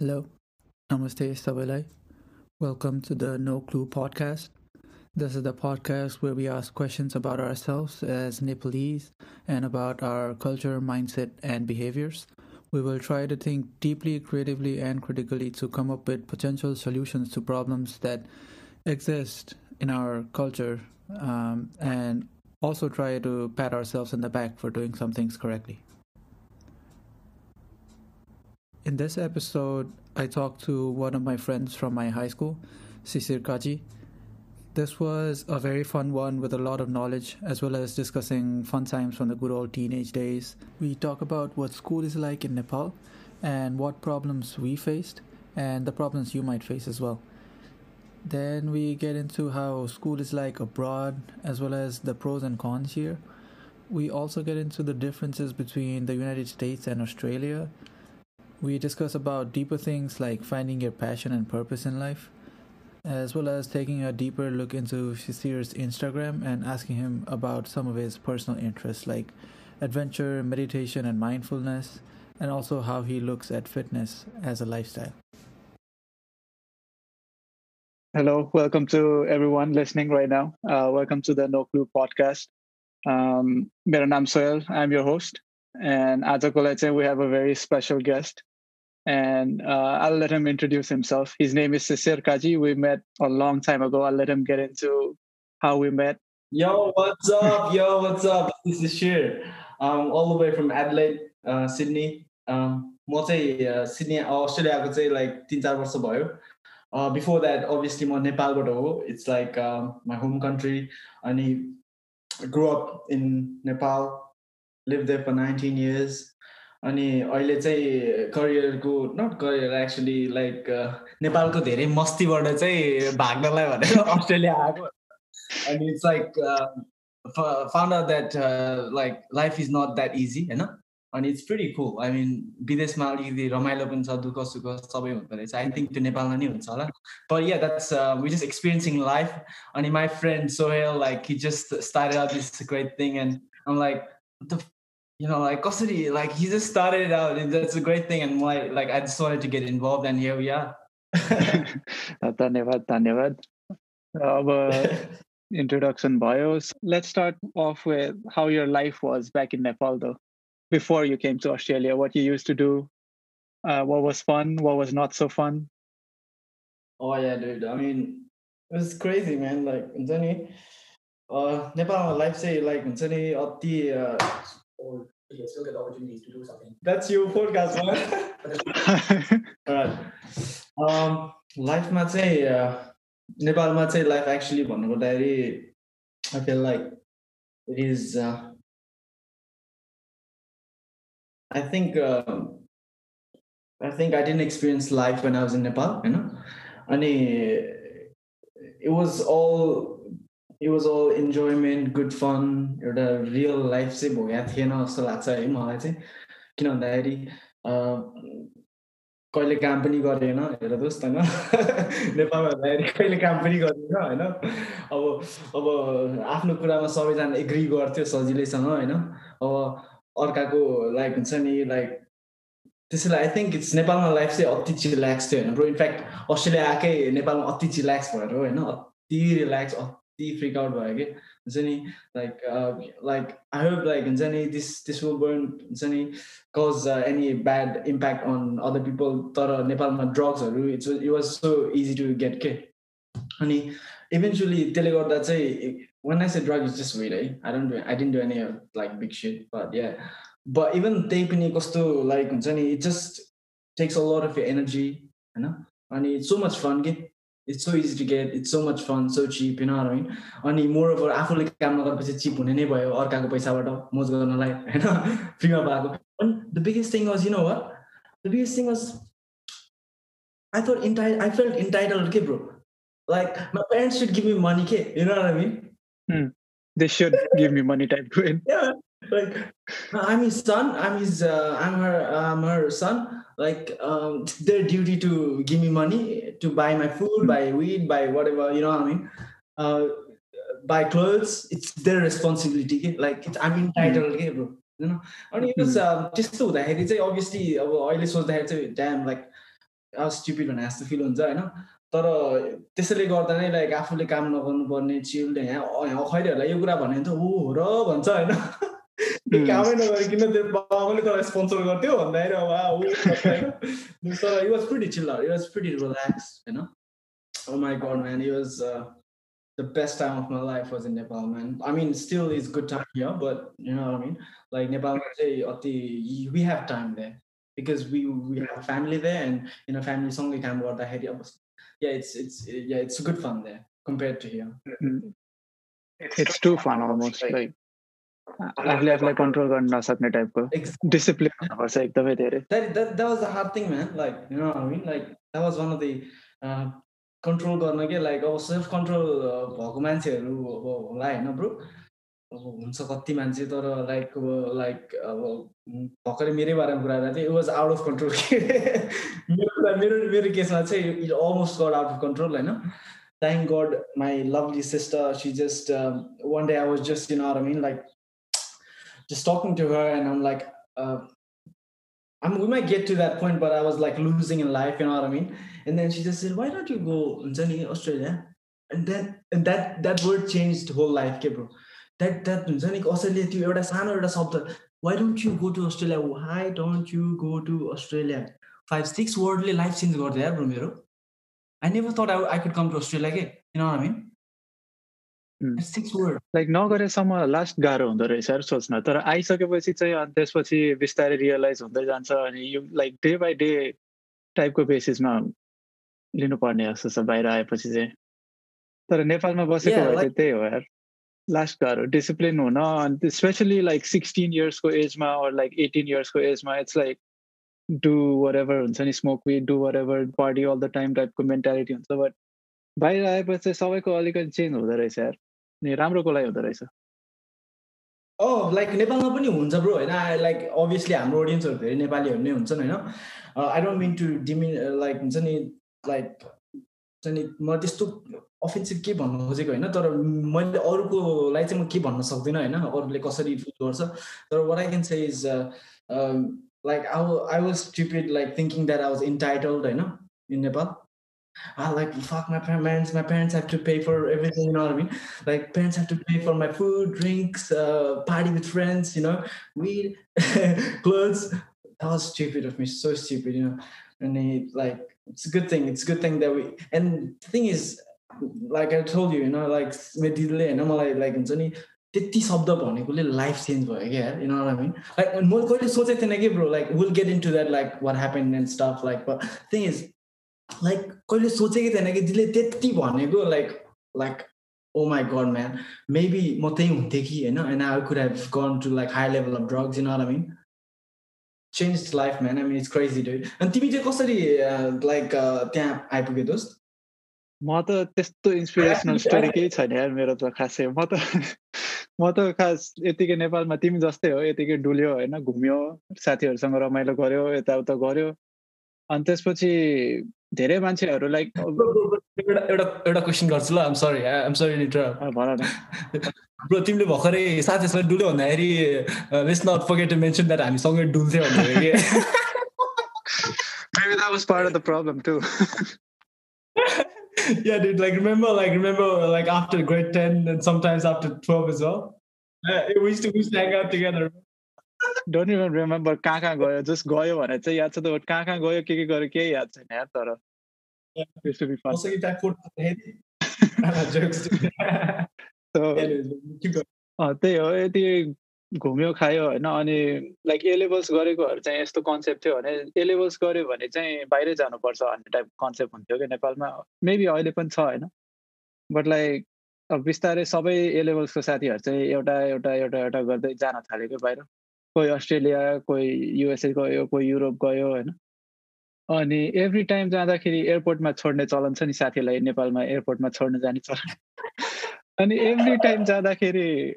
Hello, Namaste Sabalai. Welcome to the No Clue podcast. This is the podcast where we ask questions about ourselves as Nepalese and about our culture, mindset, and behaviors. We will try to think deeply, creatively, and critically to come up with potential solutions to problems that exist in our culture um, and also try to pat ourselves in the back for doing some things correctly. In this episode, I talked to one of my friends from my high school, Sisir Kaji. This was a very fun one with a lot of knowledge, as well as discussing fun times from the good old teenage days. We talk about what school is like in Nepal and what problems we faced, and the problems you might face as well. Then we get into how school is like abroad, as well as the pros and cons here. We also get into the differences between the United States and Australia we discuss about deeper things like finding your passion and purpose in life, as well as taking a deeper look into Sisir's Instagram and asking him about some of his personal interests like adventure, meditation, and mindfulness, and also how he looks at fitness as a lifestyle. Hello, welcome to everyone listening right now. Uh, welcome to the No Clue podcast. Um, मेरो नाम soil I'm your host. And आजको लागि we have a very special guest and uh, I'll let him introduce himself. His name is Sisir Kaji. We met a long time ago. I'll let him get into how we met. Yo, what's up? Yo, what's up? This is Shir. Um, all the way from Adelaide, uh, Sydney. Um, म चाहिँ Sydney अस्ट्रेलियाको चाहिँ like तिन चार वर्ष भयो before that obviously म नेपालबाट हो it's like my home country अनि grow up in Nepal live there for nineteen years अनि अहिले चाहिँ करियरको नट करियर एक्चुली लाइक नेपालको धेरै मस्तीबाट चाहिँ भाग्नलाई भनेर अस्ट्रेलिया आएको। अनि it's like found out that like life is not that easy होइन? अनि it's pretty cool I mean विदेशमा अलिकति रमाइलो पनि छ दुःख सुख सबै हुँदो रहेछ। आई थिङ्क त्यो नेपालमा नै हुन्छ होला। पर yeah that's we just experiencing life अनि my friend Sohail like he just start this great thing and like you know, like Kosuri, like he just started it out and that's a great thing. And like, like I just wanted to get involved and here we are. धन्यवाद धन्यवाद अब introduction bios let's start off with how your life was back in nepal though before you came to australia what you used to do uh, what was fun what was not so fun oh yeah dude i mean it was crazy man like हुन्छ uh नेपालमा life चाहिँ like हुन्छ नि अति or you still get opportunities to do something. That's your podcast, man. All right. Um, लाइफमा चाहिँ नेपालमा चाहिँ लाइफ एक्चुली भन्नुपर्दाखेरि I feel like it is I think uh, I think I didn't experience life when I was in Nepal, you know. And it it was all enjoyment, good fun एउटा real life चाहिँ भोगेको थिएन जस्तो लाग्छ है मलाई चाहिँ। किन भन्दाखेरि कहिले काम पनि गरेन हेर दोस्त होइन? नेपालमा हुँदाखेरि कहिले काम पनि गरेन होइन? अब अब आफ्नो कुरामा सबैजना एग्री गर्थ्यो सजिलैसँग होइन? अब अर्काको लाइक हुन्छ नि लाइक त्यसैले आई थिङ्क इट्स नेपालमा लाइफ चाहिँ अति चिल्याक्स थियो होइन? ब्रो इन्फ्याक्ट अस्ट्रेलिया आएकै नेपालमा अति चिल्याक्स भएर होइन? अति रिल्याक्स ती फ्रिक आउट भयो कि हुन्छ नि like like I hope like हुन्छ नि दिस दिस विल बर्न हुन्छ नि cause any bad impact on other people तर नेपालमा ड्रग्सहरू it's it was so easy to get के अनि इभेन्चुली त्यसले गर्दा चाहिँ when I say drug is just weed है I don't I didn't do any like big shit but yeah but even त्यही पनि कस्तो लाइक हुन्छ नि it just takes a lot of energy होइन अनि इट्स सो मच फन कि it's so easy to get it's so much fun so cheap होइन होइन अनि मोर ओभर आफूले काम नगरेपछि चिप हुने नै भयो अर्काको पैसाबाट मोज गर्नलाई होइन? फ्रीमा पाएको अनि the biggest thing was you know what the biggest thing was I thought enti I felt entitled के bro like my parents should give me money ke you know what i mean? Hmm. they should give me money type yeah. Like i'm his son i'm his uh, i'm her i'm her son. Like um, their duty to give me money to buy my food, buy weed, buy whatever, you know what I mean? Uh, buy clothes, it's their responsibility. Like it's, I'm entitled, okay, bro. You know, अनि यो त्यस्तो हुँदाखेरि चाहिँ obviously अब अहिले सोच्दाखेरि चाहिँ dam like स्टिपिड भने जस्तो फिल हुन्छ होइन तर त्यसैले गर्दा नै लाइक आफूले काम नगर्नुपर्ने चिल्ड यहाँ खैरीहरूलाई यो कुरा भन्यो भने त ऊ र भन्छ होइन कामै नगरिकन त्यो बाबाले तँलाई स्पोन्सर गर्थ्यो भन्दाखेरि अब तर you was pretty chiller you was pretty relax होइन Oh my god, man! It was uh, the best time of my life was in Nepal, man. I mean, still is good time here, but you know what I mean. Like Nepal, we have time there because we we have a family there, and you know, family song we can go out Yeah, it's it's yeah, it's good fun there compared to here. Mm-hmm. It's, it's too fun almost like आफूले आफूलाई control गर्न नसक्ने टाइपको discipline हुनुपर्छ एकदमै धेरै। That was the hard thing man like you know I mean like that was one of the control गर्न के लाइक अब सेल्फ कन्ट्रोल भएको मान्छेहरू अब होला होइन ब्रो अब हुन्छ कति मान्छे तर लाइक अब लाइक अब भर्खरै मेरै बारेमा कुरा गर्दा चाहिँ it was out of control मेरो मेरो मेरो केसमा चाहिँ it almost got out of control होइन? Thank God, my lovely sister, she just, um, one day I was just, you know what I mean, like just talking to her and i'm like uh, I mean, we might get to that point but i was like losing in life you know what i mean and then she just said why don't you go to journey australia and then that that word changed whole life bro. That that why don't you go to Australia? Why don't you go to Australia? Five, six worldly life since got there, bro. I never thought I, I could come to Australia again. You know what I mean? Like नगरेसम्म last गाह्रो हुँदो रहेछ यार सोच्न। तर आइसकेपछि चाहिँ अनि त्यसपछि बिस्तारै रियलाइज हुँदै जान्छ अनि यो लाइक डे बाई डे टाइपको बेसिसमा लिनुपर्ने जस्तो छ बाहिर आएपछि चाहिँ। तर नेपालमा बसेको भए चाहिँ त्यही हो यार। लास्ट गाह्रो डिसिप्लिन हुन अनि स्पेसली लाइक सिक्सटिन इयर्सको एजमा अर लाइक एटिन इयर्सको एजमा it's like do whatever हुन्छ नि smoke with do whatever party all the time टाइपको मेन्टालिटी हुन्छ। बट बाहिर आएपछि चाहिँ सबैको अलिकति चेन्ज हुँदो रहेछ यार। नि राम्रोको लागि हुँदो रहेछ। अँ लाइक नेपालमा पनि हुन्छ ब्रो होइन? लाइक अभियसली हाम्रो अडियन्सहरू धेरै नेपालीहरू नै हुन्छन् होइन? I don't mean to demean like हुन्छ नि लाइक हुन्छ नि म त्यस्तो अफेन्सिभ के भन्नु खोजेको होइन? तर मैले अरूकोलाई चाहिँ म के भन्न सक्दिनँ होइन? अरूले कसरी फिल गर्छ? तर what I can say is like I I was stupid like thinking that I was entitled होइन? In Nepal I like fuck my parents. My parents have to pay for everything. You know what I mean? Like parents have to pay for my food, drinks, uh, party with friends. You know, weed, clothes. That was stupid of me. So stupid. You know, and he, like it's a good thing. It's a good thing that we. And the thing is, like I told you, you know, like with delay, and I'm like, like नि त्यति शब्द भनेकोले life change भयो क्या you know I mean like म कहिले सोचेको थिएन कि bro like will get into that like what happen and stuff like thing is like कहिले सोचेकै थिएन कि दिदीले त्यति भनेको like like oh my God man maybe म त्यही हुन्थेँ कि होइन? And I could have gone to like high level of drugs in or mean change life man I mean it's crazy do अनि तिमी चाहिँ कसरी लाइक त्यहाँ आइपुग्यो दोस्त? म त त्यस्तो इन्सपिरेसनल स्टोरी केही छैन यार मेरो त खासै। म त म त खास यतिकै नेपालमा तिमी जस्तै हो यतिकै डुल्यो होइन? घुम्यो साथीहरूसँग रमाइलो गर्यो यताउता गर्यो। अनि त्यसपछि धेरै मान्छेहरू लाइक एउटा एउटा क्वेसन गर्छु ल आम सरी आम सरी भन ब्रो तिमीले भर्खरै साथीसँग डुल्यो भन्दाखेरि let's not forget to mention that हामी सँगै डुल्थ्यो भन्दाखेरि कि Maybe that was part of the problem too. yeah, dude. Like remember, like remember, like after grade ten and sometimes after twelve as well. Yeah, we used to we used to hang out together. Don't even remember कहाँ कहाँ गयो just गयो भने चाहिँ याद छ त कहाँ कहाँ गयो के के गर्यो केही याद छैन यार तर। त्यही हो यति घुम्यो खायो होइन अनि लाइक ए लेभल्स गरेकोहरू चाहिँ यस्तो कन्सेप्ट थियो भने ए लेभल्स गऱ्यो भने चाहिँ बाहिरै जानुपर्छ भन्ने टाइप कन्सेप्ट हुन्थ्यो कि नेपालमा। मेबी अहिले पनि छ होइन बट लाइक अब बिस्तारै सबै ए लेभल्सको साथीहरू चाहिँ एउटा एउटा एउटा एउटा गर्दै जान थाल्यो कि बाहिर। कोही अस्ट्रेलिया कोही युएसए गयो कोही युरोप गयो होइन? अनि एभ्री टाइम जाँदाखेरि एयरपोर्टमा छोड्ने चलन छ नि साथीलाई नेपालमा एयरपोर्टमा छोड्न जाने चलन। अनि एभ्री टाइम जाँदाखेरि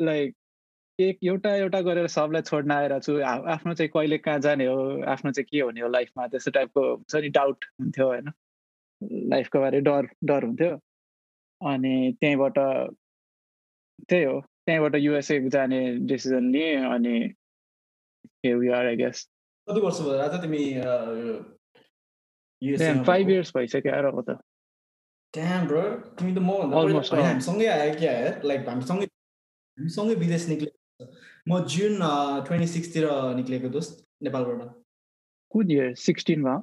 लाइक एक एउटा एउटा गरेर सबलाई छोड्न आएर छु। आफ्नो चाहिँ कहिले कहाँ जाने हो आफ्नो चाहिँ के हुने हो लाइफमा त्यस्तो टाइपको हुन्छ नि डाउट हुन्थ्यो होइन? लाइफको बारे डर डर हुन्थ्यो। अनि त्यहीँबाट त्यही हो। त्यहीँबाट युएसए जाने डिसिजन लिएँ अनि आई गेस कति वर्ष भयो राजा तिमी फाइभ इयर्स भइसक्यो आएर त। Damn, bro. तिमी त अँ। हामीसँगै आयो क्या लाइक हामीसँगै हामीसँगै विदेश निक्लेको। म जुन ट्वेन्टी सिक्सतिर निक्लेको दोस्त नेपालबाट। कुन इयर सिक्सटिनमा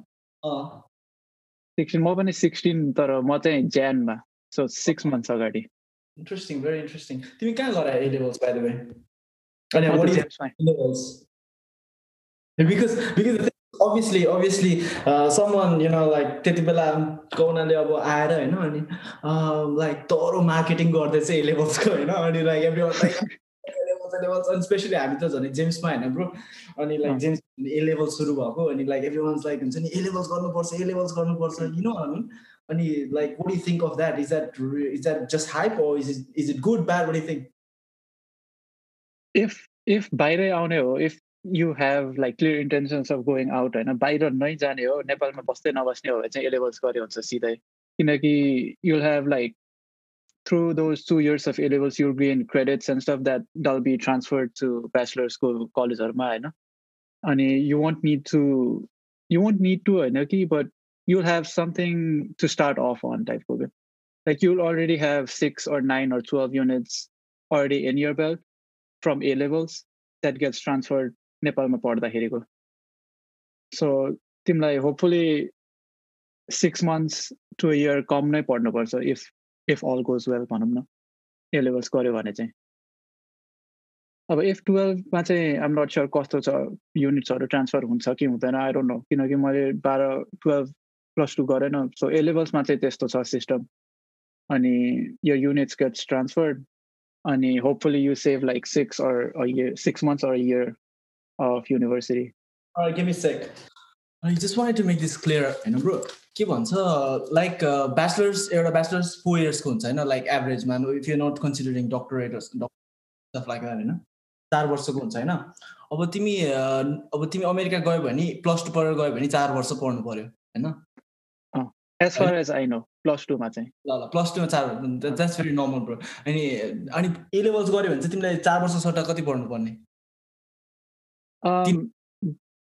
सिक्सटिन म पनि सिक्सटिन तर म चाहिँ ज्यानमा सो सिक्स मन्थ्स अगाडि। इन्ट्रेस्टिङ भेरी इन्ट्रेस्टिङ तिमी कहाँ गर A levels by the way अनि म what त is जेम्समै levels? Because because the thing is, obviously obviously uh, someone you know like त्यति बेला कौनाले अब आएर होइन अनि लाइक तरो मार्केटिङ गर्दैछ ए लेभल्सको होइन अनि लाइक एभ्री लेभल्स लेभल्स अनि स्पेसली हामी त झन् जेम्समा होइन ब्रो अनि लाइक। जेम्स ए लेभल सुरु भएको अनि लाइक एभ्री वान्स लाइक हुन्छ नि ए लेभल्स गर्नुपर्छ ए लेभल्स गर्नुपर्छ यु नो अनि अनि like what you think of that is that is that just hype or is it is it good bad what you think if if बाहिरै आउने हो if you have like clear intentions of going out होइन बाहिर नै जाने हो नेपालमा बस्दै नबस्ने हो भने चाहिँ एलेभल्स गरे हुन्छ सिधै किनकि you'll have like through those two years of A levels you'll gain credits and stuff that'll be transfer to ब्याचलर्सको कलेजहरूमा होइन अनि you won't need to you won't need to होइन कि but you'll have something to start off on टाइपको क्या like you'll already have six or nine or twelve units already in your belt from A levels that gets transferred नेपालमा पढ्दाखेरिको so तिमीलाई hopefully six months to year कम नै पढ्नुपर्छ if if all goes well भनौँ न ए levels गऱ्यो भने चाहिँ अब एफ टुवेल्भमा चाहिँ आम नट स्योर कस्तो छ युनिट्सहरू ट्रान्सफर हुन्छ कि हुँदैन आई डोन्ट नो किनकि मैले बाह्र टुवेल्भ प्लस टू गरेन सो ए लेभल्समा चाहिँ त्यस्तो छ सिस्टम अनि यो युनिट्स गेट्स ट्रान्सफर्ड अनि hopefully you save like six or year six months or year of university give. I just wanted to make this clear, होइन ब्रो के भन्छ लाइक ब्याचलर्स एउटा ब्याचलर्स फोर इयर्सको हुन्छ होइन like एभरेजमा if you not considering doctorates stuff like होइन चार वर्षको हुन्छ होइन अब तिमी अब तिमी अमेरिका गयो भने प्लस टू पढेर गयो भने चार वर्ष पढ्नु पऱ्यो होइन as far as I know plus टूमा चाहिँ। ल ल प्लस टूमा चार द्याट्स भेरी नर्मल ब्रो अनि अनि ए लेभल्स गऱ्यो भने चाहिँ तिमीलाई चार वर्ष सट्टा कति पढ्नु पर्ने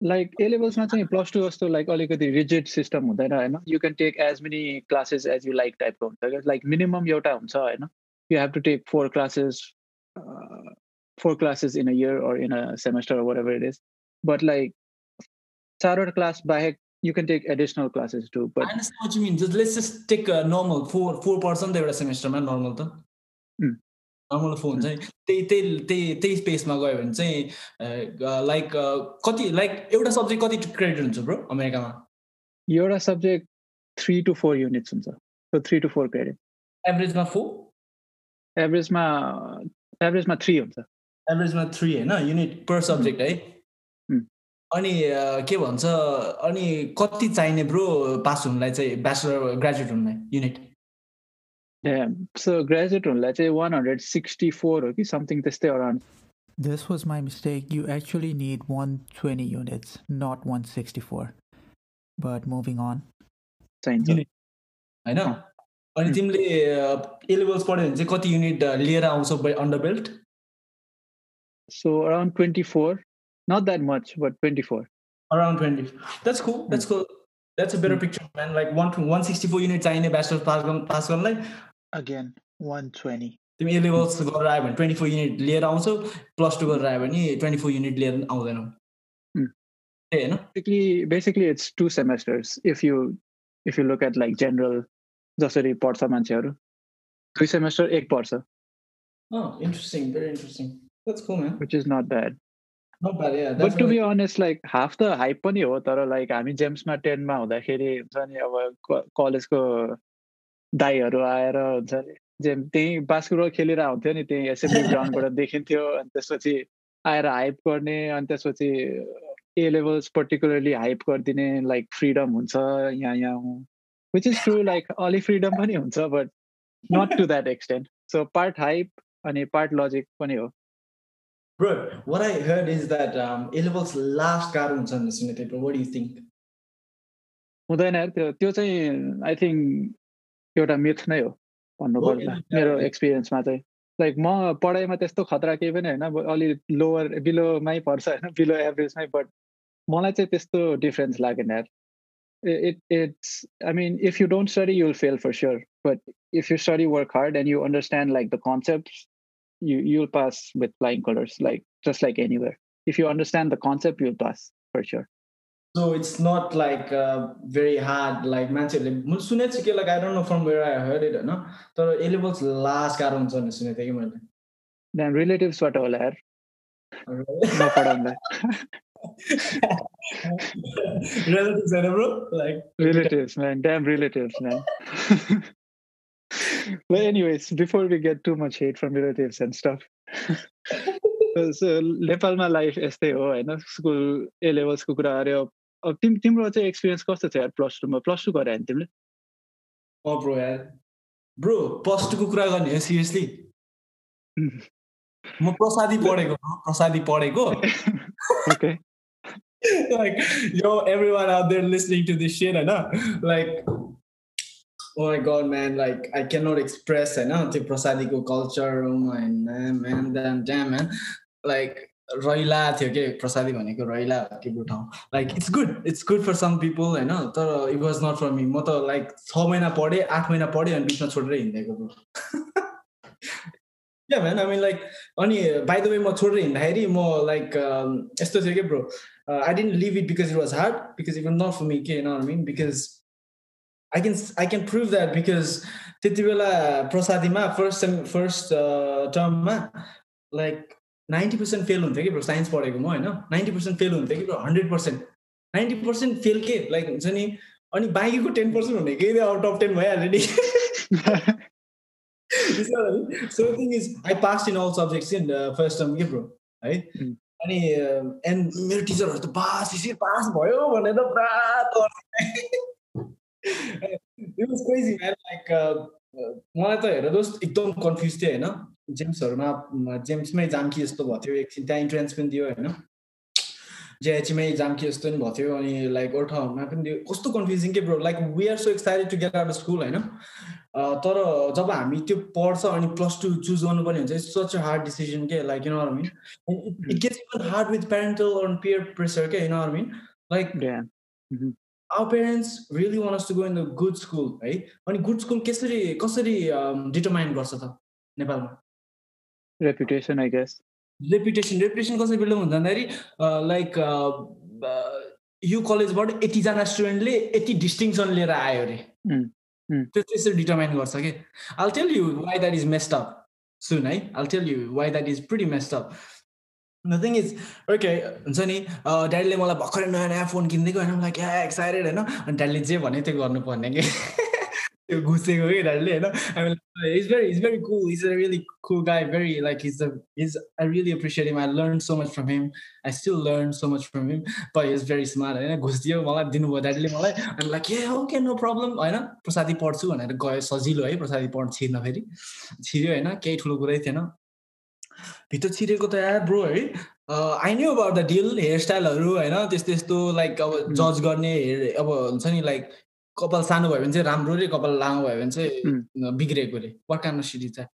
लाइक ए लेभल्समा चाहिँ प्लस टू जस्तो लाइक अलिकति रिजिड सिस्टम हुँदैन होइन? You can take as many classes as you like टाइपको हुन्छ क्या लाइक मिनिमम एउटा हुन्छ होइन? You have to take four classes four classes in a year or in a semester whatever it is but like चारवटा class बाहेक you can take additional classes too but I understand what you mean. Just let's just take a normal four four त एउटा सेमेस्टरमा normal त. Normal phone चाहिँ त्यही त्यही त्यही त्यही स्पेसमा गयो भने चाहिँ लाइक कति लाइक एउटा सब्जेक्ट कति क्रेडिट हुन्छ ब्रो अमेरिकामा एउटा subject three to four units हुन्छ so three to four credit एभरेजमा four एभरेजमा एभरेजमा थ्री हुन्छ एभरेजमा थ्री होइन युनिट पर सब्जेक्ट है. अनि के भन्छ अनि कति चाहिने ब्रो पास हुनुलाई चाहिँ ब्याचलर ग्रेजुएट हुनुलाई युनिट सो ग्रेजुएट हुनुलाई चाहिँ वान हन्ड्रेड सिक्सटी फोर हो कि समथिङ त्यस्तै around This was my mistake. You actually need 120 units, not 164. But moving on. चाहिन्छ Unit. होइन अनि Mm. तिमीले ए लेभल्स पढ्यो भने चाहिँ कति युनिट लिएर आउँछौ under belt so around twenty four not that much but twenty four around 20 that's cool. That's cool. That's a better picture man. Like one 164 unit चाहिने ब्याचलर पास गर्नु पास गर्नलाई अगेन वान ट्वेन्टी तिमी A levels गरेर आयो भने twenty four unit लिएर आउँछौ plus two गरेर आयो भने ट्वेन्टी फोर युनिट लिएर आउँदैनौ Mm. त्यही होइन basically basically it's two semesters. If you if you look at like general जसरी पढ्छ मान्छेहरू दुई सेमेस्टर एक पढ्छ interesting very interesting that's cool man. Which is not bad. Yeah but to be really- honest like half the hype पनि हो तर like हामी जेम्समा टेनमा हुँदाखेरि हुन्छ नि अब कलेजको दाईहरू आएर हुन्छ नि जेम त्यहीँ बास्केटबल खेलेर हुन्थ्यो नि त्यहीँ एसेम्ब्ली ग्राउन्डबाट देखिन्थ्यो अनि त्यसपछि आएर हाइप गर्ने अनि त्यसपछि ए लेभल्स पर्टिकुलरली हाइप गरिदिने लाइक फ्रिडम हुन्छ यहाँ यहाँ विच इज ट्रु लाइक अलि फ्रिडम पनि हुन्छ but not to that extent so part hype अनि पार्ट लजिक पनि हो। Bro what i heard is that um a levels last गाह्रो हुन्छ भन्ने सुनेको थिएँ what do you think हुँदैन त्यो त्यो चाहिँ आई थिङ्क एउटा मिथ नै हो भन्नुपर्दा हो, मेरो एक्सपिरियन्समा चाहिँ लाइक म पढाइमा त्यस्तो खतरा केही पनि होइन अलि लोवर बिलोमै पर्छ होइन बिलो एभरेजमै बट मलाई चाहिँ त्यस्तो डिफ्रेन्स लागेन यार it it's i mean if you don't study you'll fail for sure but if you study work hard and you understand like the concepts you you'll pass with flying colors like just like anywhere if you understand the concept you'll pass for sure so it's not like uh, very hard like मान्छेहरूले मैले सुनेको छु कि like I don't know from where I heard it होइन तर ए levels last गाह्रो हुन्छ भनेर सुनेको थिएँ कि मैले त्यहाँ रिलेटिभ्सबाट होला यार नपढाउँदा relatives होइन bro like relatives man damn relatives man but anyways before we get too much hate from relatives and stuff so नेपालमा लाइफ यस्तै हो होइन स्कुल ए लेभल्सको कुरा अरे अब तिम तिम्रो चाहिँ एक्सपिरियन्स कस्तो छ यार प्लस टूमा प्लस टू गरे होइन तिमीले अँ ब्रो यार ब्रो प्लस टूको कुरा गर्ने सिरियसली म प्रसादी पढेको प्रसादी पढेको like yo everyone out there listening to this shit I know like oh my god man like I cannot express I know the prasadiko culture. Oh my man damn damn man. Like रैला थियो कि प्रसादी भनेको रैला हो कि ठाउँ like it's good it's good for some people होइन तर it was not for me म त लाइक छ महिना पढेँ आठ महिना पढेँ अनि बिचमा छोडेर हिँडेको या म्यान आई मिन लाइक अनि बाई द वे म छोडेर हिँड्दाखेरि म लाइक यस्तो थियो कि bro I didn't leave it because it was hard because it was not for me के होइन I mean because I can I can prove that because त्यति बेला प्रसादीमा फर्स्ट सेम फर्स्ट टर्ममा लाइक नाइन्टी पर्सेन्ट फेल हुन्थ्यो कि bro science पढेको म होइन? नाइन्टी पर्सेन्ट फेल हुन्थ्यो कि bro hundred percent ninety percent fail के? लाइक हुन्छ नि? अनि बाँकीको टेन पर्सेन्ट हुने केही आउट अफ टेन भइहाल्यो नि so thing is I pass in all subjects in first term के ब्रो है अनि एन्ड मेरो टिचरहरू त पास पास भयो भनेर पुरा क्रेजी म्यान लाइक मलाई त हेर दोस्त एकदम कन्फ्युज थियो होइन? जेम्सहरूमा जेम्समै जाम्की जस्तो भएको थियो। एकछिन त्यहाँ इन्ट्रेन्स पनि दियो होइन? जेएचमै जाम्की जस्तो पनि भएको थियो अनि लाइक ठाउँमा पनि दियो। कस्तो कन्फ्युजिङ के bro like we are so excited to get out of school होइन? तर जब हामी त्यो पढ्छ अनि प्लस टू चुज गर्नुपर्ने हुन्छ it's such a hard decision के? Like you know mean it gets hard with parental on peer pressure के? You know mean like our parents really wants to go in the good school है अनि good school कसरी कसरी determine गर्छ त नेपालमा? Reputation I guess reputation reputation कसरी build हुन्छ भन्दाखेरि लाइक यो कलेजबाट यतिजना स्टुडेन्टले यति डिस्टिङसन लिएर आयो अरे। त्यो त्यसरी डिटर्माइन गर्छ कि I'll tell you why that is messed up सुन है I'll tell you why that is pretty messed up the thing is okay हुन्छ नि ड्याडीले मलाई भर्खरै नयाँ नयाँ फोन किनिदिएको होइन। मलाई क्या एक्साइटेड होइन? अनि ड्याडीले जे भने त्यो गर्नुपर्ने कि? त्यो घुसेको कि ड्याडीले होइन? Is very is very cool is a really cool guy very like is is I really appreciate him I learn so much from him I still learn so much from him but is very smart होइन? घुसिदियो मलाई दिनुभयो ड्याडीले मलाई। अनि like A okay no problem होइन? प्रसादी पढ्छु भनेर गयो सजिलो है प्रसादी पढ छिर्न फेरि। छिर्यो होइन? केही ठुलो कुरै थिएन। भित्र छिरेको त यार ब्रो है? I knew about the deal hair स्टाइलहरू होइन? त्यस्तो यस्तो लाइक अब जज गर्ने अब हुन्छ नि लाइक कपाल सानो भयो भने चाहिँ राम्रो रे कपाल लामो भयो भने चाहिँ बिग्रेको रे। अफ सिटी चाहिँ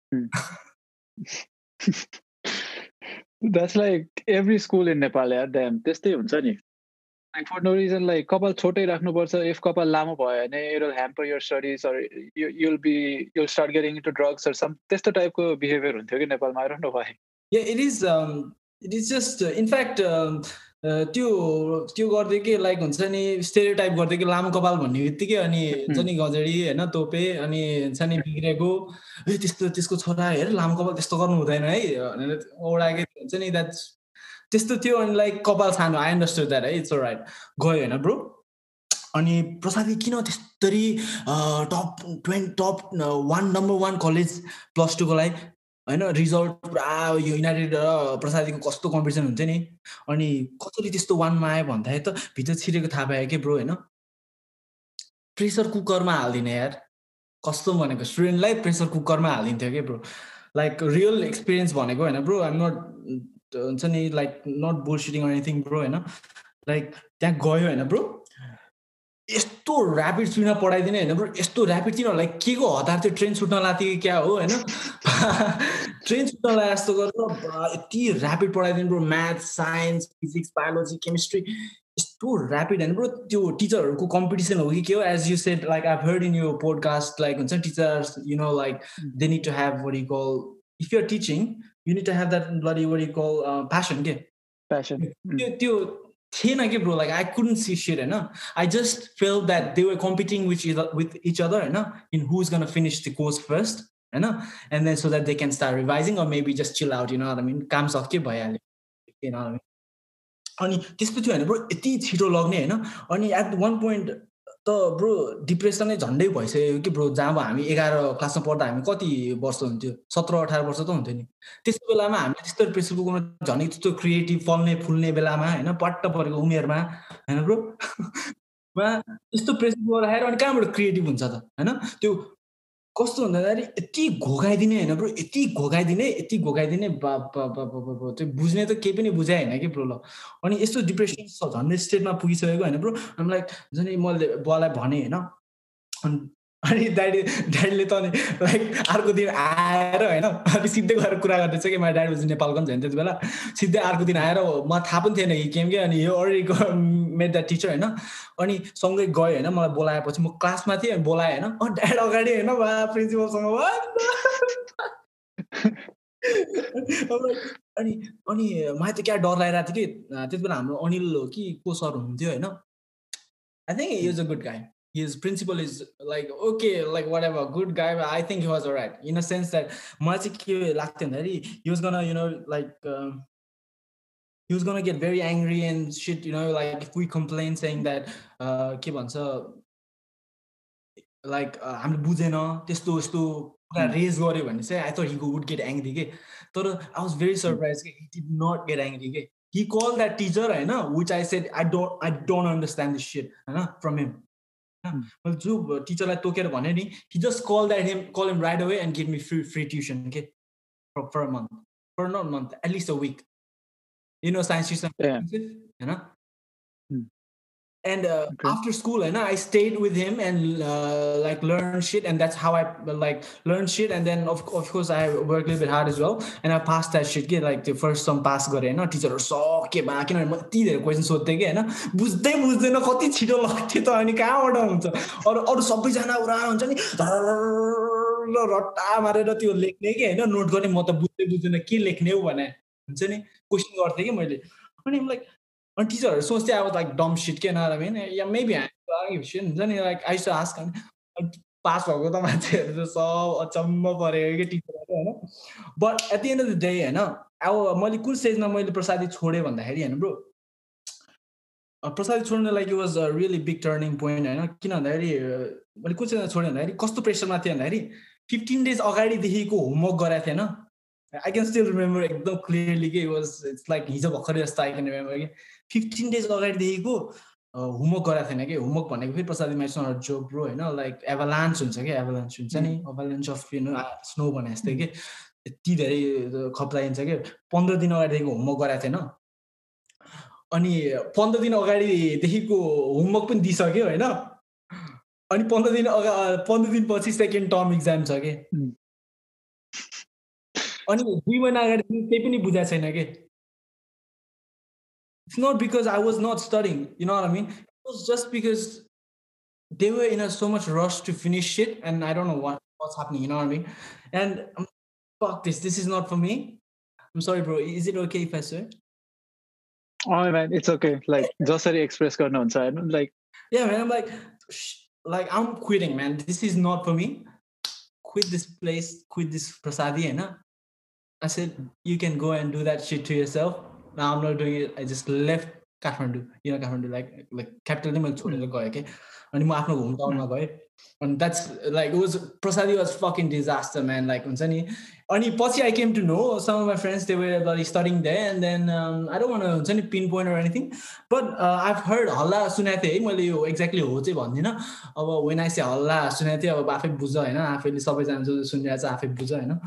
that's like every school in Nepal यार त्यस्तै हुन्छ नि। फर नो रिजन लाइक कपाल छोटै राख्नुपर्छ। इफ कपाल लामो भयो भने it hamper your studies you'll be you'll start getting into drugs some त्यस्तो टाइपको बिहेभियर हुन्थ्यो कि नेपालमा। आएर नो भयो it is it is just in fact त्यो त्यो गर्दै के लाइक हुन्छ नि स्टेरियो टाइप गर्दै कि लामो कपाल भन्ने बित्तिकै अनि हुन्छ नि गजडी होइन तोपे अनि हुन्छ नि बिग्रेको ए त्यस्तो त्यसको छोरा हेर लामो कपाल त्यस्तो गर्नु हुँदैन है। भनेर ओडाकै हुन्छ नि द्याट त्यस्तो थियो अनि लाइक कपाल सानो आई अन्डरस्ट्यान्ड द्याट है इट्स राइट गयो होइन ब्रो अनि प्रसादी किन त्यस्तरी top twenty top one number one college plus टूको लागि होइन रिजल्ट पुरा यो युनाइटेड र प्रसादीको कस्तो कम्पिटिसन हुन्छ नि? अनि कसरी त्यस्तो वानमा आयो भन्दाखेरि त भित्र छिरेको थाहा पायो कि ब्रो होइन? प्रेसर कुकरमा हालिदिने यार। कस्तो भनेको? स्टुडेन्टलाई प्रेसर कुकरमा हालिदिन्थ्यो कि ब्रो लाइक रियल एक्सपिरियन्स भनेको होइन ब्रो आइम नट हुन्छ नि like not bullshitting anything bro होइन? लाइक त्यहाँ गयो होइन ब्रो यस्तो ऱ्यापिड स्पिडमा पढाइदिने होइन ब्रो यस्तो ऱ्यापिड तिनीहरूलाई के को हतार त्यो ट्रेन छुट्न लाग्थ्यो कि क्या हो होइन? ट्रेन छुट्न लागे जस्तो गरेर यति rapid पढाइदिनु bro math science physics biology chemistry यस्तो ऱ्यापिड होइन ब्रो त्यो टिचरहरूको कम्पिटिसन हो कि के हो? As you said like I heard in यो पोडकास्ट लाइक हुन्छ teachers you know like they need to have worry call if you're teaching you need to have that bloody worry call passion के passion त्यो त्यो थिएन कि bro like I couldn't see said होइन? I just feel that they were competing with with each other होइन? In who is gonna finish the course first होइन and then so that they can start revising or maybe just chill out you know I mean काम सक्यो भइहाल्यो अनि त्यसपछि होइन bro यति छिटो लग्ने होइन? अनि एट वान पोइन्ट त ब्रो डिप्रेसनै झन्डै भइसक्यो कि ब्रो जहाँ हामी एघार क्लासमा पढ्दा हामी कति वर्ष हुन्थ्यो? सत्र अठार वर्ष त हुन्थ्यो नि। त्यस्तो बेलामा हामी त्यस्तो प्रेसर कुकरमा झन् त्यस्तो क्रिएटिभ फल्ने फुल्ने बेलामा होइन पट्ट परेको उमेरमा होइन ब्रो मा त्यस्तो प्रेसर कुकर राखेर अनि कहाँबाट क्रिएटिभ हुन्छ त? होइन? त्यो कस्तो भन्दाखेरि यति घोगाइदिने होइन ब्रो यति घोगाइदिने यति घोगाइदिने त्यो बुझ्ने त केही पनि बुझाइ होइन कि ब्रो ल। अनि यस्तो डिप्रेसन झन्डै स्टेटमा पुगिसकेको होइन ब्रो। लाइक झन् मैले बुवालाई भने होइन अनि ड्याडी ड्याडीले त अनि लाइक अर्को दिन आएर होइन अनि सिधै गएर कुरा गर्दैछ कि मेरो ड्याडी नेपालको पनि त्यति बेला। सिधै अर्को दिन आएर म थाहा पनि थिएन कि केम कि अनि यो अरू मेड द टिचर होइन। अनि सँगै गयो होइन मलाई बोलाएपछि म क्लासमा थिएँ बोलाएँ होइन अनि ड्याड अगाडि होइन वा प्रिन्सिपलसँग अनि अनि मलाई त क्या डर लागिरहेको थियो कि त्यति बेला हाम्रो अनिल हो कि को सर हुनुहुन्थ्यो होइन। I think is a good guy his principal is like okay like whatever good guy but i think he was all right in a sense that he was gonna you know like um, he was gonna get very angry and shit you know like if we complain saying that uh के भन्छ like हामीले बुझेन त्यस्तो यस्तो पुरा raise गऱ्यो भने चाहिँ I thought he would get angry के तर आई वाज भेरी सरप्राइज के he did not get angry के he called that teacher होइन which I said I don't I don't understand this shit होइन from मैले जो टिचरलाई तोकेर भने नि he just call that him call him right away and give me free free tuition के for month for not month at least a week you know science tuition होइन and uh, okay. after school and i stayed with him and uh, like learn shit and that's how i like learn shit and then of, of course i work a little bit hard as well and i passed that shit get like the first some pass गरेँ होइन टिचरहरू सके भए किनभने म यति धेरै question सोध्थेँ कि होइन बुझ्दै बुझ्दैन कति छिटो लाग्थ्यो त अनि कहाँबाट हुन्छ अरू अरू सबैजना उरा हुन्छ नि रट्टा मारेर त्यो लेख्ने कि होइन नोट गर्ने म त बुझ्दै बुझ्दैन के लेख्ने हो भने हुन्छ नि क्वेसन गर्थेँ कि मैले अनि लाइक अनि टिचरहरू सोच्थेँ अब लाइक डम सिट के नर मिन या मेबी हुन्छ नि लाइक आइस आस्क पास भएको त मान्छेहरू त सब अचम्म परेको कि टिचरहरू होइन? But at the end of the day होइन अब मैले कुन स्टेजमा मैले प्रसादी छोडेँ भन्दाखेरि होइन ब्रो प्रसादी छोड्नु like was a really big turning point होइन? किन भन्दाखेरि मैले कुन स्टेजमा छोडेँ भन्दाखेरि कस्तो प्रेसरमा थिएँ भन्दाखेरि फिफ्टिन डेज अगाडिदेखिको होमवर्क गराएको थिएन आई क्यान स्टिल रिमेम्बर एकदम क्लियरली के वाज इट्स लाइक हिजो भर्खरै जस्तो आई क्यान रिमेम्बर कि। फिफ्टिन डेज अगाडिदेखिको होमवर्क गराएको थिएन कि? होमवर्क भनेको फेरि प्रसाद माइसँग जो ब्रो होइन? लाइक एभालान्स हुन्छ कि? एभालान्स हुन्छ नि? Avalanche of you know snow भने जस्तै कि? यति धेरै खप्लाइन्छ कि? पन्ध्र दिन अगाडिदेखिको होमवर्क गराएको थिएन। अनि पन्ध्र दिन अगाडिदेखिको होमवर्क पनि दिइसक्यो होइन? अनि पन्ध्र दिन अगा पन्ध्र दिनपछि सेकेन्ड टर्म इक्जाम छ कि? अनि दुई महिना अगाडि केही पनि बुझाएको छैन कि? it's not because I was not studying, you know what I mean? It was just because they were in a so much rush to finish shit, and I don't know what, what's happening, you know what I mean? And I'm, fuck this, this is not for me. I'm sorry, bro. Is it okay if I swear? Oh man, it's okay. Like Josari Express got known, so I'm like Yeah, man, I'm like like I'm quitting, man. This is not for me. Quit this place, quit this prasadi, eh, na. I said, you can go and do that shit to yourself. Now I'm not doing it. I just left Kathmandu किन Kathmandu like like capital नै मैले छोडेर गएँ कि? अनि म आफ्नो home टाउनमा गएँ अनि that's like was Prasadi was fucking disaster man like हुन्छ नि? अनि पछि I came to know some my friends they were studying they and then I don't want हुन्छ नि pin point or anything but I heard हल्ला सुनेको थिएँ है मैले यो एक्ज्याक्टली हो चाहिँ भन्दिनँ। अब वेन आई से हल्ला सुनेको थिएँ अब आफै बुझ होइन? आफैले सबैजना जो सुनिरहेको छ आफै बुझ होइन?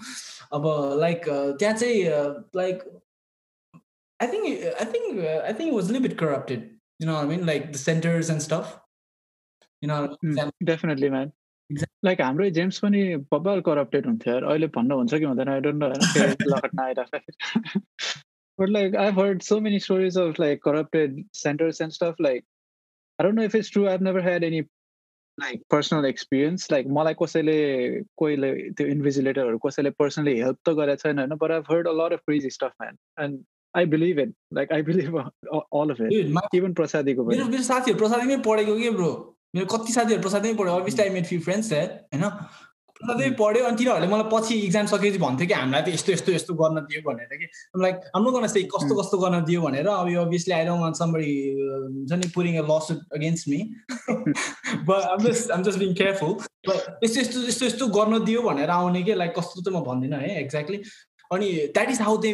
अब लाइक त्यहाँ चाहिँ like I think I think uh, I think it was a little bit corrupted. You know what I mean? Like the centers and stuff. You know. Mm, definitely, man. Like हाम्रो GEMS पनि bubble corrupted हुन्थ्यो यार अहिले भन्नु हुन्छ कि हुँदैन I don't no होइन लकटमा आइरहेको But like I've heard so many stories of like corrupted centers and stuff. Like I don't know if it's true. I've never had any like personal experience. Like मलाई कसैले कोहीले त्यो इन्भिजिलेटरहरू कसैले personally help त गरेको छैन होइन but I've heard a lot of crazy stuff, man. And I believe it. Like I believe all of it. Dude, my- Even प्रसादीको पनि मेरो साथीहरू प्रसादैमै पढेको के ब्रो मेरो कति साथीहरू प्रसादैमै पढ्यो obviously I made few friends that होइन? प्रसादैमै पढ्यो अनि तिनीहरूले मलाई पछि इक्जाम सकेपछि भन्थ्यो कि हामीलाई त यस्तो यस्तो यस्तो गर्न दियो भनेर कि। लाइक हाम्रो गर्न चाहिँ कस्तो कस्तो गर्न दियो भनेर। अब obviously I don't want somebody हुन्छ नि pouring a lawsuit against me but I'm just I'm just being careful but यस्तो यस्तो यस्तो यस्तो गर्न दियो भनेर आउने कि? लाइक कस्तो चाहिँ म भन्दिनँ है? एक्ज्याक्टली अनि that is how they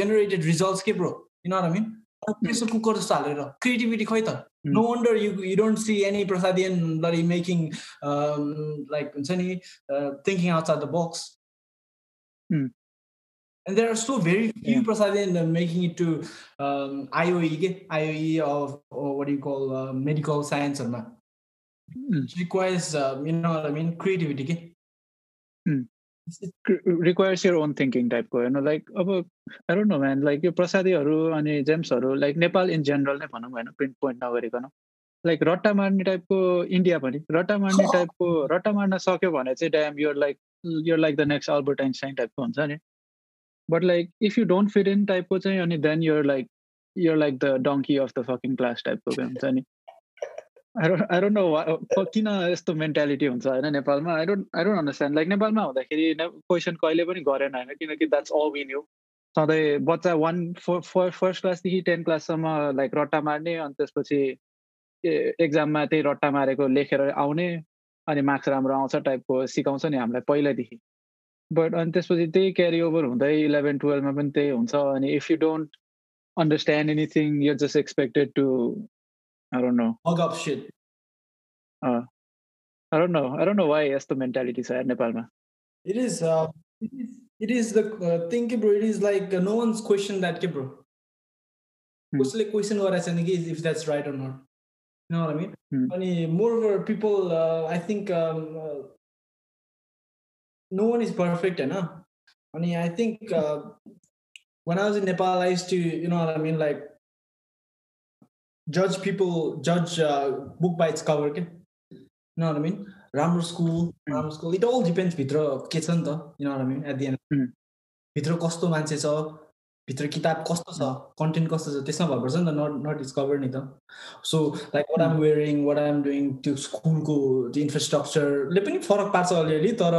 generated results के ब्रो किन मिन प्रेसर कुकर जस्तो हालेर क्रिएटिभिटी खै त no wonder you you don't see any Prasadian bloody making um, like Unsani, uh, thinking outside the box. Hmm. And there are so very few Yeah. Uh, making it to um, IOE? IOE of or what do you call uh, medical science or not. Hmm. It requires um, you know what I mean creativity. ke? Requires your own thinking टाइपको होइन like अब don't know man like यो प्रसादीहरू अनि जेम्सहरू like Nepal in general नै भनौँ होइन प्रिन्ट पोइन्ट नगरिकन। लाइक रट्टा मार्ने टाइपको इन्डिया पनि रट्टा मार्ने टाइपको रट्टा मार्न सक्यो भने चाहिँ damn you're like you're like the next Albert Einstein टाइपको हुन्छ नि। But like if you don't fit in टाइपको चाहिँ अनि then you're like you're like the donkey of the fucking class टाइपको हुन्छ नि। आई डोन्ट नो किन यस्तो मेन्टालिटी हुन्छ होइन नेपालमा? I don't I don't understand like नेपालमा हुँदाखेरि क्वेसन कहिले पनि गरेन होइन किनकि द्याट्स अल विन यु सधैँ बच्चा वान फर्स्ट क्लासदेखि टेन क्लाससम्म लाइक रट्टा मार्ने अनि त्यसपछि एक्जाममा त्यही रट्टा मारेको लेखेर आउने अनि मार्क्स राम्रो आउँछ टाइपको सिकाउँछ नि हामीलाई पहिल्यैदेखि बट अनि त्यसपछि त्यही क्यारी ओभर हुँदै इलेभेन टुवेल्भमा पनि त्यही हुन्छ अनि if you don't understand anything you just expected to I don't know. Hug up shit. Uh, I don't know. I don't know why that's the mentality in Nepal. Ma. It is. Uh, it is the uh, thing, bro. It is like uh, no one's questioned that, bro. Hmm. Who's like question what I said is if that's right or not. You know what I mean? Mm. more, people, uh, I think um, no one is perfect, and, uh, I think uh, when I was in Nepal, I used to, you know what I mean, like, judge people, judge uh, book by its cover, के You know what I mean? राम्रो school राम्रो school it all depends भित्र के छ नि त you know I mean at the end Hmm. भित्र कस्तो मान्छे छ भित्र किताब कस्तो छ कन्टेन्ट कस्तो छ त्यसमा भएर नि त नट नट डिस्कभर नि त so like what I'm wearing what I'm doing त्यो स्कुलको त्यो इन्फ्रास्ट्रक्चरले पनि फरक पार्छ अलिअलि तर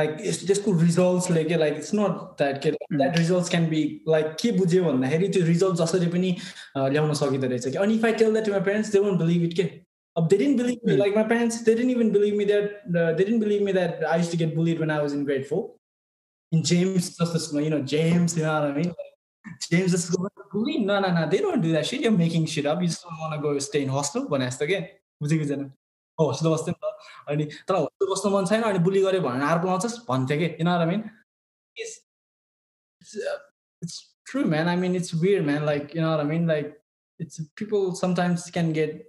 लाइक त्यसको रिजल्ट्सले के लाइक इट्स नट द्याट के that results can be like के बुझ्यो भन्दाखेरि त्यो रिजल्ट जसरी पनि अ, ल्याउन सकिँदो रहेछ कि अनि if I tell that to my parents they won't believe it के अब they didn't believe me. Hmm. like my parents they didn't even believe me that uh, they didn't believe me that I used to get bullied when I was in grade four. In James just this you know James you know what I mean? James just go bully no no no they don't do that shit you're making shit up you just don't want to go stay in hostel भने जस्तो के बुझेको छैन hostel बस्थ्यो नि त अनि तर होस्टेल बस्नु मन छैन अनि बुली गऱ्यो भनेर आर्प लाउँछस् भन्थ्यो कि I mean it's uh, true man I mean it's weird man like you know what I mean like it's people sometimes can get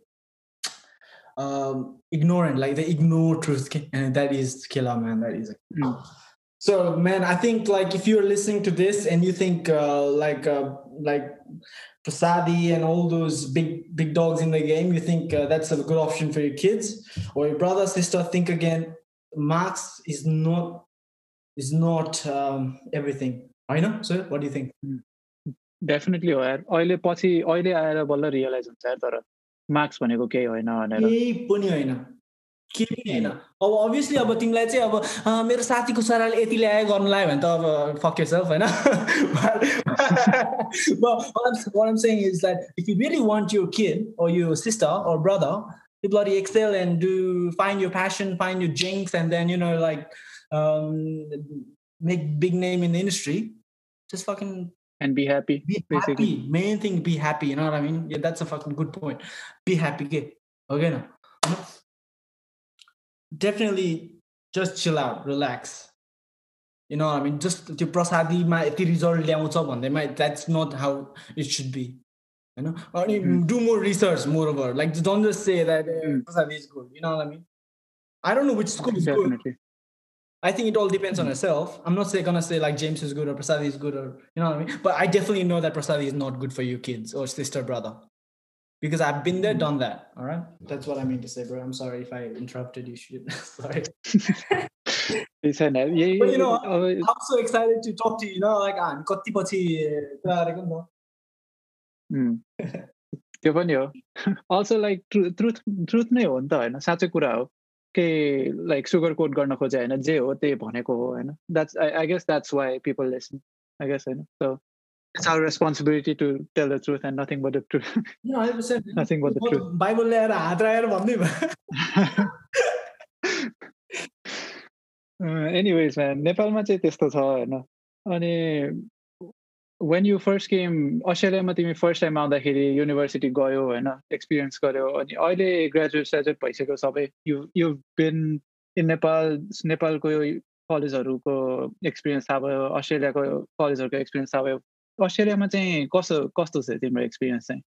um, ignorant, like they ignore truth, and that is killer, man. That is. Mm. So, man, I think like if you're listening to this and you think uh, like uh, like Prasadi and all those big big dogs in the game, you think uh, that's a good option for your kids or your brother sister. Think again. Marks is not is not um, everything. I know. So, what do you think? Definitely हो यार अहिले पछि अहिले आएर बल्ल realise हुन्छ यार तर मार्क्स भनेको केही होइन भनेर केही पनि होइन केही होइन अब अभियसली अब तिमीलाई चाहिँ अब मेरो साथीको छोराले यति ल्यायो गर्नु लायो भने त अब फकेछ But What I'm saying is that if you really want your kid or your sister or brother to bloody excel and do find your passion, find your jinx, and then you know like um, make big name in the industry, just fucking and be happy. Be basically. happy. Main thing, be happy. You know what I mean? Yeah, that's a fucking good point. Be happy, gay. Okay, no definitely just chill out, relax. You know what I mean? Just to prasadi ma iti resort liyamutsab on. That's not how it should be. You know? Or mm-hmm. do more research, more moreover. Like, don't just say that eh, mm. prasadi is good. You know what I mean? I don't know which school is good. I think it all depends on mm-hmm. yourself. I'm not gonna say like James is good or Prasadi is good or you know what I mean. But I definitely know that Prasadi is not good for you kids or sister brother. Because I've been there, done that. All right, that's what I mean to say, bro. I'm sorry if I interrupted you. Shit, sorry. छैन यही But you know, I'm so excited to talk to you. You know, like हामी कति पछि कुरा गरेको नि त त्यो पनि हो अल्सो लाइक ट्रुथ ट्रुथ नै हो नि त होइन साँचो कुरा हो केही लाइक सुगर कोट गर्न खोजे होइन जे हो त्यही भनेको हो होइन that's I guess that's why people listen I guess होइन so it's our responsibility to tell the truth and nothing but the truth You know, 100%. Nothing but the truth Bible ल्याएर हात राखेर भन्दै भयो एनिवेज म्यान नेपालमा चाहिँ त्यस्तो छ होइन अनि वेन यु फर्स्ट गेम अस्ट्रेलियामा तिमी फर्स्ट टाइम आउँदाखेरि युनिभर्सिटी गयो होइन एक्सपिरियन्स गर्यो अनि अहिले ग्रेजुएट स्याजुएट भइसक्यो सबै you you been in Nepal नेपालको कलेजहरूको एक्सपिरियन्स थाहा भयो अस्ट्रेलियाको कलेजहरूको एक्सपिरियन्स थाहा भयो अस्ट्रेलियामा चाहिँ कस्तो कस्तो छ तिम्रो एक्सपिरियन्स चाहिँ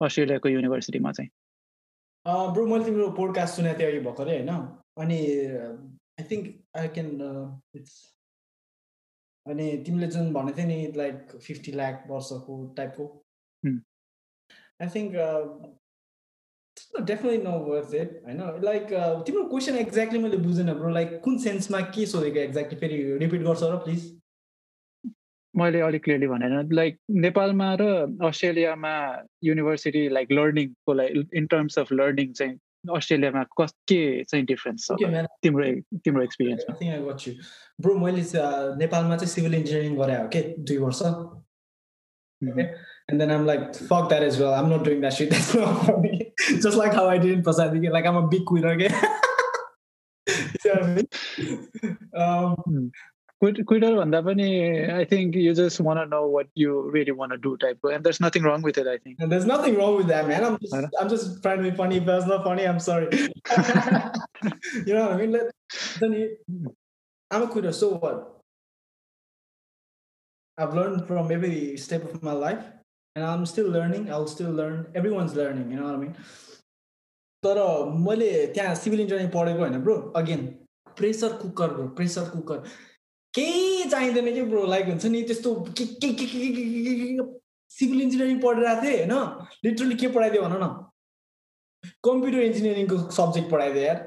अस्ट्रेलियाको युनिभर्सिटीमा चाहिँ ब्रो मैले तिम्रो पोडकास्ट सुनेको थिएँ अघि भर्खरै होइन? अनि I think I can it's अनि तिमीले जुन भनेको थियौ नि लाइक फिफ्टी लाख वर्षको टाइपको. I think definitely no worth it होइन? लाइक तिम्रो क्वेसन एक्ज्याक्टली मैले बुझेन ब्रो लाइक कुन सेन्समा के सोधेको एक्ज्याक्टली फेरि रिपिट गर्छ र प्लिज मैले अलिक क्लियरली भनेन लाइक नेपालमा र अस्ट्रेलियामा युनिभर्सिटी लाइक लर्निङको लागि इन टर्म्स अफ लर्निङ चाहिँ अस्ट्रेलियामा कस के चाहिँ डिफरेन्स छ तिम्रो तिम्रो you. Bro, मैले नेपालमा चाहिँ सिभिल इन्जिनियरिङ गरे हो के दुई वर्ष Mhm. And then I'm like, fuck that as well. I'm not doing that shit. That's not for me. Just like how I did in Prasad. Like I'm a big quitter. Okay? you see what I mean? Um, Quetta भन्दा पनि I think you just want know what you really want do टाइपको and there's nothing wrong with it I think and there's nothing wrong with that, man. I'm just, I know. I'm just trying to be funny. If that's not funny, I'm sorry. you know what I mean? Let, then you, I'm a quitter. So what? I've learned from every step of my life, and I'm still learning. I'll still learn. Everyone's learning. You know what I mean? तर मैले त्यहाँ civil engineering पढेको होइन bro again pressure cooker bro pressure cooker केही चाहिँदैन कि bro like हुन्छ नि त्यस्तो के के के के के सिभिल इन्जिनियरिङ पढिरहेको थिएँ होइन? लिटरली के पढाइदियो भन न? कम्प्युटर इन्जिनियरिङको सब्जेक्ट पढाइदियो यार।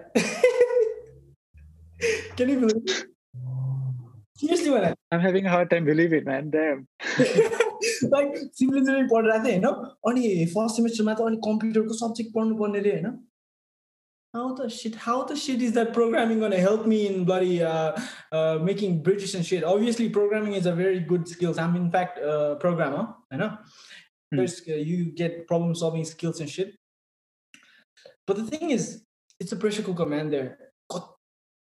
सिरियसली भने लाइक सिभिल इन्जिनियरिङ पढिरहेको थिएँ होइन? अनि फर्स्ट सेमेस्टरमा त अनि कम्प्युटरको सब्जेक्ट पढ्नु पर्ने रे होइन? How the shit? How the shit is that programming gonna help me in bloody uh, uh, making British and shit? Obviously, programming is a very good skill. I'm in fact a programmer. I know. There's uh, you get problem solving skills and shit. But the thing is, it's a pressure cooker, man. There,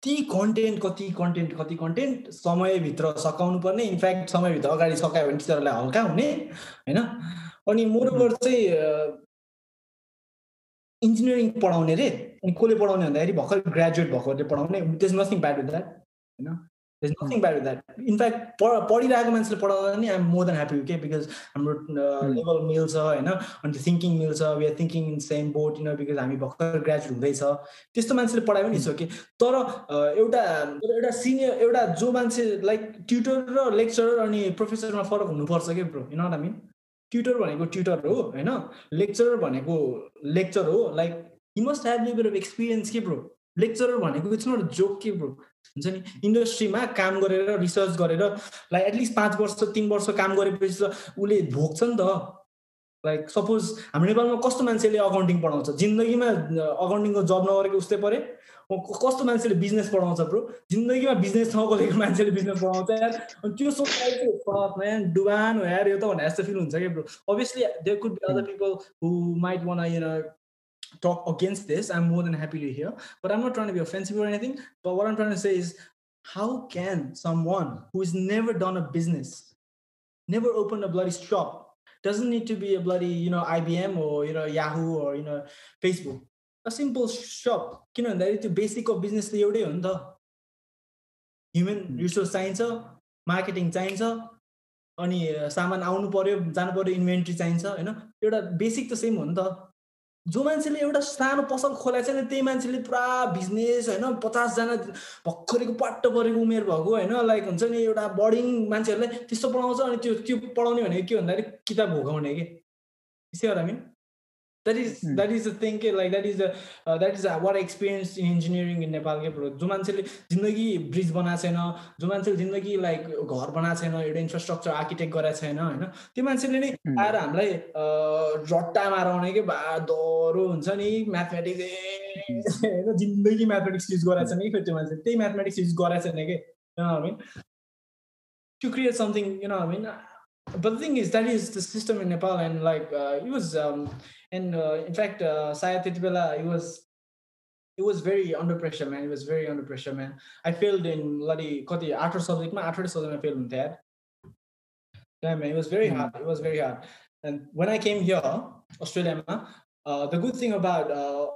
कति content कति content कति content समयभित्र सकाउनु पर्ने in fact समयभित्र अगाडि सकायो भने टिचरलाई हल्का हुने होइन अनि मोरोभर चाहिँ इन्जिनियरिङ पढाउने रे अनि कसले पढाउने भन्दाखेरि भर्खर ग्रेजुएट भएकोले पढाउने। देज नथिङ ब्याड विथ द्याट होइन there's nothing bad with that in fact पढिरहेको मान्छेले पढाउँदा नि आइएम मोर देन ह्याप्पी के बिकज हाम्रो लेभल मिल्छ होइन? अनि थिङ्किङ मिल्छ we are thinking in same boat you because हामी भर्खर ग्रेजुएट हुँदैछ। त्यस्तो मान्छेले पढायो पनि सके तर एउटा एउटा सिनियर एउटा जो मान्छे लाइक ट्युटर र लेक्चरर अनि प्रोफेसरमा फरक हुनुपर्छ क्या bro you not I mean tutor भनेको ट्युटर हो होइन? लेक्चरर भनेको लेक्चर हो लाइक यु मस्ट ह्याभ लिबर अफ एक्सपिरियन्स के ब्रो लेक्चरर भनेको इट्स नट जोक के ब्रो हुन्छ नि? इन्डस्ट्रीमा काम गरेर रिसर्च गरेर लाइक एटलिस्ट पाँच वर्ष तिन वर्ष काम गरेपछि त उसले भोग्छ नि त। लाइक सपोज हाम्रो नेपालमा कस्तो मान्छेले अकाउन्टिङ पढाउँछ? जिन्दगीमा अकाउन्टिङको जब नगरेको उस्तै परे कस्तो मान्छेले बिजनेस पढाउँछ ब्रो जिन्दगीमा बिजनेस नगरेको मान्छेले बिजनेस पढाउँछ यार। अनि त्यो सोच्दा डुबान हो यार यो त भनेर यस्तो फिल हुन्छ क्या bro obviously there could be other people who might want you talk against this, I'm more than happy to hear. But I'm not trying to be offensive or anything. But what I'm trying to say is, how can someone who has never done a business, never opened a bloody shop, doesn't need to be a bloody, you know, IBM or you know Yahoo or you know Facebook, a simple shop, you know, that is the basic of business एउटै हो नि त human resource चाहिन्छ marketing चाहिन्छ अनि सामान आउनु पर्यो जानु पर्यो इन्भेन्ट्री चाहिन्छ होइन एउटा बेसिक त सेम हो नि त जो मान्छेले एउटा सानो पसल खोलाएको छ नि त्यही मान्छेले पुरा बिजनेस होइन पचासजना भर्खरैको पाट्ट परेको उमेर भएको होइन लाइक हुन्छ नि एउटा बढिङ मान्छेहरूलाई त्यस्तो पढाउँछ अनि त्यो त्यो पढाउने भनेको के भन्दाखेरि किताब भोगाउने कि? त्यसै हो हामी। That is that is the thing के like that is the that is what experience in engineering in Nepal के जो मान्छेले जिन्दगी ब्रिज बनाएको छैन जो मान्छेले जिन्दगी लाइक घर बनाएको छैन एउटा इन्फ्रास्ट्रक्चर आर्किटेक्ट गराएको छैन होइन त्यो मान्छेले नै आएर हामीलाई रट्टा माराउने कि बा डह्रो हुन्छ नि म्याथमेटिक्स होइन जिन्दगी म्याथमेटिक्स युज गराएको छैन कि फेरि त्यो मान्छे त्यही म्याथमेटिक्स युज गराएको छैन कि होइन to create something you know I but the thing is that is the system in Nepal and like uh, it was um, and uh, in fact, uh, Saya Titibela, it was it was very under pressure, man. It was very under pressure, man. I failed in bloody kati after subject, my after subject I failed in that. Yeah, man, it was very hard. It was very hard. And when I came here, Australia, uh, the good thing about uh,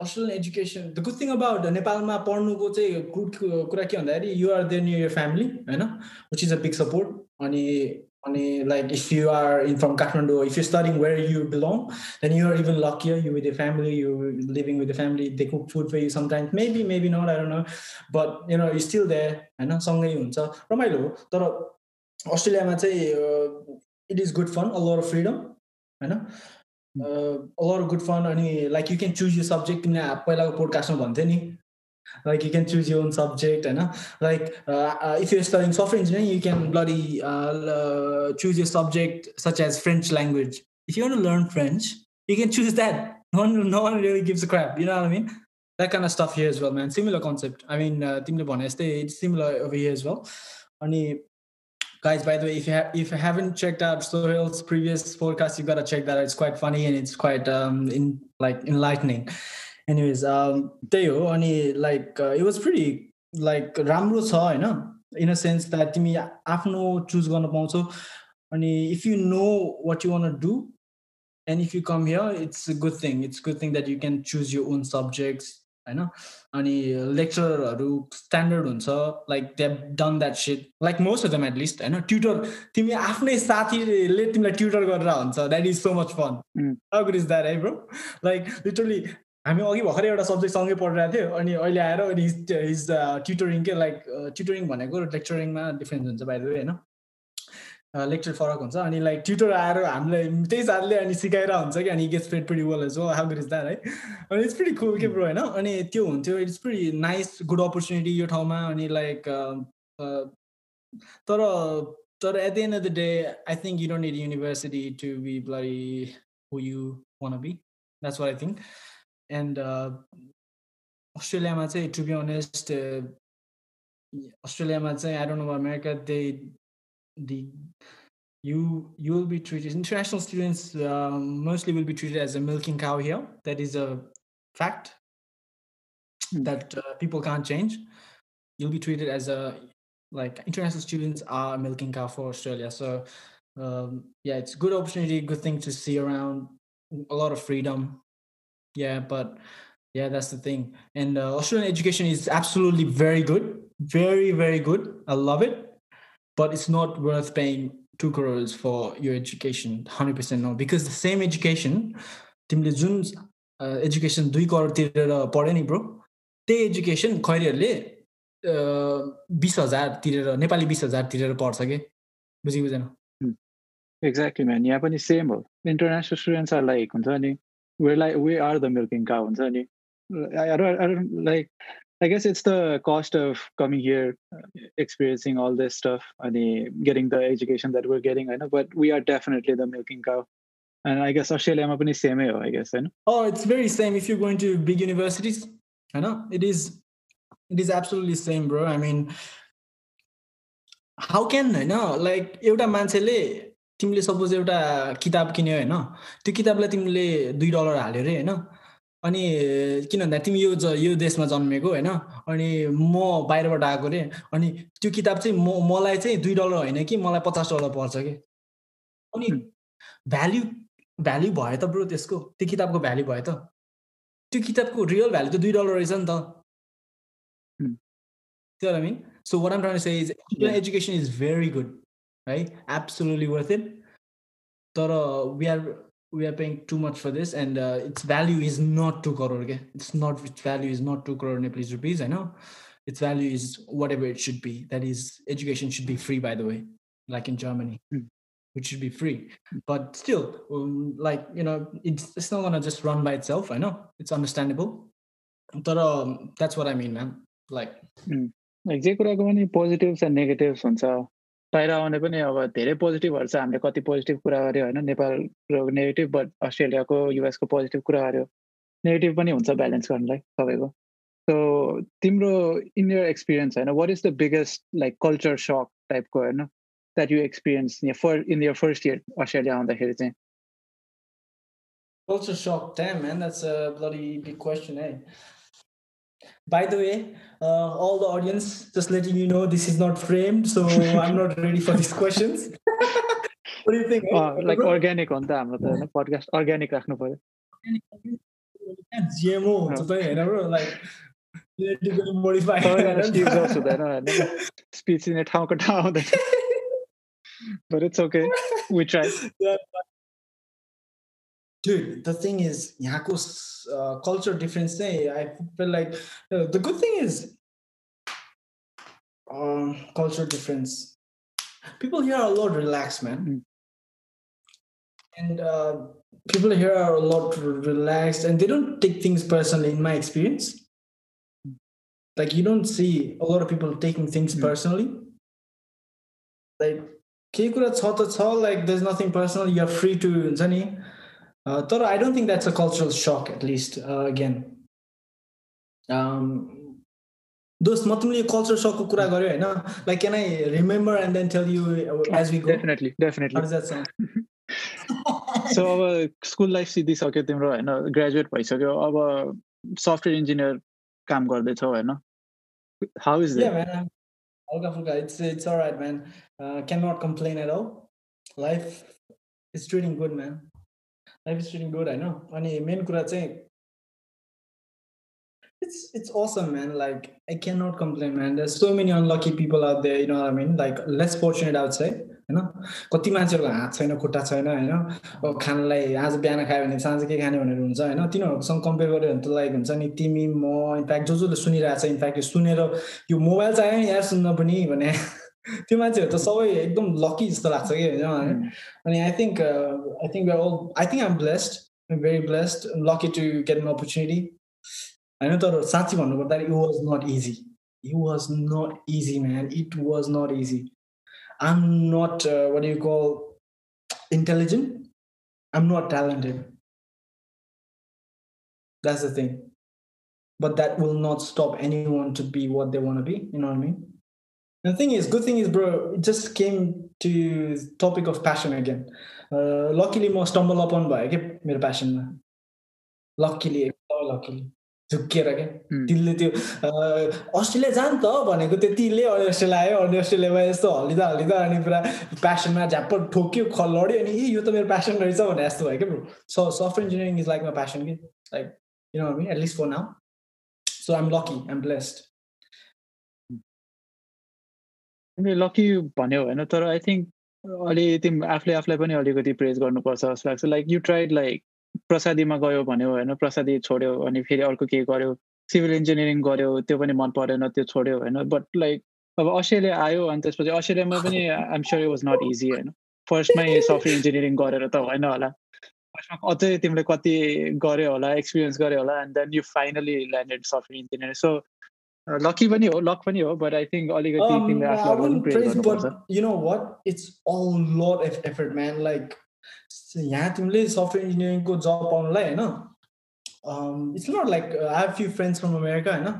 Australian education, the good thing about नेपालमा पढ्नुको चाहिँ good कुरा के भन्दाखेरि you are there near your family होइन which is a big support अनि अनि like if you are in from Kathmandu, if you're studying where you belong, then you are even luckier. You with your family, you're living with the family. They cook food for you sometimes. Maybe, maybe not. I don't know. But you know, you're still there. होइन सँगै हुन्छ रमाइलो हो तर अस्ट्रेलियामा चाहिँ it is good fun a lot of freedom होइन a lot good fun अनि लाइक यु क्यान चुज यो सब्जेक्ट किन पहिलाको पोडकास्टमा भन्थ्यो नि like you can choose your own subject and like uh, uh, if you're studying software engineering you can bloody uh, choose your subject such as french language. If you want to learn french you can choose that. No one, no one really gives a crap you know what i mean? That kind of stuff here as well man. Similar concept. I mean uh, it's similar over here as well. Only guys by the way if you have if you haven't checked out Sohail's previous podcast you got to check that out. It's quite funny and it's quite um in like enlightening anyways त्यही हो अनि like it was pretty like राम्रो छ होइन? In a sense that तिमी आफ्नो choose गर्न पाउँछौ। अनि if you know what you want do and if you come here it's a good thing it's good thing that you can choose you own subjects होइन? अनि लेक्चरहरू standard हुन्छ like they don't that shit like most of them at least होइन? Tutor तिमी आफ्नै साथीले तिमीलाई tutor गरेर हुन्छ। That is so much fun how good is that है ब्रो लाइक लिटरली हामी अघि भर्खरै एउटा सब्जेक्ट सँगै पढिरहेको थियो अनि अहिले आएर अनि हिज ट्युटरिङ के लाइक ट्युटरिङ भनेको लेक्चरिङमा डिफ्रेन्स हुन्छ बाहिर होइन? लेक्चर फरक हुन्छ अनि लाइक ट्युटर आएर हामीलाई त्यही साथले अनि सिकाएर हुन्छ कि अनि gets fed pretty well as how good is that है अनि इट्स प्रिटी कुल के ब्रो होइन? अनि त्यो हुन्थ्यो it's pretty nice good opportunity यो ठाउँमा अनि लाइक तर तर at the end of the day I think you don't need university to be bloody who you want be that's what I think and अस्ट्रेलियामा चाहिँ टु बी अनेस्ट अस्ट्रेलियामा चाहिँ I don't know America they the you you will be treated international students um, mostly will be treated as a milking cow here that is a fact that uh, people can't change you'll be treated as a like international students are milking cow for australia so um, yeah it's a good opportunity good thing to see around a lot of freedom yeah but yeah that's the thing and uh, australian education is absolutely very good very very good i love it but it's not worth paying two crores for your education 100% no because the same education तिमीले जुन education दुई करोड तिरेर पढ्यो नि bro त्यही education खैरीहरूले बिस हजार तिरेर नेपाली बिस हजार तिरेर पढ्छ कि बुझि बुझेन एक्ज्याक्टली म्यान यहाँ पनि सेम हो इन्टरनेसनल स्टुडेन्ट्स आर लाइक हुन्छ नि we're like we are the milking cow and I, don't I don't like I guess it's the cost of coming here, uh, experiencing all this stuff, and getting the education that we're getting. I know, but we are definitely the milking cow. And I guess Australia is same I guess. I know. Oh, it's very same if you're going to big universities. I know it is. It is absolutely same, bro. I mean, how can I know? Like, एउटा मान्छेले तिमीले suppose एउटा किताब किन्यो होइन त्यो किताबलाई तिमीले दुई डलर हाल्यो अरे होइन अनि किन भन्दा तिमी यो यो देशमा जन्मेको होइन अनि म बाहिरबाट आएको अरे अनि त्यो किताब चाहिँ म मलाई चाहिँ दुई डलर होइन कि मलाई पचास डलर पर्छ कि? अनि भ्याल्यु भ्याल्यु भयो त ब्रो त्यसको त्यो किताबको भ्याल्यु भयो त। त्यो किताबको रियल भ्याल्यु त दुई डलर रहेछ नि त। त्यो mean so what am say is education is very good right absolutely worth it but uh, we are we are paying too much for this and uh, its value is not 2 crore okay? it's not its value is not 2 crore nepalese rupees i know its value is whatever it should be that is education should be free by the way like in germany mm. which should be free but still um, like you know it's, it's not gonna just run by itself i know it's understandable but um, that's what i mean man like mm. like जे कुराको पनि positives and negatives हुन्छ बाहिर आउने पनि अब धेरै पोजिटिभहरू छ। हामीले कति पोजिटिभ कुरा गऱ्यो होइन नेपालको नेगेटिभ बट अस्ट्रेलियाको युएसको पोजिटिभ कुरा गऱ्यो नेगेटिभ पनि हुन्छ ब्यालेन्स गर्नलाई सबैको। सो तिम्रो इन यर एक्सपिरियन्स होइन what is the biggest like culture shock टाइपको होइन that you experience for in your first year Australia आउँदाखेरि चाहिँ? Shock, damn man, that's a bloody big question, eh? By the way, uh, all the audience, just letting you know, this is not framed, so I'm not ready for these questions. what do you think? Uh, like organic on the हाम्रो podcast organic राख्नु पर्यो GMO हुन्छ त होइन bro like genetically modified हुँदैन speech दिने ठाउँको ठाउँ आउँदैन but it's okay we try yeah, dude the thing is yako's uh, culture difference i feel like uh, the good thing is um, culture difference. People here are a lot relaxed man. Mm. and uh, people here are a lot relaxed and they don't take things personally in my experience. Like you don't see a lot of people taking things mm. personally. Like like there's nothing personal you're free to तर I don't think that's a cultural shock at least again दोस्त म तिमीले culture सकको कुरा गर्यो होइन like can I remember and then tell you as we definitely definitely so अब school life सिद्धिसक्यो तिम्रो होइन ग्रेजुएट भइसक्यो अब सफ्टवेयर इन्जिनियर काम गर्दैछौ होइन हाउ इज हल्का फुल्का it's it's right man can not complain at all life is treating good man life is treating good होइन अनि मेन कुरा चाहिँ it's it's awesome man. Like i cannot complain man. There's so many unlucky people out there you know what i mean? Like less fortunate outside होइन कति मान्छेहरूको हात छैन खुट्टा छैन होइन अब खानलाई आज बिहान खायो भने साँझ के खाने भनेर हुन्छ होइन तिनीहरूसँग कम्पेयर गऱ्यो भने त लाइक हुन्छ नि तिमी म इन्फ्याक्ट जो जसले सुनिरहेको छ इन्फ्याक्ट सुनेर यो मोबाइल चाहियो नि यार सुन्न पनि भने त्यो मान्छेहरू त सबै एकदम लकी जस्तो लाग्छ कि होइन अनि I think I think I think I'm blessed very blessed lucky to get an opportunity होइन तर साँच्ची भन्नुपर्दा it was not easy it was not easy man it was not easy I am not what you call intelligent I am not talented that's the thing but that will not stop anyone to be what they want to be you know what i mean? The thing is good thing is bro it just came to topic of passion again. Uh, luckily म stumble upon भयो कि मेरो प्यासनमा एकदमै luckily झुक्किएर क्या तिमीले त्यो Australia जान त भनेको त्यतिले अनि अस्ट्रेलिया आयो अनि अस्ट्रेलियामा यस्तो हल्लिँदा हल्लिँदा अनि पुरा प्यासनमा झ्याप्प ठोक्यो लड्यो अनि ए यो त मेरो प्यासन रहेछ भने जस्तो भयो क्या bro so software engineering is like my passion कि like you know me at least for now so I'm lucky I'm blessed तिमीले लकी भन्यो होइन तर आई थिङ्क अलि तिमी आफूले आफूलाई पनि अलिकति प्रेज गर्नुपर्छ जस्तो लाग्छ। लाइक यु ट्राइड लाइक प्रसादीमा गयो भन्यो होइन प्रसादी छोड्यो अनि फेरि अर्को केही गर्यो? सिभिल इन्जिनियरिङ गर्यो त्यो पनि मन परेन त्यो छोड्यो होइन। बट लाइक अब अस्ट्रेलिया आयो अनि त्यसपछि अस्ट्रेलियामा पनि I'm sure was not easy होइन। फर्स्टमै सफ्टवेयर इन्जिनियरिङ गरेर त होइन होला। फर्स्टमा अझै तिमीले कति गर्यो होला एक्सपिरियन्स गर्यो होला and then you finally landed software engineering so lucky पनि हो लक पनि हो बट आई थिङ्क अलिकति you know what it's all lot of effort man like यहाँ तिमीले सफ्टवेयर इन्जिनियरिङको जब पाउनुलाई होइन it's not like I have few friends from America होइन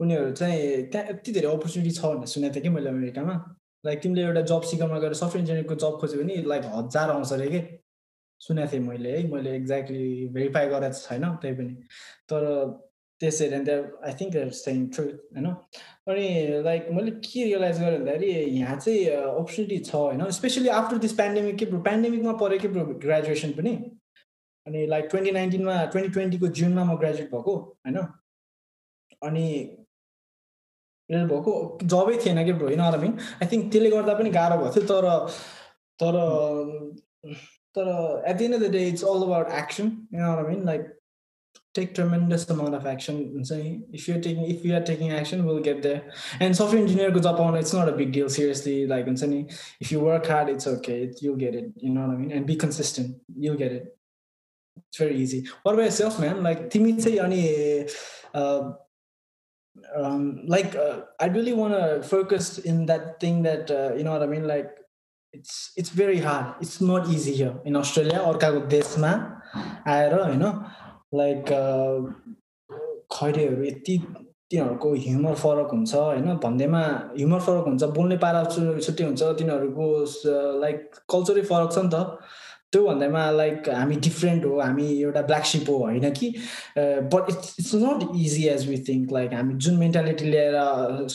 उनीहरू चाहिँ त्यहाँ यति धेरै अपर्च्युनिटी छ भनेर सुनेको थिएँ कि मैले अमेरिकामा लाइक तिमीले एउटा जब सिकाउमा गएर सफ्टवेयर इन्जिनियरिङको जब खोज्यो भने लाइक हजार आउँछ अरे कि सुनेको थिएँ मैले है मैले एक्ज्याक्टली भेरिफाई गरेको छैन त्यही पनि तर त्यसरी अनि आई थिङ्क सेङ ट्रुथ होइन अनि लाइक मैले के रियलाइज गरेँ भन्दाखेरि यहाँ चाहिँ अपर्च्युनिटी छ होइन स्पेसली आफ्टर दिस पेन्डेमिक के पेन्डेमिकमा पऱ्यो कि ग्रेजुएसन पनि। अनि लाइक ट्वेन्टी नाइन्टिनमा ट्वेन्टी ट्वेन्टीको जुनमा म ग्रेजुएट भएको होइन अनि भएको जबै थिएन कि ब्रो होइन मिन आई थिङ्क त्यसले गर्दा पनि गाह्रो भएको थियो तर तर the end of the day, it's all about action. You know what I mean? Like take tremendous amount of action. So if you're taking if we are taking action, we'll get there. And software engineer goes up on it's not a big deal. Seriously, like if you work hard, it's okay. You'll get it. You know what I mean? And be consistent. You'll get it. It's very easy. What about yourself, man? Like Timmy say any uh, um, like uh, I really want to focus in that thing that uh, you know what I mean. Like it's it's very hard. It's not easy here in Australia अर्काको देशमा आएर होइन Like खैरेहरू यति तिनीहरूको humour फरक हुन्छ होइन? भन्दैमा ह्युमर फरक हुन्छ बोल्ने पारा छुट्टै हुन्छ तिनीहरूको लाइक कल्चरै फरक छ नि त। त्यो भन्दैमा लाइक हामी डिफ्रेन्ट हो हामी एउटा ब्ल्याक सिप हो होइन कि? But it's it's not easy as we think like हामी जुन मेन्टालिटी लिएर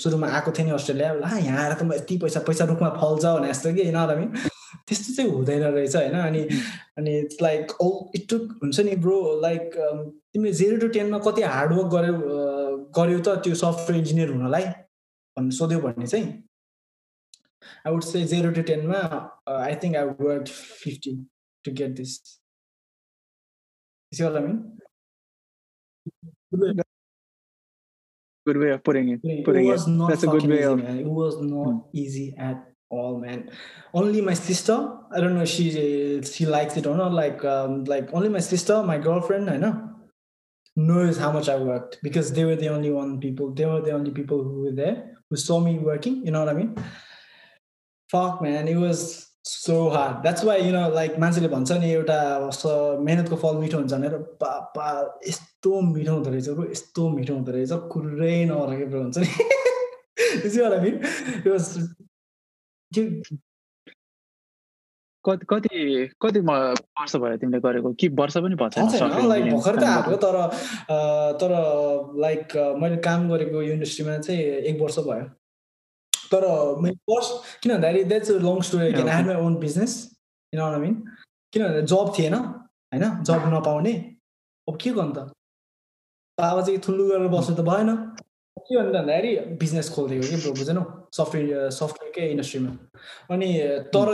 सुरुमा आएको थियो नि अस्ट्रेलिया ला यहाँ आएर त म यति पैसा पैसा रुखमा फल्छ भने जस्तो कि होइन त्यस्तो चाहिँ हुँदैन रहेछ होइन अनि अनि इट्स लाइक औ इट हुन्छ नि ब्रो लाइक तिमीले जेरो टु टेनमा कति हार्डवर्क गर्यो गर्यो त त्यो सफ्टवेयर इन्जिनियर हुनलाई भन्नु सोध्यो भने चाहिँ I would say zero to टेनमा I think I work fifty to get this. You see what I mean? Good way of putting it. Putting it was it. not That's a good way easy, of. Man. It was not hmm. easy at all, man. Only my sister. I don't know she she likes it or not. Like um like only my sister, my girlfriend. I know knows how much I worked because they were the only one people. They were the only people who were there who saw me working. You know what I mean? Fuck, man. It was so hard that's why you know like मान्छेले भन्छ नि एउटा मेहनतको फल मिठो हुन्छ भनेर पापा यस्तो मिठो हुँदो रहेछ ब्रो यस्तो मिठो हुँदो रहेछ कुरै नरहेको ब्रो हुन्छ नि कति कति कति वर्ष भयो तिमीले गरेको? कि वर्ष पनि भएको लाइक भर्खर त आएको तर तर लाइक मैले काम गरेको युनिभर्सिटीमा चाहिँ एक वर्ष भयो। तर मैले फर्स्ट किन भन्दाखेरि द्याट्स अ लङ स्टोरी किन आई माई ओन बिजनेस किन आई मिन किन भन्दा जब थिएन होइन? जब नपाउने। अब के गर्नु त? बाबा चाहिँ ठुलो गरेर बस्नु त भएन। के भन्नु भन्दाखेरि बिजनेस खोलिदिएको कि बुझेनौ सफ्टवेयर सफ्टवेयरकै इन्डस्ट्रीमा अनि तर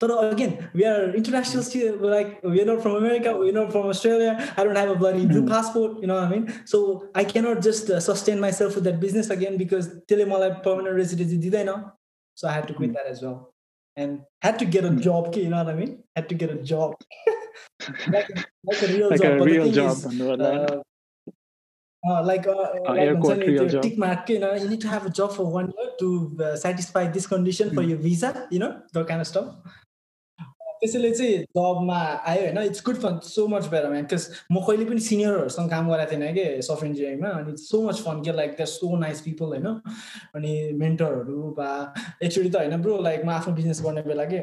तर again we are international like we not from America we not from Australia I don't have a bloody blue passport you know I mean so I cannot just sustain myself with that business again because त्यसले मलाई permanent residency दिँदैन so I have to quit that as well and had to get a job. You know what I mean? Had to get a job, like, like a real like job. A but real the thing job. Is, uh, uh, like uh, uh, like your tick mark, you know, you need to have a job for one year to uh, satisfy this condition mm. for your visa, you know, that kind of stuff. त्यसैले चाहिँ जबमा आयो होइन it's good fun so much better man because म कहिले पनि सिनियरहरूसँग काम गरेको थिएन कि सफ्टवेयर इन्जिनियरिङमा अनि सो मच फन के like the so nice people होइन अनि मेन्टरहरू बा एकचोटि त होइन ब्रो लाइक म आफ्नो बिजनेस गर्ने बेला के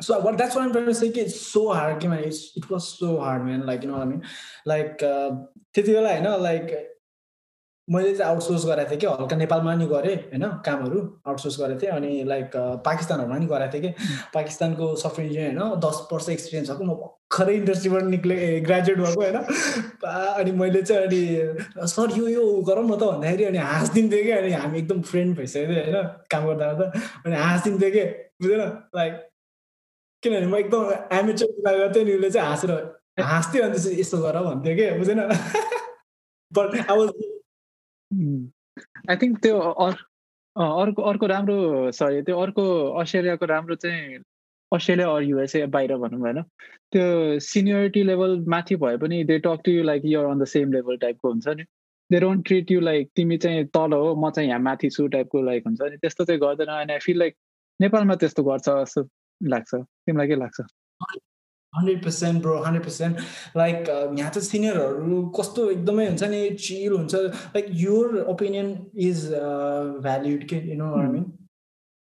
so what that's what I'm trying to say it's so hard man it's, it was so hard man. Like you know what I mean? Like त्यति बेला होइन लाइक मैले चाहिँ आउटसोर्स गरेको थिएँ कि हल्का नेपालमा नि गरेँ होइन कामहरू आउटसोर्स गरेको थिएँ। अनि लाइक पाकिस्तानहरूमा नि गरेको थिएँ कि। पाकिस्तानको सफ्टवेयर इन्जिनियर होइन दस वर्ष एक्सपिरियन्स भएको म भर्खरै इन्डस्ट्रीबाट निक्ले ग्रेजुएट भएको होइन। अनि मैले चाहिँ अनि सर यो यो गरौँ न त भन्दाखेरि अनि हाँसिदिन्थेँ कि। अनि हामी एकदम फ्रेन्ड भइसकेको थियो होइन काम गर्दा गर्दा। अनि हाँसिदिन्थेँ कि बुझेन लाइक किनभने म एकदम एमेचर कुरा गर्थेँ नि उसले चाहिँ हाँसेर हाँस्थ्यो अनि त्यसपछि यस्तो गर भन्थ्यो कि? बुझेन? आई थिङ्क त्यो अर्को अर्को राम्रो सरी त्यो अर्को अस्ट्रेलियाको राम्रो चाहिँ अस्ट्रेलिया अर युएसए बाहिर भनौँ होइन? त्यो सिनियरिटी लेभल माथि भए पनि they talk to you like you're on the same level टाइपको हुन्छ नि? They don't treat you like तिमी चाहिँ तल हो म चाहिँ यहाँ माथि छु टाइपको लाइक हुन्छ नि? त्यस्तो चाहिँ गर्दैन। अनि आई फिल लाइक नेपालमा त्यस्तो गर्छ जस्तो। लाग्छ तिमीलाई के लाग्छ hundred percent bro hundred percent like यहाँ त सिनियरहरू कस्तो एकदमै हुन्छ नि चिल हुन्छ। Like your opinion is valued के यु नो आई मिन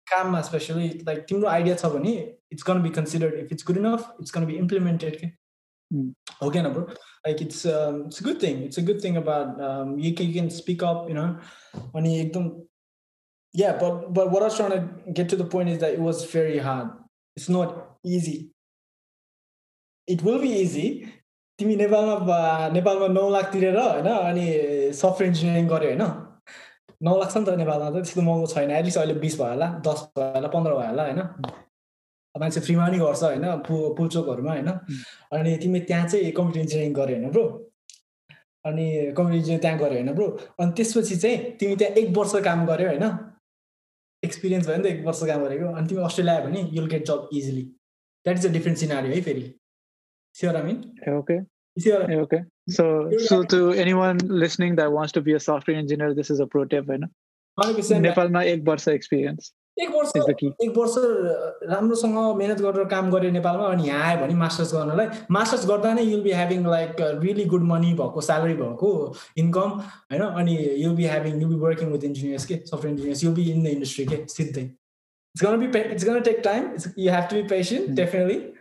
काममा स्पेसली लाइक तिम्रो आइडिया छ भने it's gonna be considered if it's good enough it's gonna be implemented के हो क्या bro like it's it's good thing it's a good thing about you you can speak up you know अनि एकदम yeah but but what i was trying to get to the point is that it was very hard. It's not easy. It will be easy तिमी नेपालमा नेपालमा नौ लाख तिरेर होइन अनि software engineering गऱ्यो होइन नौ लाख छ नि त नेपालमा त त्यस्तो महँगो छैन एटलिस्ट अहिले बिस भयो होला दस भयो होला पन्ध्र भयो होला होइन मान्छे फ्रीमा पनि गर्छ होइन पु पुलचोकहरूमा होइन अनि तिमी त्यहाँ चाहिँ कम्प्युटर इन्जिनियरिङ गऱ्यो होइन ब्रो अनि कम्प्युटर इन्जिनियरिङ त्यहाँ गऱ्यो होइन ब्रो अनि त्यसपछि चाहिँ तिमी त्यहाँ एक वर्ष काम गऱ्यो होइन एक्सपिरियन्स भयो नि त एक वर्ष काम गरेको। अनि तिमी अस्ट्रेलिया आयो भने you'll get job easily that is a different scenery है फेरि। Sure I mean okay. Okay. So so to anyone listening that wants to be a software engineer this is a pro tip होइन नेपालमा एक वर्ष experience एक वर्ष. एक वर्ष राम्रोसँग मिहिनेत गरेर काम गऱ्यो नेपालमा अनि यहाँ आयो भने मास्टर्स गर्नलाई। मास्टर्स गर्दा नै you'll be having like really good money भएको स्यालेरी भएको इन्कम होइन? अनि you'll be having you'll be working with engineers के? Software engineers you'll be in the industry के? सिधै it's gonna be it's gonna take time you have to be patient definitely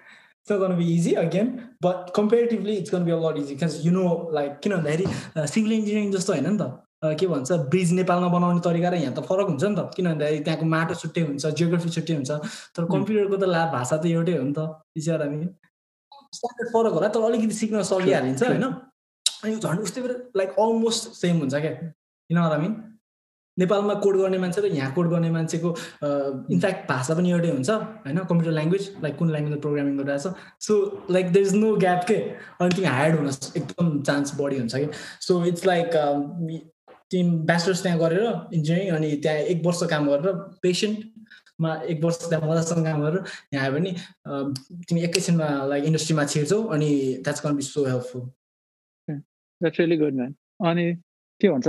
to be easy again, but comparatively, it's going to be a lot easy because you know, like, किन भन्दाखेरि civil engineering जस्तो होइन नि त। A, के भन्छ bridge नेपालमा बनाउने तरिका र यहाँ त फरक हुन्छ नि त। किन भन्दाखेरि त्यहाँको माटो छुट्टै हुन्छ जियोग्राफी छुट्टै हुन्छ। तर कम्प्युटरको त ला भाषा त एउटै हो नि त विचार हामी। स्ट्यान्डर्ड फरक होला तर अलिकति सिक्न सकिहालिन्छ होइन। अनि झन् उस्तै लाइक अलमोस्ट सेम हुन्छ क्या। किन हामी नेपालमा कोड गर्ने मान्छे र यहाँ कोड गर्ने मान्छेको इनफ्याक्ट भाषा पनि एउटै हुन्छ होइन? कम्प्युटर ल्याङ्ग्वेज लाइक कुन ल्याङ्ग्वेजमा प्रोग्रामिङ गरिरहेछ। So like there is no gap के? अनि तिमी हायर्ड हुन एकदम चान्स बढी हुन्छ कि? सो इट्स लाइक तिमी ब्याचलर्स त्यहाँ गरेर इन्जिनियरिङ अनि त्यहाँ एक वर्ष काम गरेर पेसेन्टमा एक वर्ष त्यहाँ मजासँग काम गरेर यहाँ आयो भने तिमी एकैछिनमा लाइक इन्डस्ट्रीमा छिर्छौ अनि that's can be so helpful that's really good man अनि के भन्छ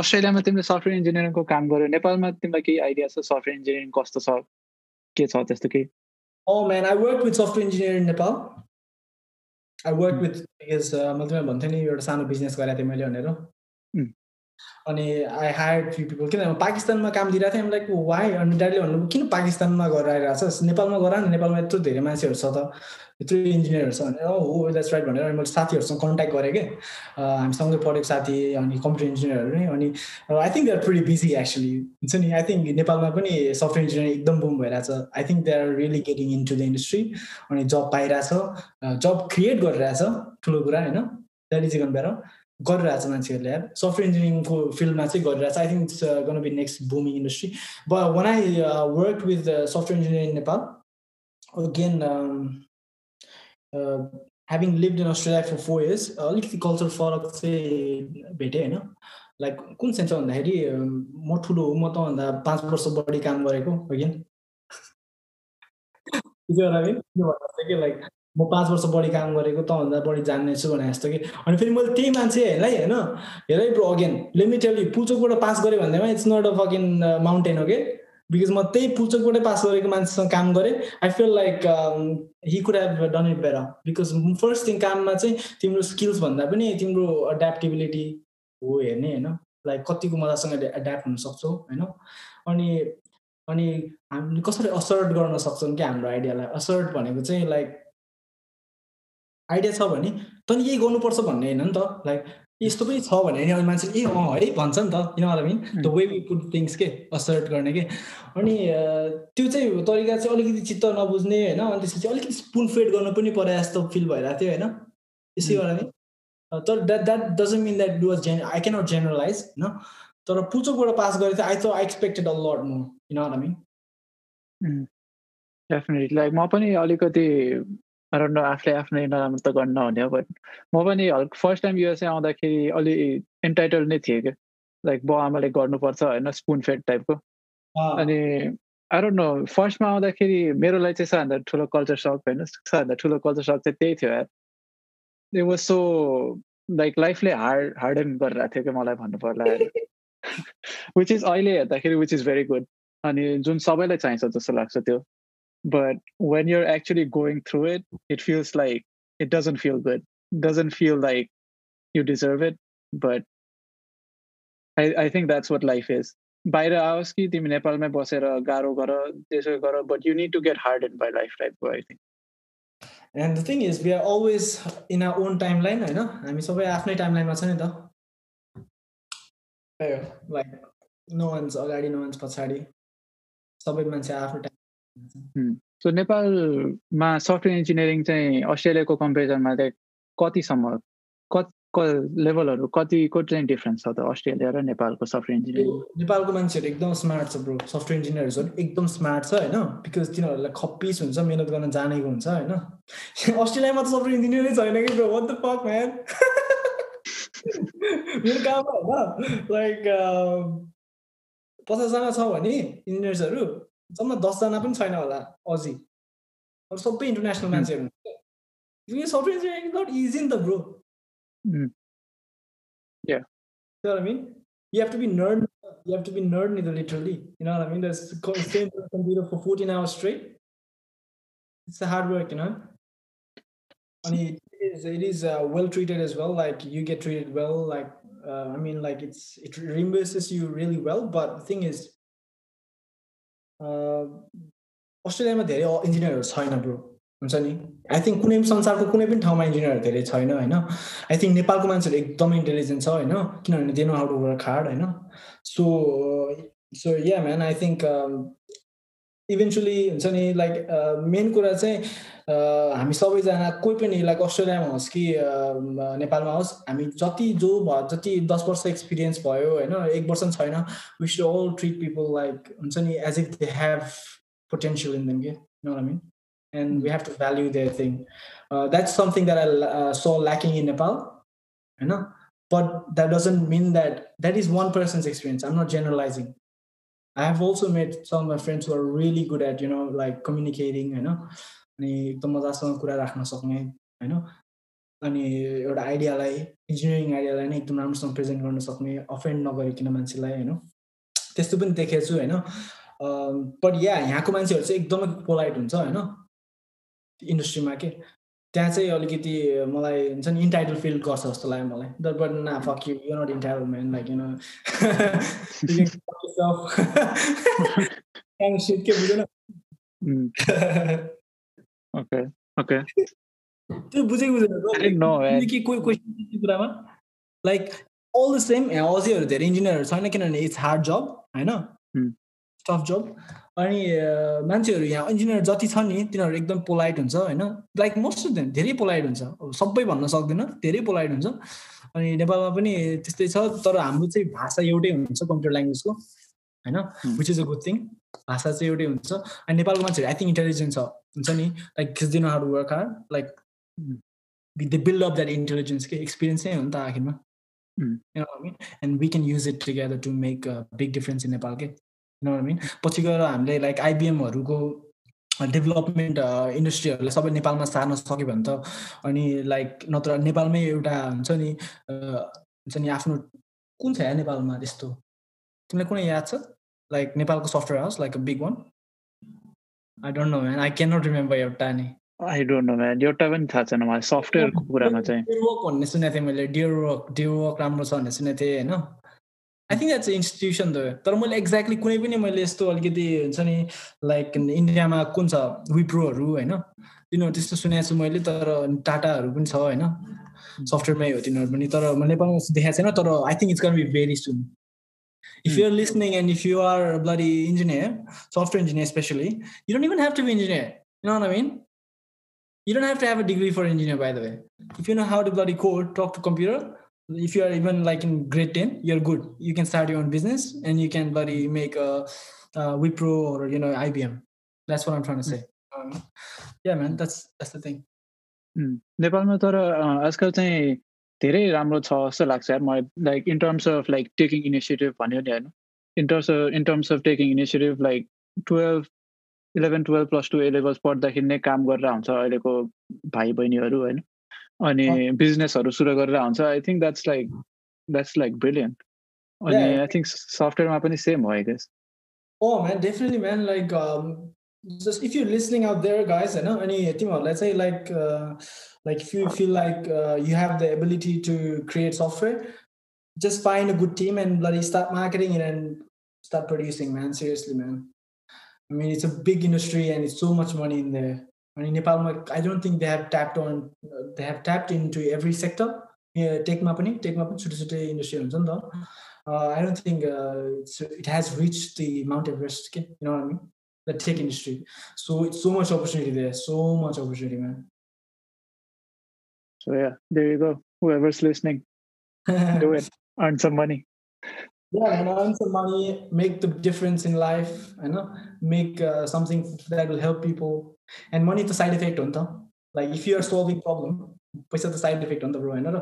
अस्ट्रेलियामा तिमीले सफ्टवेयर इन्जिनियरिङको काम गर्यो नेपालमा तिमीलाई केही आइडिया छ सफ्टवेयर इन्जिनियरिङ कस्तो छ के छ त्यस्तो केही? Oh man, I worked with software engineer in Nepal. I worked with because uh, मैले तिमीलाई भन्थेँ नि एउटा सानो बिजनेस गरेको थिएँ मैले भनेर. अनि आई हायर्ड फ्यु पिपल किनभने पाकिस्तानमा काम दिइरहेको थिएँ। लाइक वाइ अनि ड्याडीले भन्नुभयो किन पाकिस्तानमा गरेर आइरहेछस् नेपालमा गर नेपालमा यत्रो धेरै मान्छेहरू छ त। यत्रो इन्जिनियरहरू छ भनेर हो द्याट्स राइट भनेर अनि मैले साथीहरूसँग कन्ट्याक्ट गरेँ कि। हामी सँगै पढेको साथी अनि कम्प्युटर इन्जिनियरहरू नै अनि I think they are pretty busy actually हुन्छ नि? आई थिङ्क नेपालमा पनि सफ्टवेयर इन्जिनियरिङ एकदम बुम भइरहेछ। I think they are really getting in to the industry अनि जब पाइरहेछ। जब क्रिएट गरिरहेछ। ठुलो कुरा होइन? द्याट इज इभन बेटर गरिरहेछ मान्छेहरूले। यार सफ्टवेयर इन्जिनियरिङको फिल्डमा चाहिँ गरिरहेछ। I think it's gonna be next booming industry but one I work with software engineer in Nepal again having lived in Australia for four years अलिकति कल्चर फरक चाहिँ भेटेँ होइन? लाइक कुन सेन्स भन्दाखेरि अम, म ठुलो हो म तँभन्दा पाँच वर्ष बढी काम गरेको अगेन लाइक म पाँच वर्ष बढी काम गरेको तँभन्दा बढी जान्ने छु भने जस्तो कि। अनि फेरि मैले त्यही मान्छेहरूलाई होइन हेर ब्रो अगेन लेमिटेली पुल्चोकबाट पास गरेँ भन्दैमा it's not a fucking mountain हो कि बिकज म त्यही पुल्चोकबाटै पास गरेको मान्छेसँग काम गरेँ। I feel like he could have done it better because first thing काममा चाहिँ तिम्रो स्किल्स भन्दा पनि तिम्रो एड्याप्टेबिलिटी हो हेर्ने होइन? लाइक कतिको मजासँग एड्याप्ट हुन सक्छौ होइन? अनि अनि हामीले कसरी असर्ट गर्न सक्छौँ कि हाम्रो आइडियालाई असर्ट भनेको चाहिँ लाइक आइडिया छ भने तैँले यही गर्नुपर्छ भन्ने होइन नि त। लाइक यस्तो पनि छ भने अनि मान्छेले ए अँ है भन्छ नि त। किन I mean the way we put things के? असर्ट गर्ने के? अनि त्यो चाहिँ तरिका चाहिँ अलिकति चित्त नबुझ्ने होइन? अनि त्यसपछि अलिकति स्पुन फेड गर्नु पनि परे जस्तो फिल भइरहेको थियो होइन? त्यसै. गरेर तर that that doesn't mean that do Jane I cannot generalise होइन? तर पुल्चोकबाट पास गरेको थिएँ आई त आई एक्सपेक्टेड अ किन आई मिन डेफिनेटली लाइक म पनि अलिकति अराउन्ड आफूले आफ्नै नराम्रो त गर्न नहुने हो बट म पनि फर्स्ट टाइम युएसए आउँदाखेरि अलि इन्टाइटल नै थिएँ क्या। लाइक बाउ आमाले गर्नुपर्छ होइन स्पुन फेड टाइपको अनि डोन्ट नो फर्स्टमा आउँदाखेरि मेरो लागि चाहिँ सबभन्दा ठुलो कल्चर सक होइन सबभन्दा ठुलो कल्चर सक चाहिँ त्यही थियो यार। इट वाज सो लाइक लाइफले हार्ड हार्डन गरिरहेको थियो कि मलाई भन्नु पर्ला विच इज अहिले हेर्दाखेरि विच इज भेरी गुड अनि जुन सबैलाई चाहिन्छ जस्तो लाग्छ त्यो। but when you're actually going through it it feels like it doesn't feel good doesn't feel like you deserve it but i, I think that's what life is बाहिर आओस् कि तिमी नेपालमै बसेर गाह्रो गर त्यसो गर but you need to get hardened by life टाइपको I think and the thing is we are always in our own timeline होइन हामी सबै आफ्नै टाइम लाइनमा छ नि त त्यही हो लाइक नो वान्स अगाडि नो वान्स पछाडि सबै मान्छे आफ्नो टाइम सो नेपालमा सफ्टवेयर इन्जिनियरिङ चाहिँ अस्ट्रेलियाको कम्पेरिजनमा चाहिँ कतिसम्म कति लेभलहरू कतिको चाहिँ डिफ्रेन्स छ त अस्ट्रेलिया र नेपालको सफ्टवेयर इन्जिनियरिङ नेपालको मान्छेहरू एकदम स्मार्ट छ ब्रो सफ्टवेयर इन्जिनियरहरू एकदम स्मार्ट छ होइन? बिकज तिनीहरूलाई खप्पिस हुन्छ मिहिनेत गर्न जानेको हुन्छ होइन? अस्ट्रेलियामा त सफ्टवेयर इन्जिनियरै छैन कि ब्रो द फक म्यान मेरो काम होइन लाइक पचासजना छ भने इन्जिनियर्सहरू जम्मा दसजना पनि छैन होला अझै अरू सबै इन्टरनेसनल मान्छेहरू हुन्छ सफ्टवेयर इन्जिनियरिङ नट इजी नि त bro Mm. Yeah. You know what I mean? You have to be nerd. You have to be nerd literally. You know what I mean? There's staying on the computer for 14 hours straight. It's the hard work, you know. And it is it is uh, well treated as well. Like you get treated well. Like uh, I mean, like it's it reimburses you really well. But the thing is, uh, अस्ट्रेलियामा धेरै इन्जिनियरहरू छैन bro हुन्छ नि I think कुनै पनि संसारको कुनै पनि ठाउँमा इन्जिनियरहरू धेरै छैन होइन आई थिङ्क नेपालको मान्छेहरू एकदमै इन्टेलिजेन्ट छ होइन किनभने they know how to work hard होइन so so yeah man I think eventually हुन्छ नि लाइक मेन कुरा चाहिँ हामी सबैजना कोही पनि लाइक अस्ट्रेलियामा होस् कि uh, नेपालमा होस् हामी जति जो भयो जति दस वर्ष एक्सपिरियन्स भयो होइन एक वर्ष पनि छैन we should all treat people like हुन्छ नि as if they have potential in them के no I mean and we have to value their thing. Uh, that's something that I uh, saw lacking in Nepal, you know. But that doesn't mean that that is one person's experience. I'm not generalizing. I have also met some of my friends who are really good at अनि एकदम मजासँग कुरा राख्न सक्ने होइन? अनि एउटा आइडियालाई engineering आइडियालाई नै एकदम राम्रोसँग प्रेजेन्ट गर्न सक्ने अफेन्ड नगरिकन मान्छेलाई होइन? त्यस्तो पनि देखेको छु होइन? बट या यहाँको मान्छेहरू चाहिँ एकदमै पोलाइट हुन्छ होइन? इन्डस्ट्रीमा के? त्यहाँ चाहिँ अलिकति मलाई हुन्छ नि इन्टाइटल फिल गर्छ जस्तो लाग्यो मलाई। दट बट ना fuck you you not entitled man like you know के बुझेन ओके ओके त्यो बुझेको बुझेन कि कोही क्वेसन कुरामा लाइक अल द सेम अझैहरू धेरै इन्जिनियरहरू छैन किनभने इट्स हार्ड जब होइन टफ जब अनि मान्छेहरू यहाँ इन्जिनियर जति छ नि तिनीहरू एकदम पोलाइट हुन्छ होइन? लाइक मोस्ट अफ देम धेरै पोलाइट हुन्छ। सबै भन्न सक्दैन धेरै पोलाइट हुन्छ। अनि नेपालमा पनि त्यस्तै छ तर हाम्रो चाहिँ भाषा एउटै हुन्छ कम्प्युटर ल्याङ्ग्वेजको होइन? Which is a good thing भाषा चाहिँ एउटै हुन्छ। अनि नेपालको मान्छेहरू आई थिङ्क इन्टेलिजेन्ट छ। हुन्छ नि? Like खिच्दिनु hard work hard like they build up that intelligence के एक्सपिरियन्स नै हो नि त आखिरमा। And we can use it together to make big difference in Nepal के मिन पछि गएर हामीले लाइक आइबिएमहरूको डेभलपमेन्ट इन्डस्ट्रीहरूलाई सबै नेपालमा सार्न सक्यो भने त अनि लाइक नत्र नेपालमै एउटा हुन्छ नि हुन्छ नि आफ्नो कुन छ या नेपालमा त्यस्तो? तिमीलाई कुनै याद छ? लाइक नेपालको software house like a big one I don't know man I cannot not रिमेम्बर एउटा नि आई डोन्ट नो म्यान एउटा पनि थाहा छैन मलाई सफ्टवेयरको कुरामा चाहिँ वर्क भन्ने सुनेको थिएँ मैले डियर वर्क डियर वर्क राम्रो छ भन्ने सुनेको थिएँ होइन I think that's institution the तर मैले एक्ज्याक्टली कुनै पनि मैले यस्तो अलिकति हुन्छ नि लाइक इन्डियामा कुन छ विप्रोहरू होइन तिनीहरू त्यस्तो सुनेको छु मैले तर टाटाहरू पनि छ होइन सफ्टवेयरमै हो तिनीहरू पनि तर नेपालमा देखाएको छैन तर I think it's can be very soon if you're listening and if you are a bloody engineer, software engineer especially, you don't even have to be engineer. You know what I mean? You don't have to have a degree for engineer, by the way. If you know how to bloody code, talk to computer, if you are even like in grade 10 you're good you can start your own business and you can bloody make a, a wipro or you know ibm that's what i'm trying to say um, yeah man that's that's the thing नेपालमा तर आजकल चाहिँ धेरै राम्रो छ जस्तो लाग्छ यार। मलाई like in terms of like taking initiative भन्यो नि होइन। In terms of in terms of taking initiative like twelve eleven twelve plus two A levels पढ्दाखेरि नै काम गरेर हुन्छ अहिलेको भाइ बहिनीहरू होइन। अनि बिजनेसहरू सुरु गरेर हुन्छ I think that's like that's like brilliant अनि आई थिङ्क सफ्टवेयरमा पनि सेम हो guess definitely man. Like um, just if you're listening out there, guys, you know, any let's say like uh, like if you feel like uh, you have the ability to create software, just find a good team and bloody start marketing it and start producing, man. Seriously, man. I mean, it's a big industry and it's so much money in there. अनि नेपालमा I don't think they have tapped on they have tapped into every sector टेकमा पनि टेकमा पनि छुट्टै छुट्टै industry हुन्छ नि त I don't think it has reach the Mount Everest के you know I mean the tech industry so it's so much opportunity there so much opportunity man So yeah, there you go. whoever's listening, do it, earn some money. Yeah, and earn some money, make the difference in life, you know, make uh, something that will help people. And money the side effect on top. Like if you are solving problem, पैसा the side effect on the bro, होइन र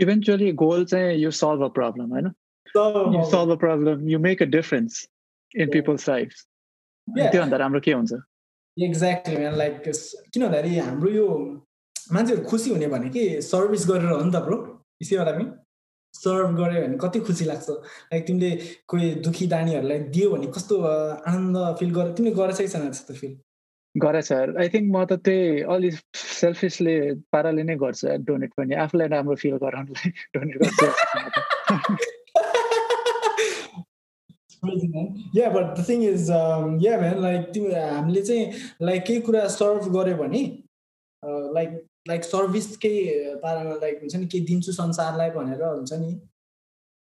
Eventually, goal चाहिँ you solve a problem, होइन so, you solve a problem, you make a difference in yeah. people's lives. त्योभन्दा राम्रो के हुन्छ exactly man like किन भन्दाखेरि हाम्रो यो मान्छेहरू खुसी हुने भने कि सर्भिस गरेर हो नि त ब्रो इसीबाट पनि सर्भ गऱ्यो भने कति खुसी लाग्छ। लाइक तिमीले कोही दुखी दानीहरूलाई दियो भने कस्तो आनन्द फिल गर तिमीले गरेछै छैन त्यस्तो फिल गरेछ आई थिङ्क म त त्यही अलिक सेल्फिसले पाराले नै गर्छु डोनेट पनि। आफूलाई राम्रो फिल गराउनुलाई डोनेट गर्छु। Yeah but the thing is yeah man like तिमी हामीले चाहिँ लाइक केही कुरा सर्भ गऱ्यो भने लाइक लाइक सर्भिसकै पारामा लाइक हुन्छ नि केही दिन्छु संसारलाई भनेर हुन्छ नि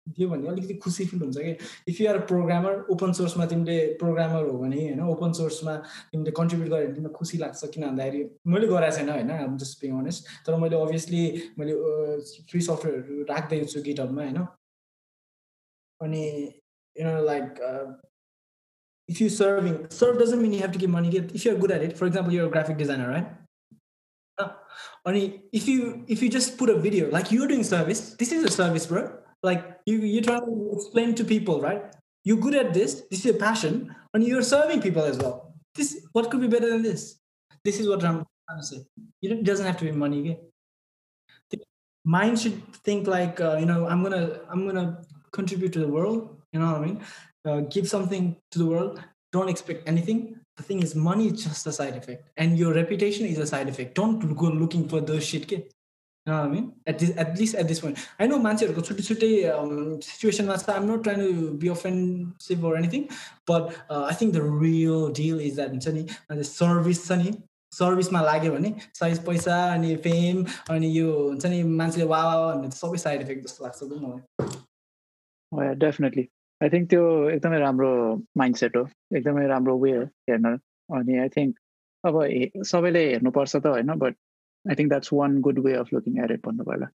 दियो भने अलिकति खुसी फिल हुन्छ कि इफ युआर प्रोग्रामर ओपन सोर्समा तिमीले प्रोग्रामर हो भने होइन ओपन सोर्समा तिमीले कन्ट्रिब्युट गर्यो भने तिमीलाई खुसी लाग्छ किन भन्दाखेरि मैले गराएको छैन होइन जस्ट बिङ अनेस्ट तर मैले अभियसली मैले फ्री सफ्टवेयरहरू राख्दैछु गिटअपमा होइन अनि uh, if you're serving, serve doesn't mean you have to give money. If you're good at it, for example, you're a graphic designer, right? Uh, only if you if you just put a video like you're doing service, this is a service, bro. Like you you're trying to explain to people, right? You're good at this. This is your passion, and you're serving people as well. This what could be better than this? This is what I'm trying to say. It doesn't have to be money. Okay? Mind should think like uh, you know I'm gonna I'm gonna contribute to the world you know what I mean? Uh, give something to the world. Don't expect anything The thing is, money is just a side effect, and your reputation is a side effect. Don't go looking for those shit, kid. You know what I mean? At this, at least at this point, I know मान्छेहरूको छुट्टै छुट्टै um, situation. I'm not trying to be offensive or anything, but uh, I think the real deal is that हुन्छ नि service छ नि सर्भिसमा लाग्यो भने size पैसा अनि फेम अनि यो हुन्छ नि मान्छेले वा भन्ने सबै साइड इफेक्ट जस्तो लाग्छ मलाई डेफिनेटली I think त्यो एकदमै राम्रो माइन्डसेट हो एकदमै राम्रो वे हो हेर्न। अनि आई थिङ्क अब सबैले हेर्नुपर्छ त होइन but I think that's one good way of looking at it भन्नु पर्ला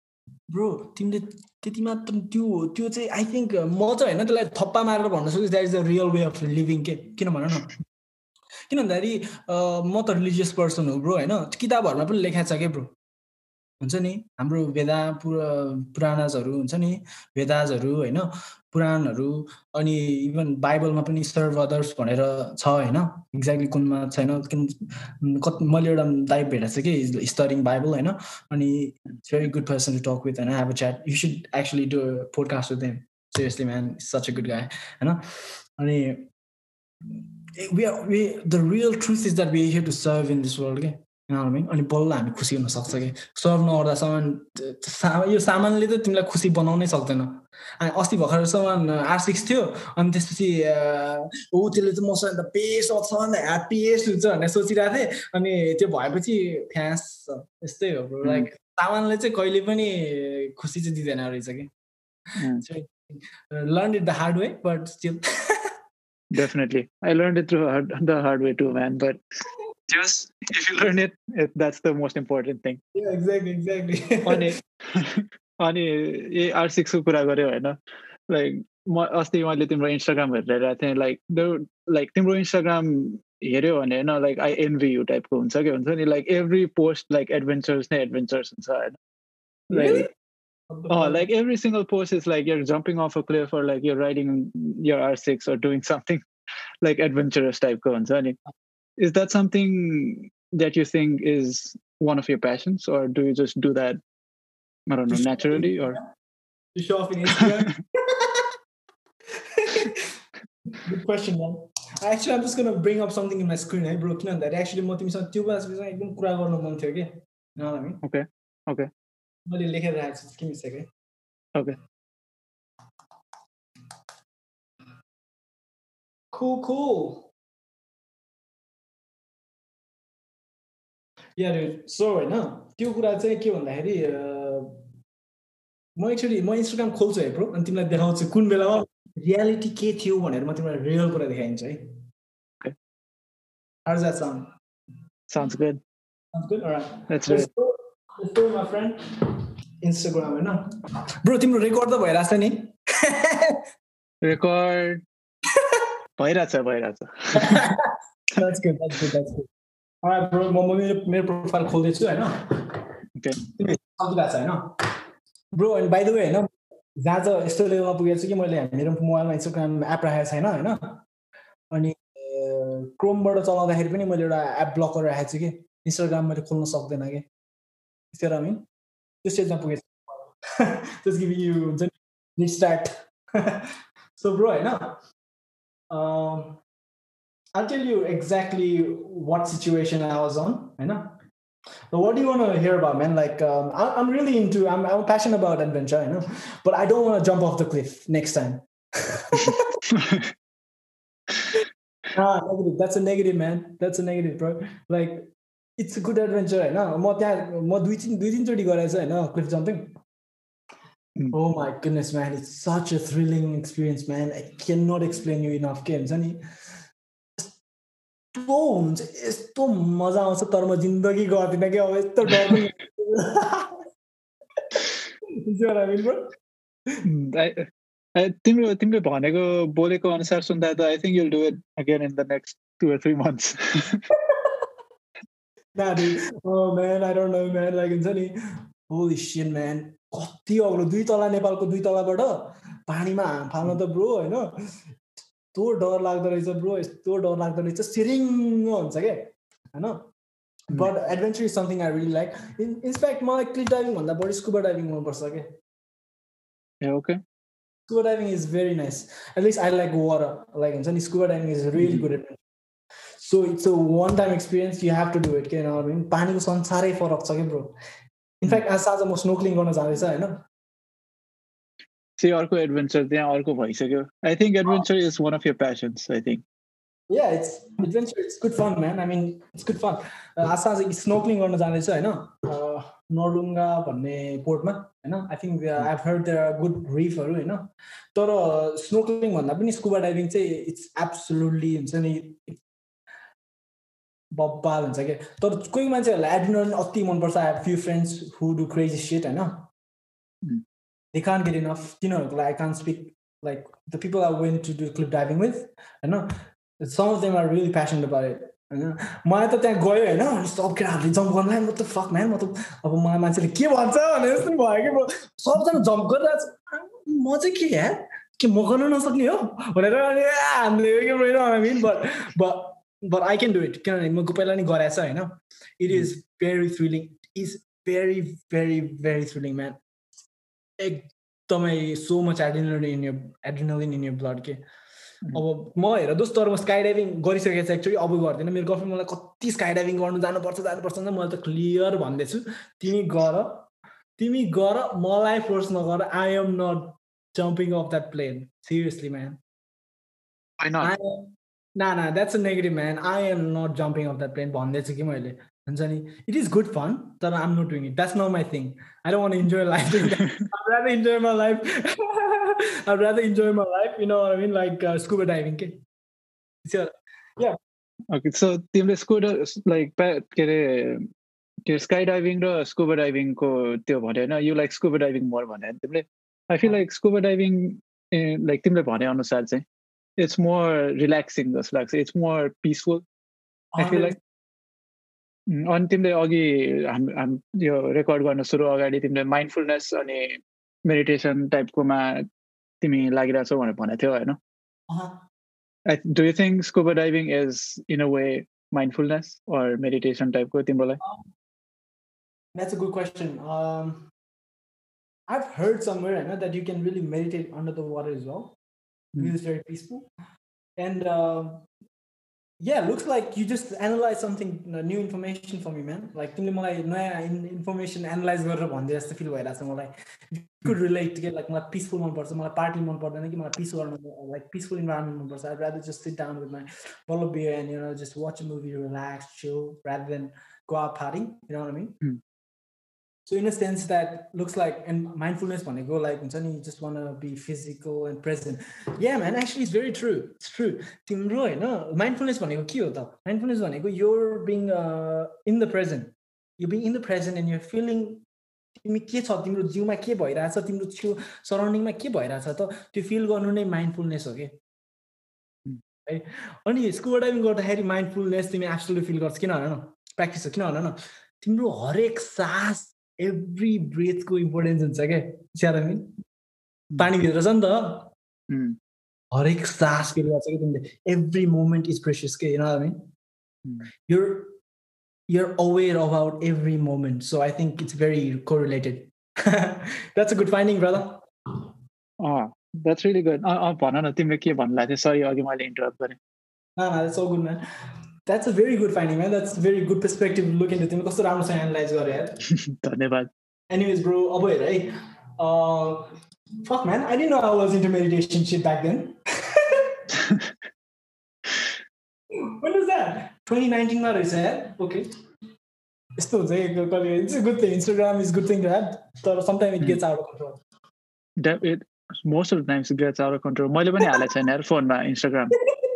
ब्रो तिमीले त्यति मात्र त्यो त्यो चाहिँ आई थिङ्क म चाहिँ होइन त्यसलाई थप्पा मारेर भन्न सक्छु that is the real way of living के किन भन न? किन भन्दाखेरि म त रिलिजियस पर्सन हो ब्रो होइन? किताबहरूमा पनि लेखाएको छ क्या ब्रो हुन्छ नि? हाम्रो वेदा पुरा पुराणाजहरू हुन्छ नि? वेदाजहरू होइन? पुराणहरू अनि इभन बाइबलमा पनि सर्भ अदर्स भनेर छ होइन? एक्ज्याक्टली कुनमा छैन। किन कति मैले एउटा दाइ भेटेको छु कि स्टरिङ बाइबल होइन? अनि it's very good person to talk with होइन have a chat you should actually do podcast with them seriously man such a good guy होइन? अनि we are we the real truth is that we here to serve in this world अनि बल्ल हामी खुसी हुन सक्छ कि? Serve नगर्दा सामान यो सामानले त तिमीलाई खुसी बनाउनै सक्दैन। अस्ति भर्खर सामान आर सिक्स थियो अनि त्यसपछि ऊ त्यसले चाहिँ मसँग त पेस छ अन्त ह्याप्पिएस्ट हुन्छ भनेर सोचिरहेको थिएँ। अनि त्यो भएपछि फ्यास यस्तै हो लाइक सामानले चाहिँ कहिले पनि खुसी चाहिँ दिँदैन रहेछ कि? Learn it the hard way but still Definitely. I learned it through hard, the hard way too, man. But just if you learn it, it that's the most important thing. Yeah, exactly, exactly. अनि अनि A R सिक्सको कुरा गऱ्यो होइन like म अस्ति मैले तिम्रो Instagram हेरिरहेको थिएँ लाइक लाइक तिम्रो इन्स्टाग्राम हेऱ्यो भने होइन लाइक आई एनभी यु टाइपको हुन्छ कि हुन्छ नि like every post like adventures नै एडभेन्चर्स हुन्छ होइन like Oh, like every single post is like you're jumping off a cliff or like you're riding your R6 or doing something like adventurous type go on. is that something that you think is one of your passions or do you just do that i don't know naturally or to show off in instagram good question man actually i'm just gonna bring up something in my screen है bro किन भन्दाखेरि actually म तिमीसँग त्यो बारेमा एकदम कुरा गर्नु मन थियो कि ओके ओके मैले लेखेर राखेको छु किन second okay Cool, cool. Yeah so होइन त्यो कुरा चाहिँ के भन्दाखेरि म एक्चुली म इन्स्टाग्राम खोल्छु है ब्रो अनि तिमीलाई देखाउँछु कुन बेलामा रियालिटी के थियो भनेर म तिमीलाई रियल कुरा देखाइदिन्छु है। How does that sound? Sounds good. Sounds good? All right. That's Let's go, let's go, my friend. Instagram होइन ब्रो तिम्रो रेकर्ड त भइरहेछ नि? रेकर्ड भइरहेछ भइरहेछ। ब्रो म मेरो मेरो प्रोफाइल खोल्दैछु होइन? छ होइन? ब्रो अनि बाई द वे होइन जहाँ चाहिँ यस्तो लेभलमा पुगेको छु कि मैले मेरो मोबाइलमा इन्स्टाग्राम एप राखेको छैन होइन? अनि क्रोमबाट चलाउँदाखेरि पनि मैले एउटा एप ब्लकर राखेको छु कि? इन्स्टाग्राम मैले खोल्न सक्दैन कि? त्यो मिन त्यो स्टेजमा पुगेको छु। त्यस कि यु हुन्छ नि स्टार्ट सो ब्रो होइन I'll tell you exactly what situation I was on, I know. what do you want to hear about, man? Like, um, I, am really into, I'm, I'm passionate about adventure, I know, but I don't want to jump off the cliff next time. ah, negative. That's a negative, man. That's a negative, bro. Like, it's a good adventure, होइन म त्यहाँ म दुई तिन दुई तिनचोटि गरेको छु होइन cliff jumping Oh my goodness, man. It's such a thrilling experience, man. I cannot explain you enough games. अनि यस्तो हुन्छ यस्तो मजा आउँछ तर म जिन्दगी गर्दिनँ कि अब यस्तो डर तिम्रो तिमीले भनेको बोलेको अनुसार सुन्दा त I think you'll do it again in the next two or three months हुन्छ नि होली म्यान कति अग्लो दुई तला नेपालको दुई तलाबाट पानीमा हाम फाल्न त ब्रो होइन? यस्तो डर लाग्दो रहेछ ब्रो यस्तो डर लाग्दो रहेछ। सिरिङ्ग हुन्छ क्या होइन? But adventure is something I really like in in fact मलाई क्लिप डाइभिङ भन्दा बढी स्कुबा डाइभिङ मनपर्छ क्या okay scuba diving is very nice at least I like water like हुन्छ नि scuba diving is really good adventure so it's a one time experience you have to do it किन पानीको संसारै फरक छ कि ब्रो इनफ्याक्ट आज साँझ म स्नोक्लिङ गर्न जाँदैछ होइन? चाहिँ अर्को एडभेन्चर त्यहाँ अर्को भइसक्यो I think adventure is one of your passions I think yeah it's adventure it's good fun man I mean it's good fun आज साँझ स्नोक्लिङ गर्न जाँदैछ होइन? नडुङ्गा भन्ने पोर्टमा होइन? I think I heard there are good रिफहरू होइन? तर स्नोक्लिङ भन्दा पनि स्कुबा डाइभिङ चाहिँ इट्स एब्सोल्युटली हुन्छ नि बब्बाल हुन्छ क्या तर कोही मान्छेहरूलाई एड्रिनल अति मनपर्छ I have few friends who do crazy shit होइन? दे कान गेट इनफ तिनीहरूको लागि I can speak like the people are went to do cliff diving with होइन some of them are really passion about होइन मलाई त त्यहाँ गयो होइन सब केटाहरूले जम्प गर्नलाई म त फक म्यान म त अब मलाई मान्छेले के भन्छ भने जस्तो भयो कि म सबजना जम्प गरिरहेको छु म चाहिँ के या के म गर्न नसक्ने हो भनेर अनि हामीले के but but I can do it किनभने म पहिला नि गराएको छ होइन it is very thrilling is very very very thrilling man एकदमै so much adrenaline in your adrenaline in your blood के। अब म हेर दोस्त तर म स्काई डाइभिङ गरिसकेको छु एक्चुली अब गर्दिनँ। मेरो गर्लफ्रेन्ड मलाई कति स्काई डाइभिङ गर्नु जानुपर्छ जानुपर्छ भने मैले त क्लियर भन्दैछु। तिमी गर तिमी गर मलाई फोर्स नगर। I am not jumping off that plane seriously man ना ना that's a negative man I am not jumping off that plane भन्दैछु कि मैले। हुन्छ नि इट इज गुड फन तर I'm not doing it that's not my thing I don't want enjoy life rather enjoy my life I rather enjoy my life you know I mean like scuba diving के okay so तिमीले scuba like के अरे त्यो sky diving र scuba डाइभिङको त्यो भने होइन? You like scuba diving more भने तिमीले? I feel like scuba diving like तिमीले भने अनुसार चाहिँ it's more relaxing जस्तो लाग्छ. It's more peaceful I feel like अनि तिमीले अघि हाम हाम यो रेकर्ड गर्न सुरु अगाडि तिमीले माइन्डफुलनेस अनि मेडिटेसन टाइपकोमा तिमी लागिरहेछौ भनेर भनेको थियौ होइन do you think scuba diving is in a way mindfulness or meditation टाइपको तिम्रोलाई That's a good question. Um, I've heard somewhere I know, that you can really meditate under the water as well. mm. is very peaceful and uh, yeah looks like you just analyze something new information for me man. Like तिमीले मलाई नयाँ information analyse गरेर भनिदिए जस्तो feel भइरहेको छ मलाई could relate के लाइक मलाई पिसफुल मनपर्छ मलाई पार्टी मन पर्दैन कि मलाई पिस गर्नु लाइक पिसफुल इन्भाइरोमेन्ट मनपर्छ. I rather just sit down with my बल्ल beer and you know just watch a movie relax chill rather than go out partying you know what I mean? Mm. So in a sense that looks like and mindfulness when go like you just want to be physical and present yeah man actually it's very true it's true no mindfulness when mindfulness when you're being uh, in the present you're being in the present and you're feeling तिमी के छ तिम्रो जिउमा के भइरहेछ तिम्रो छेउ सराउन्डिङमा के भइरहेछ त त्यो फिल गर्नु नै माइन्डफुलनेस हो कि है अनि स्कुबा डाइभिङ गर्दाखेरि माइन्डफुलनेस तिमी एब्सोल्युट फिल गर्छ किन भन न प्र्याक्टिस हो किन भन न तिम्रो हरेक सास एभ्री ब्रेथको इम्पोर्टेन्स हुन्छ क्या? स्यारामिन पानीभित्र hmm. छ नि त। hmm. हरेक सास फिल गर्छ कि तिमीले। एभ्री मोमेन्ट इज प्रेसियस के होइन mean your you're aware about every moment so I think it's very correlated that's a good finding brother that's really good भन न तिमीले के भन्नु लाग्थ्यो सरी अघि मैले इन्टरप्ट गरेँ। So good man that's a very good finding man that's very good perspective look into तिमी कस्तो राम्रोसँग एनालाइज गरे धन्यवाद। एनिवेज ब्रो अब हेर है? Fuck man I didn't know I was into meditation sit back then When was रहेछ यार? ओके यस्तो हुन्छ कि कहिले। It's good thing Instagram is good thing to तर sometime it gets out of control most of times gets out of control मैले पनि हालेको छैन फोनमा इन्स्टाग्राम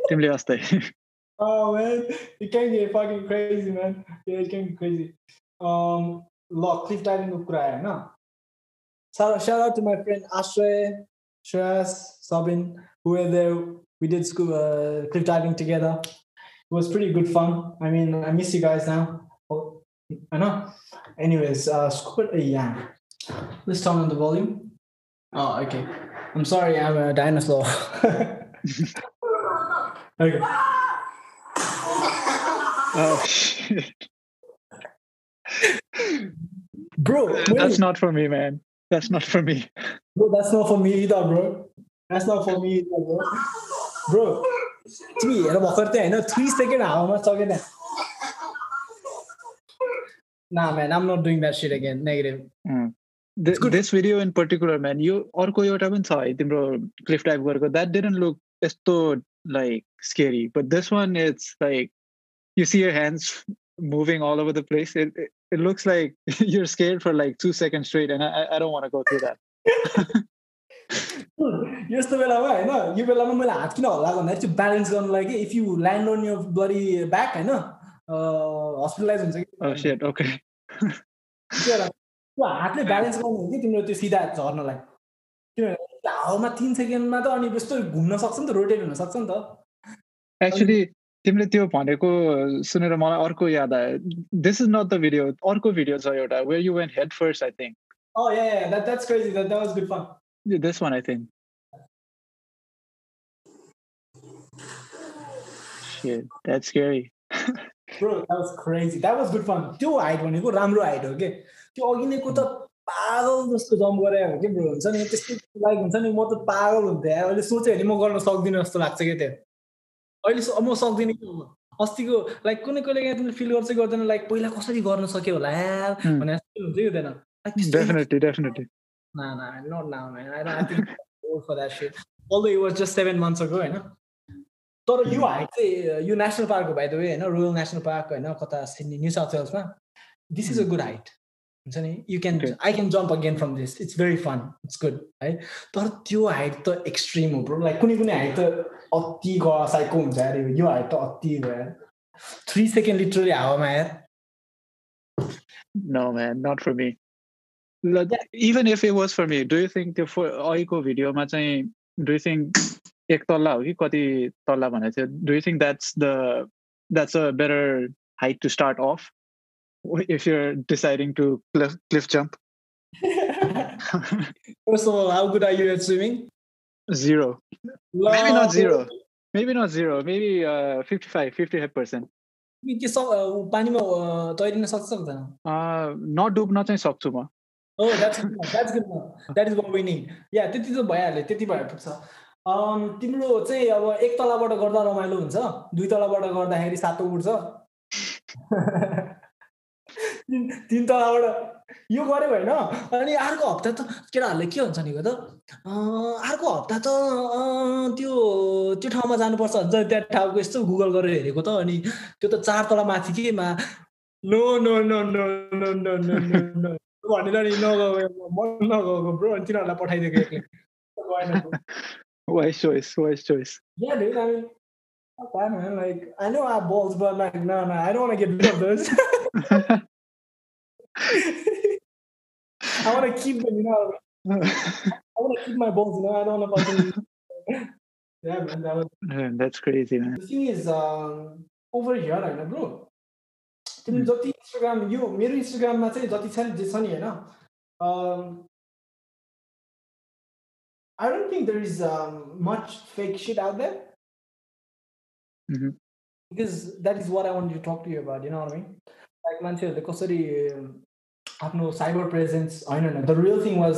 तिमीले अस्ति। Oh man, it can get fucking crazy, man. Yeah, it can get crazy. Um, ल Cliff डाइभिङको कुरा आयो होइन shout out to my friend Ashray, Shreyas, Sabin, who were there. We did school uh, cliff diving together. It was pretty good fun. I mean, I miss you guys now. Oh, I know. Anyways, uh, squid, uh, yeah. Let's turn on the volume. Oh, okay. I'm sorry, I'm a dinosaur. okay. Oh shit. bro, that's not for me, man. That's not for me. Bro, that's not for me either, bro. That's not for me either, bro. Bro, three, ये लोग No, three seconds. I'm not talking है? Nah, man, I'm not doing that shit again. Negative. Mm. This, this video in particular, man, you or Koyota been saw bro cliff dive worker. That didn't look it's so like scary, but this one it's like you see your hands moving all over the place. It, it, it looks like you're scared for like two seconds straight, and I, I don't want to go through that. यस्तो बेलामा होइन यो बेलामा मैले हात किन हल्ला भन्दाखेरि चाहिँ ब्यालेन्स गर्नुलाई कि इफ यु ल्यान्ड अन यो बडी ब्याक होइन हस्पिटलाइज हुन्छ कि ओके त्यो हातले ब्यालेन्स गर्नु हो कि तिम्रो त्यो सिधा झर्नलाई किनभने हावामा तिन सेकेन्डमा त अनि यस्तो घुम्न सक्छ नि त रोटेट हुन सक्छ नि त एक्चुली तिमीले त्यो भनेको सुनेर मलाई अर्को याद आयो this is not the video अर्को भिडियो छ एउटा where you went head first I think Oh yeah, yeah, that, that's crazy. That, that was good fun. Yeah, this one I think. Shit, that's scary. Bro, that was crazy. That was good fun. त्यो height भनेको राम्रो height हो कि त्यो अघि नैको त पागल जस्तो जम्प गरे हो कि ब्रो हुन्छ नि त्यस्तो लाइक हुन्छ नि म त पागल हुन्थेँ अहिले सोचेँ भने म गर्न सक्दिनँ जस्तो लाग्छ क्या त्यो अहिले म सक्दिनँ कि अस्तिको लाइक कुनै कहिले यहाँ तिमीले फिल गर्छ गर्दैन लाइक पहिला कसरी गर्न सक्यो होला यार भने हुन्छ कि हुँदैन? Definitely, definitely. Nah, nah, not now, man. I, I think old for that shit. Although it was just seven months ago, होइन? तर यो हाइट चाहिँ यो नेसनल पार्क हो बाई द वे होइन? रोयल नेसनल पार्क होइन? कता Sydney new south वेल्समा this is a good height हुन्छ नि? You can I can jump again from this it's very fun it's good है तर त्यो हाइट त एक्सट्रिम हो ब्रो लाइक कुनै कुनै हाइट त अति गसाइको हुन्छ अरे यो हाइट त अति भयो थ्री सेकेन्ड लिटरली हावामा यार No, man, not for me. Even if it was for me, do you think त्यो अहिलेको भिडियोमा चाहिँ डु यु थिङ्क एक तल्ला हो कि कति तल्ला भनेको थियो do you think that's the that's a better height to start off if you're deciding to cliff, cliff jump? First of all, how good are you at swimming? Zero. Maybe not zero. Maybe not zero. Maybe uh, 55, 55%. के पानीमा तैरिन सक्छ सक्दैन नडुब्न चाहिँ सक्छु म is what we need. Yeah, त्यति त भइहाल्यो त्यति भए पुग्छ तिम्रो चाहिँ अब एक तलाबाट गर्दा रमाइलो हुन्छ दुई तलाबाट गर्दाखेरि सातो उठ्छ तिन तलाबाट यो गऱ्यो होइन अनि अर्को हप्ता त केटाहरूले के हुन्छ नि त अर्को हप्ता त त्यो त्यो ठाउँमा जानुपर्छ हुन्छ त्यहाँ ठाउँको यस्तो गुगल गरेर हेरेको त अनि त्यो त चार तला माथि केमा no no no no no no no भनेर नि नगएको म नगएको ब्रो अनि तिनीहरूलाई पठाइदिएको एक्लै Oh, fine, man. Like, I know I have balls, but like. I want to keep them, you know. I want to keep my balls, you know. I don't want to. yeah, man. That was. That's crazy, man. The thing is, um, over here होइन bro तिमीले जति Instagram यो मेरो इन्स्टाग्राममा चाहिँ जति छ नि जे छ नि होइन I don't think there is um, much fake shit out there. Mhm. Because that is what I wanted to talk to you about, you know what I mean? Like मान्छेहरूले कसरी um, आफ्नो साइबर प्रेजेन्स होइन होइन. The real thing was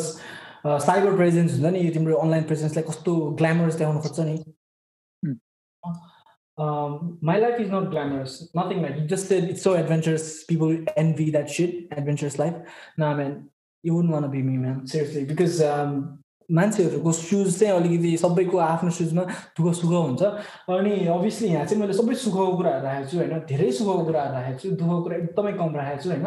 cyber presence हुन्छ नि तिम्रो online प्रेजेन्सलाई कस्तो glamorous देखाउन खोज्छ नि. My life is not glamorous nothing like just it's so adventurous people envy that shit adventurous life ना man you won't want be me man seriously because मान्छेहरूको सुज चाहिँ अलिकति सबैको आफ्नो सुजमा दुःख सुख हुन्छ। अनि अभियसली यहाँ चाहिँ मैले सबै सुखको कुराहरू राखेको छु होइन। धेरै सुखको कुराहरू राखेको छु दुःखको कुरा एकदमै कम राखेको छु होइन।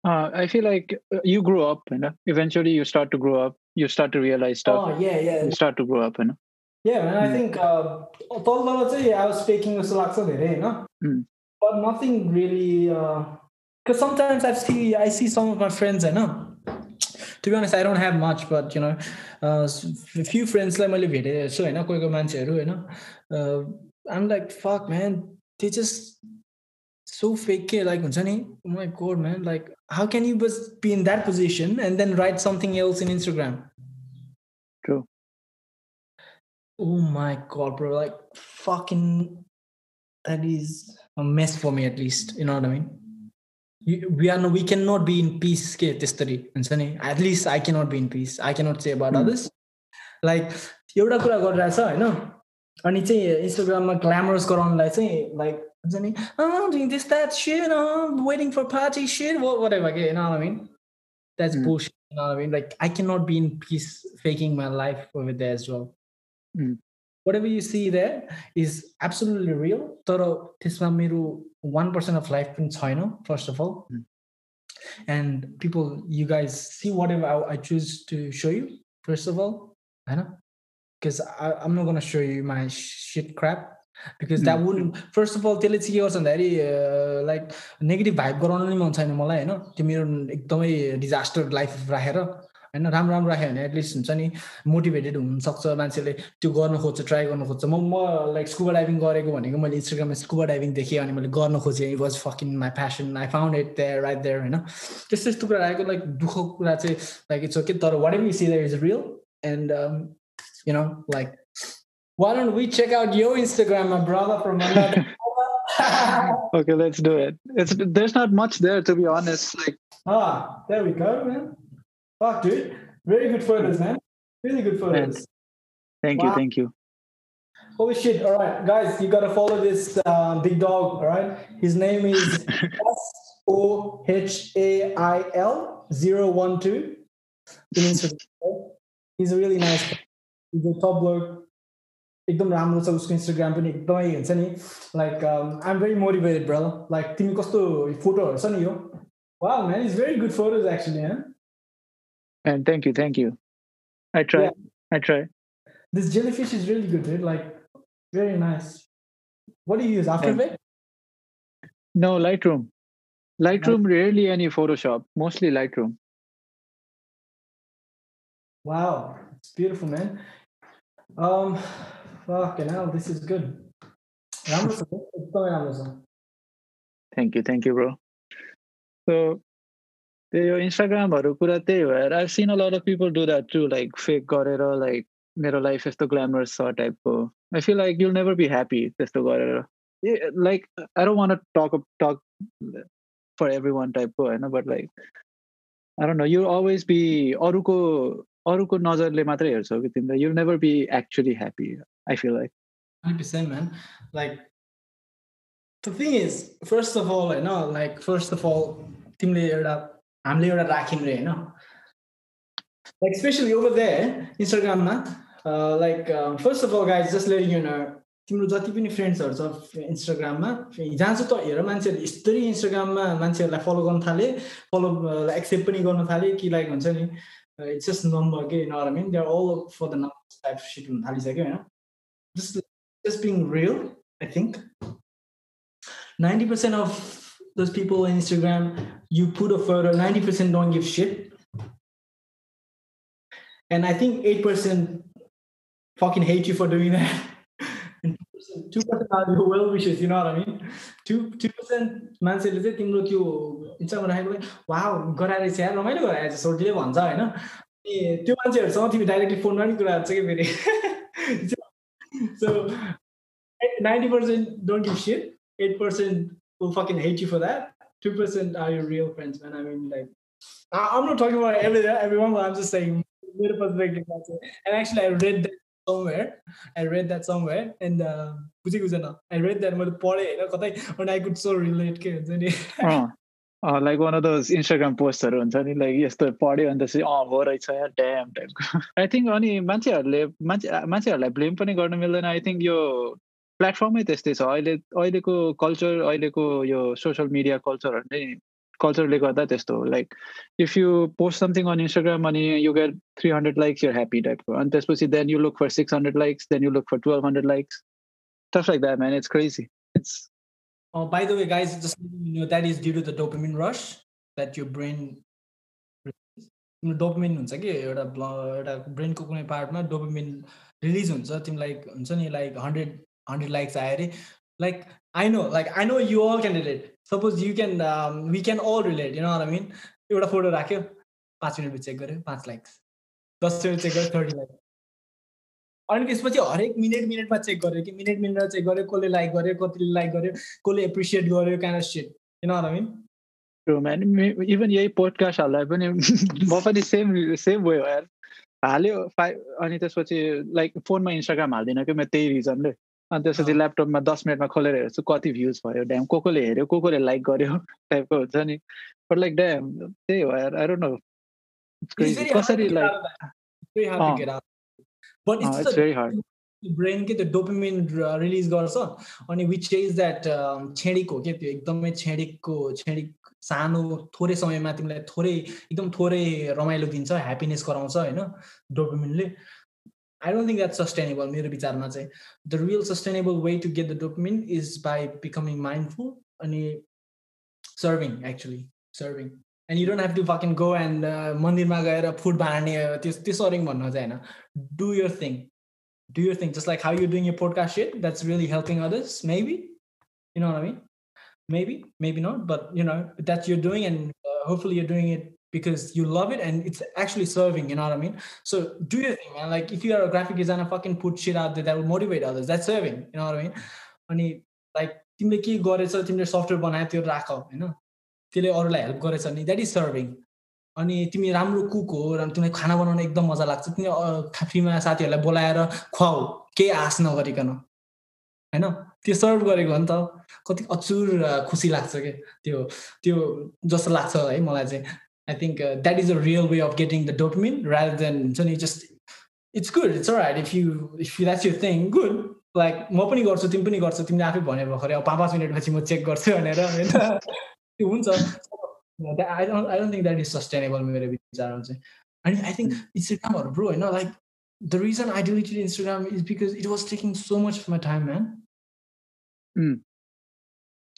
maybe Uh, I feel like uh, you grew up, you know. Eventually, you start to grow up. You start to realize stuff. oh yeah yeah You start to grow up, you know. yeah man I Mm. think uh, तल तल चाहिँ I was faking जस्तो लाग्छ धेरै होइन Mm. but nothing really because sometimes I see I see some of my friends होइन to be honest I don't have much but you know uh, s- few friends like मैले भेटेको छु होइन कोही कोही मान्छेहरू होइन uh, I'm like fuck man they just so fake के like हुन्छ नि oh my god man like how can you just be in that position and then write something else in Instagram True. oh my god bro like fucking that is a mess for me at least you know what i mean you, we are no, we cannot be in peace के त्यस्तरी हुन्छ नि at least i cannot be in peace i cannot say about Hmm. others like एउटा कुरा गरिरहेछ होइन अनि चाहिँ इन्स्टाग्राममा ग्ल्यामरस गराउनलाई चाहिँ लाइक हुन्छ नि doing this that shit oh, waiting for party shit wha- whatever के you know what I mean that's Hmm. bullshit you know what I mean like I cannot be in peace faking my life over there as well Hmm. whatever you see there is absolutely real तर त्यसमा मेरो one percent of life पनि छैन first of all Hmm. and people you guys see whatever I, I choose to show you first of all I know because I'm not gonna show you my shit crap because that wouldn't first of all त्यसले चाहिँ के गर्छ भन्दाखेरि like negative vibe गराउनु नि मन छैन मलाई होइन? त्यो मेरो एकदमै डिजास्टर लाइफ राखेर होइन? राम्रो राम्रो राख्यो भने एटलिस्ट हुन्छ नि मोटिभेटेड हुनसक्छ मान्छेले त्यो गर्न खोज्छ ट्राई गर्न खोज्छ। म म लाइक स्कुबा डाइभिङ गरेको भनेको मैले इन्स्टाग्राममा स्कुबा डाइभिङ देखेँ अनि मैले गर्न खोजेँ। It was fucking my passion I found it there right there होइन? त्यस्तो यस्तो कुरा राखेको लाइक दुःखको कुरा चाहिँ लाइक इट्स ओके तर whatever you see there is real and you know, like, why don't we check out your Instagram, my brother from another? okay, let's do it. It's there's not much there to be honest. Like ah, there we go, man. Fuck, dude, very good photos, man. Really good photos. Yes. Thank wow. you, thank you. Holy shit! All right, guys, you gotta follow this uh, big dog. All right, his name is S O H A I L 012. He's a really nice guy. He's a top bloke. एकदम राम्रो छ उसको Instagram पनि एकदमै हुन्छ नि like I'm very motivated brother like तिमी कस्तो फोटोहरू छ नि यो वा man is very good photos actually And thank you, thank you. I try. I try. This jellyfish is really good, dude. Like, very nice. What do you use? After Thank- Effects? No, Lightroom. Lightroom rarely any Photoshop. Mostly Lightroom. Wow, it's beautiful, man. Um, fucking hell, this is good. Amazon, it's Amazon. Thank you, thank you, bro. So your Instagram or Rukurateva, I've seen a lot of people do that too, like fake Gorero, like mirror life is the glamorous sort type. Of. I feel like you'll never be happy, just Gorero. Like I don't want to talk talk for everyone type, of, you know, but like I don't know, you'll always be Oruko अरूको नजरले मात्रै हेर्छौ कि तिमीलाई? You'll never be actually happy I feel like 100% man. Like, the thing is, first of all, होइन like first of all, तिमीले एउटा हामीले एउटा राख्यौँ रे होइन like especially over there इन्स्टाग्राममा like first of all guys just letting you तिम्रो जति पनि फ्रेन्ड्सहरू छ इन्स्टाग्राममा जहाँ चाहिँ त हेर मान्छेहरू यस्तरी इन्स्टाग्राममा मान्छेहरूलाई फलो गर्न थाले फलो एक्सेप्ट पनि गर्न थाले कि लाइक हुन्छ नि Uh, it's just number again. you know what I mean? They're all for the numbers type shit. You know? Just, just being real, I think. 90% of those people on Instagram, you put a photo, 90% don't give shit. And I think 8% fucking hate you for doing that. 2% are your well wishes, you know what I mean? Two two percent मान्छेले चाहिँ तिम्रो त्यो इन्स्टामा राखेको वा गराएर चाहिँ रमाइलो गराएर सोटिले भन्छ होइन अनि त्यो मान्छेहरूसँग तिमी डाइरेक्टली फोनमा पनि कुरा गर्छ कि फेरि so ninety percent don't give shit eight percent will fucking hate you for that. Two percent are your real friends, man. I mean, like, I'm not talking about every, everyone, but I'm just saying little perspective. And actually, I read that somewhere. I read that somewhere, and uh, I read that and I could so relate. Uh, like one of those Instagram postहरू हुन्छ नि like यस्तो पढ्यो अन्त चाहिँ अँ हो रहेछ ड्याम टाइपको आई थिङ्क अनि मान्छेहरूले मान्छे मान्छेहरूलाई ब्लेम पनि गर्नु मिल्दैन आई थिङ्क यो प्लेटफर्मै त्यस्तै छ अहिले अहिलेको कल्चर अहिलेको यो सोसियल मिडिया कल्चरहरू नै कल्चरले गर्दा त्यस्तो हो like if you post something on Instagram अनि you get three hundred likes you're happy टाइपको अनि त्यसपछि then you look for six hundred likes then you look for twelve hundred likes stuff like that man it's crazy. It's oh by the way guys just you know that is due to the dopamine rush that your brain dopamine हुन्छ कि एउटा एउटा ब्रेनको कुनै पार्टमा dopamine release हुन्छ तिमीलाई हुन्छ नि like hundred hundred likes आयो अरे like I know like I know you all can relate suppose you can we can all relate you know I mean एउटा फोटो राख्यो पाँच मिनट चेक गऱ्यो पाँच लाइक्स दस मिनट चेक गऱ्यो thirty likes अनि त्यसपछि हरेक मिनट मिनटमा चेक गऱ्यो कि मिनट मिनटमा चेक गऱ्यो कसले लाइक गर्यो कतिले लाइक गर्यो कसले एप्रिसिएट गर्यो कान set you know I mean even यही पोडकास्टहरूलाई पनि म पनि सेम सेम भयो यार हाल्यो फाइ अनि त्यसपछि लाइक फोनमा इन्स्टाग्राम हाल्दिनँ कि म त्यही रिजनले अनि त्यसपछि ल्यापटपमा दस मिनटमा खोलेर हेर्छु कति भ्युज भयो ड्याम को कोले हेऱ्यो को कोले लाइक गर्यो टाइपको हुन्छ नि। बट लाइक ड्याम त्यही हो यार आई नो कसरी लाइक ब्रेन के त्यो डोपिमिन रिलिज गर्छ। अनि विच इज द्याट छेडिक हो क्या त्यो एकदमै छेडिकको छेडिक सानो थोरै समयमा तिमीलाई थोरै एकदम थोरै रमाइलो दिन्छ ह्याप्पिनेस गराउँछ होइन डोपिमिनले I don't think that's sustainable. The real sustainable way to get the dopamine is by becoming mindful and serving, actually, serving. And you don't have to fucking go and uh, mandir food Do your thing. Do your thing. Just like how you're doing your podcast shit, that's really helping others, maybe. You know what I mean? Maybe, maybe not. But, you know, that you're doing and uh, hopefully you're doing it because you love it and it's actually serving, you know what I mean? So do your thing, man. Like if you are a graphic designer, fucking put shit out there that will motivate others. That's serving, you know what I mean? अनि like तिमीले के गरेछ तिमीले software बनायो त्यो राख होइन त्यसले अरूलाई हेल्प गरेछ नि द्याट इज सर्भिङ अनि तिमी राम्रो कुक हो र तिमीलाई खाना बनाउन एकदम मजा लाग्छ तिमी फ्रीमा साथीहरूलाई बोलाएर खुवाऊ केही आश नगरिकन होइन त्यो सर्भ गरेको हो नि त कति अचुर खुसी लाग्छ क्या त्यो त्यो जस्तो लाग्छ है मलाई चाहिँ I think uh, that is a real way of getting the dopamine rather than suddenly just it's good. It's all right if you if you, that's your thing. Good. Like म पनि गर्छु तिमी पनि गर्छौ तिमीले आफै भने भर्खरै अब पाँच पाँच मिनटपछि म चेक गर्छु भनेर होइन त्यो हुन्छ I don't I don't think that is sustainable मेरो विचारमा चाहिँ अनि आई थिङ्क इन्स्टाग्रामहरू ब्रो होइन like the reason I deleted Instagram is because it was taking so much my time man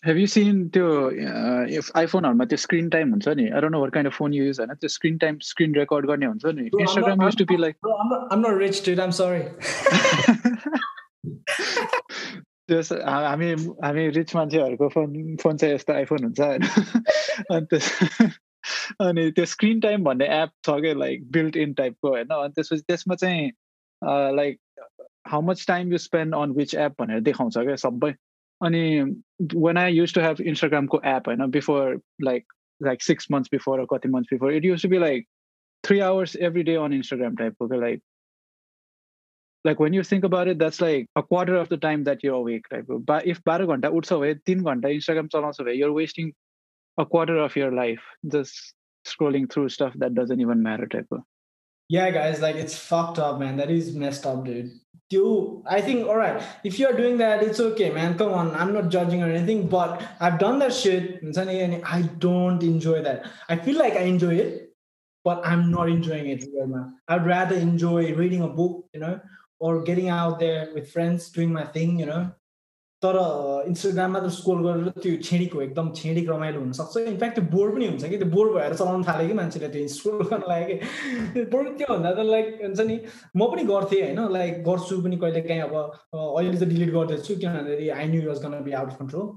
Have you seen त्यो इफ आइफोनहरूमा त्यो screen time हुन्छ नि? I don't know kind of phone use हैन त्यो screen time screen record गर्ने हुन्छ नि? Instagram used to be like I'm not rich dude. I'm sorry. त्यस हामी हामी रिच मान्छेहरूको फोन फोन चाहिँ यस्तो आइफोन हुन्छ होइन? अनि त्यस अनि त्यो स्क्रिन टाइम भन्ने एप छ क्या लाइक बिल्ट इन टाइपको होइन? अनि त्यसपछि त्यसमा चाहिँ like how much time you spend on which app भनेर देखाउँछ क्या सबै। अनि when I used to have Instagram को app, I know before like like six months before or couple months before, it used to be like three hours every day on Instagram type. Okay, like like when you think about it, that's like a quarter of the time that you're awake. Right? But if बाह्र घन्टा उठ्छ भए तिन घन्टा Instagram चलाउँछ भए you're wasting a quarter of your life just scrolling through stuff that doesn't even matter type. Yeah, guys, like it's fucked up, man. That is messed up, dude. You, I think, all right, if you're doing that, it's okay, man. Come on, I'm not judging or anything, but I've done that shit, and I don't enjoy that. I feel like I enjoy it, but I'm not enjoying it real man. I'd rather enjoy reading a book, you know, or getting out there with friends, doing my thing, you know, तर इन्स्टाग्राममा त scroll गरेर त्यो छेडीको एकदम छेडिक रमाइलो हुनसक्छ। In fact त्यो board पनि हुन्छ कि त्यो बोर्ड भएर चलाउनु थाल्यो कि मान्छेले त्यो स्क्रोल गर्न लाग्यो कि। बोर्ड त्योभन्दा त लाइक हुन्छ नि म पनि गर्थेँ होइन लाइक गर्छु पनि कहिले काहीँ अब अहिले त डिलिट गर्दैछु किन भन्दाखेरि I knew was gonna be out control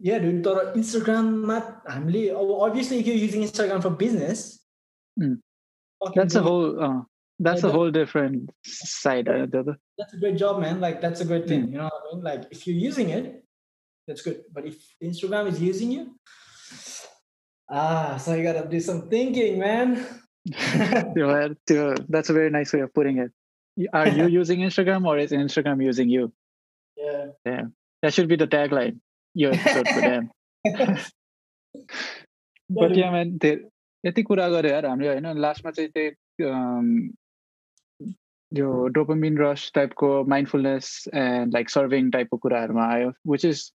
या तर इन्स्टाग्राममा हामीले अब obviously you using Instagram for business That's a whole uh, that's a whole different side. Uh, that's a great job, man. Like that's a great thing. Mm. You know what I mean? Like if you're using it, that's good. But if Instagram is using you, ah, so you gotta do some thinking, man. that's a very nice way of putting it. Are you using Instagram or is Instagram using you? Yeah. Yeah. That should be the tagline. Your episode for them. but yeah, man, यति कुरा गऱ्यो यार हामीले होइन लास्टमा चाहिँ त्यही यो डोपोमिन रस टाइपको माइन्डफुलनेस एन्ड लाइक सर्भिङ टाइपको कुराहरूमा आयो विच इज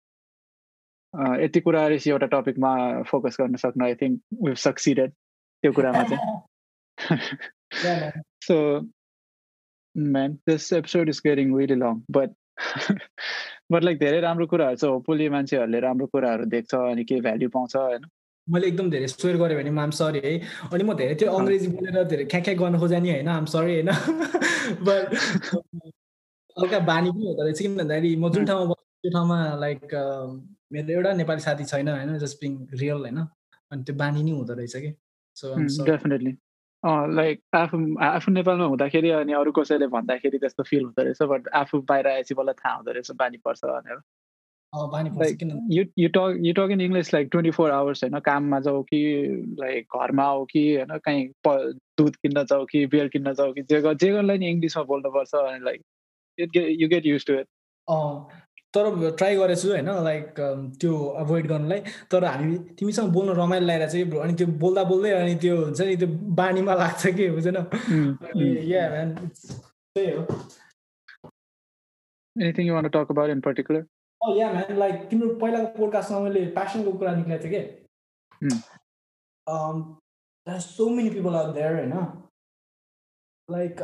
यति कुरा रहेछ एउटा टपिकमा फोकस गर्न सक्नु आई थिङ्क विभ सक्सिडेड त्यो कुरामा चाहिँ so man this episode is getting really long but but like धेरै राम्रो कुराहरू छ होपफुल्ली मान्छेहरूले राम्रो कुराहरू देख्छ अनि केही भ्याल्यु पाउँछ होइन? मैले एकदम धेरै स्वेयर गरेँ भने म आम सरी है। अनि म धेरै त्यो अङ्ग्रेजी बोलेर धेरै ख्याख्या गर्न खोजा नि होइन आम सरी होइन। बट हल्का बानी पनि हुँदो रहेछ। किन भन्दाखेरि म जुन ठाउँमा बस्छु त्यो ठाउँमा लाइक मेरो एउटा नेपाली साथी छैन होइन जस्ट बिङ रियल होइन। अनि त्यो बानी नै हुँदो रहेछ कि। सो डेफिनेटली लाइक आफू आफू नेपालमा हुँदाखेरि अनि अरू कसैले भन्दाखेरि त्यस्तो फिल हुँदो रहेछ। बट आफू बाहिर आएपछि मलाई थाहा हुँदो रहेछ बानी पर्छ भनेर। You talk you talk in English like twenty four hours होइन? काममा जाऊ कि लाइक घरमा आऊ कि होइन? कहीँ दुध किन्न जाऊ कि बियर किन्न जाऊ कि जे जे गर्नलाई नि इङ्ग्लिसमा बोल्नुपर्छ अनि like it get you get used to it तर ट्राई गरेछु होइन? लाइक त्यो एभोइड गर्नलाई। तर हामी तिमीसँग बोल्न रमाइलो लागेर चाहिँ अनि त्यो बोल्दा बोल्दै अनि त्यो हुन्छ नि त्यो बानीमा लाग्छ कि बुझेन? त्यही हो। Anything you want to talk about in yeah, man. Like तिम्रो पहिलाको पोडकास्टमा मैले प्यासनको कुरा निक्लेको थिएँ कि? So many people are there होइन? लाइक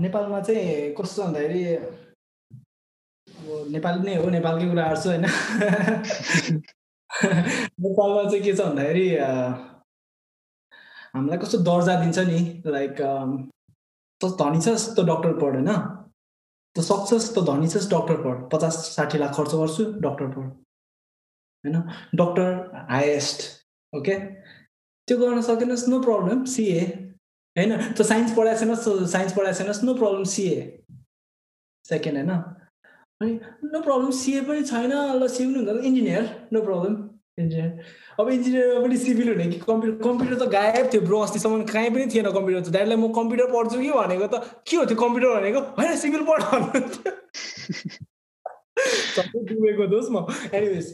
नेपालमा चाहिँ कस्तो भन्दाखेरि अब नेपाली नै हो नेपालकै कुरा गर्छु होइन? नेपालमा चाहिँ के छ भन्दाखेरि हामीलाई कस्तो दर्जा दिन्छ नि? लाइक धनी छ जस्तो डक्टर पढ होइन? त सक्छस् त धनी छस् डक्टर पढ पचास साठी लाख खर्च गर्छु डक्टर पढ होइन? डक्टर हाइएस्ट ओके त्यो गर्न सकेनस् नो प्रब्लम सिए होइन? त साइन्स पढाएको छैनस् साइन्स पढाएको छैनस् नो प्रब्लम सिए सेकेन्ड होइन? अनि नो प्रब्लम सिए पनि छैन ल पनि हुन्छ इन्जिनियर नो प्रब्लम इन्जिनियर अब इन्जिनियरमा पनि सिभिल हुने कि कम्प्युटर कम्प्युटर त गायब थियो ब्रो अस्तिसम्म कहीँ पनि थिएन कम्प्युटर त। ड्याडीलाई म कम्प्युटर पढ्छु कि भनेको त के हो त्यो कम्प्युटर भनेको? होइन सिभिल पढ सबै डुबेको दोस् म। एनिवेज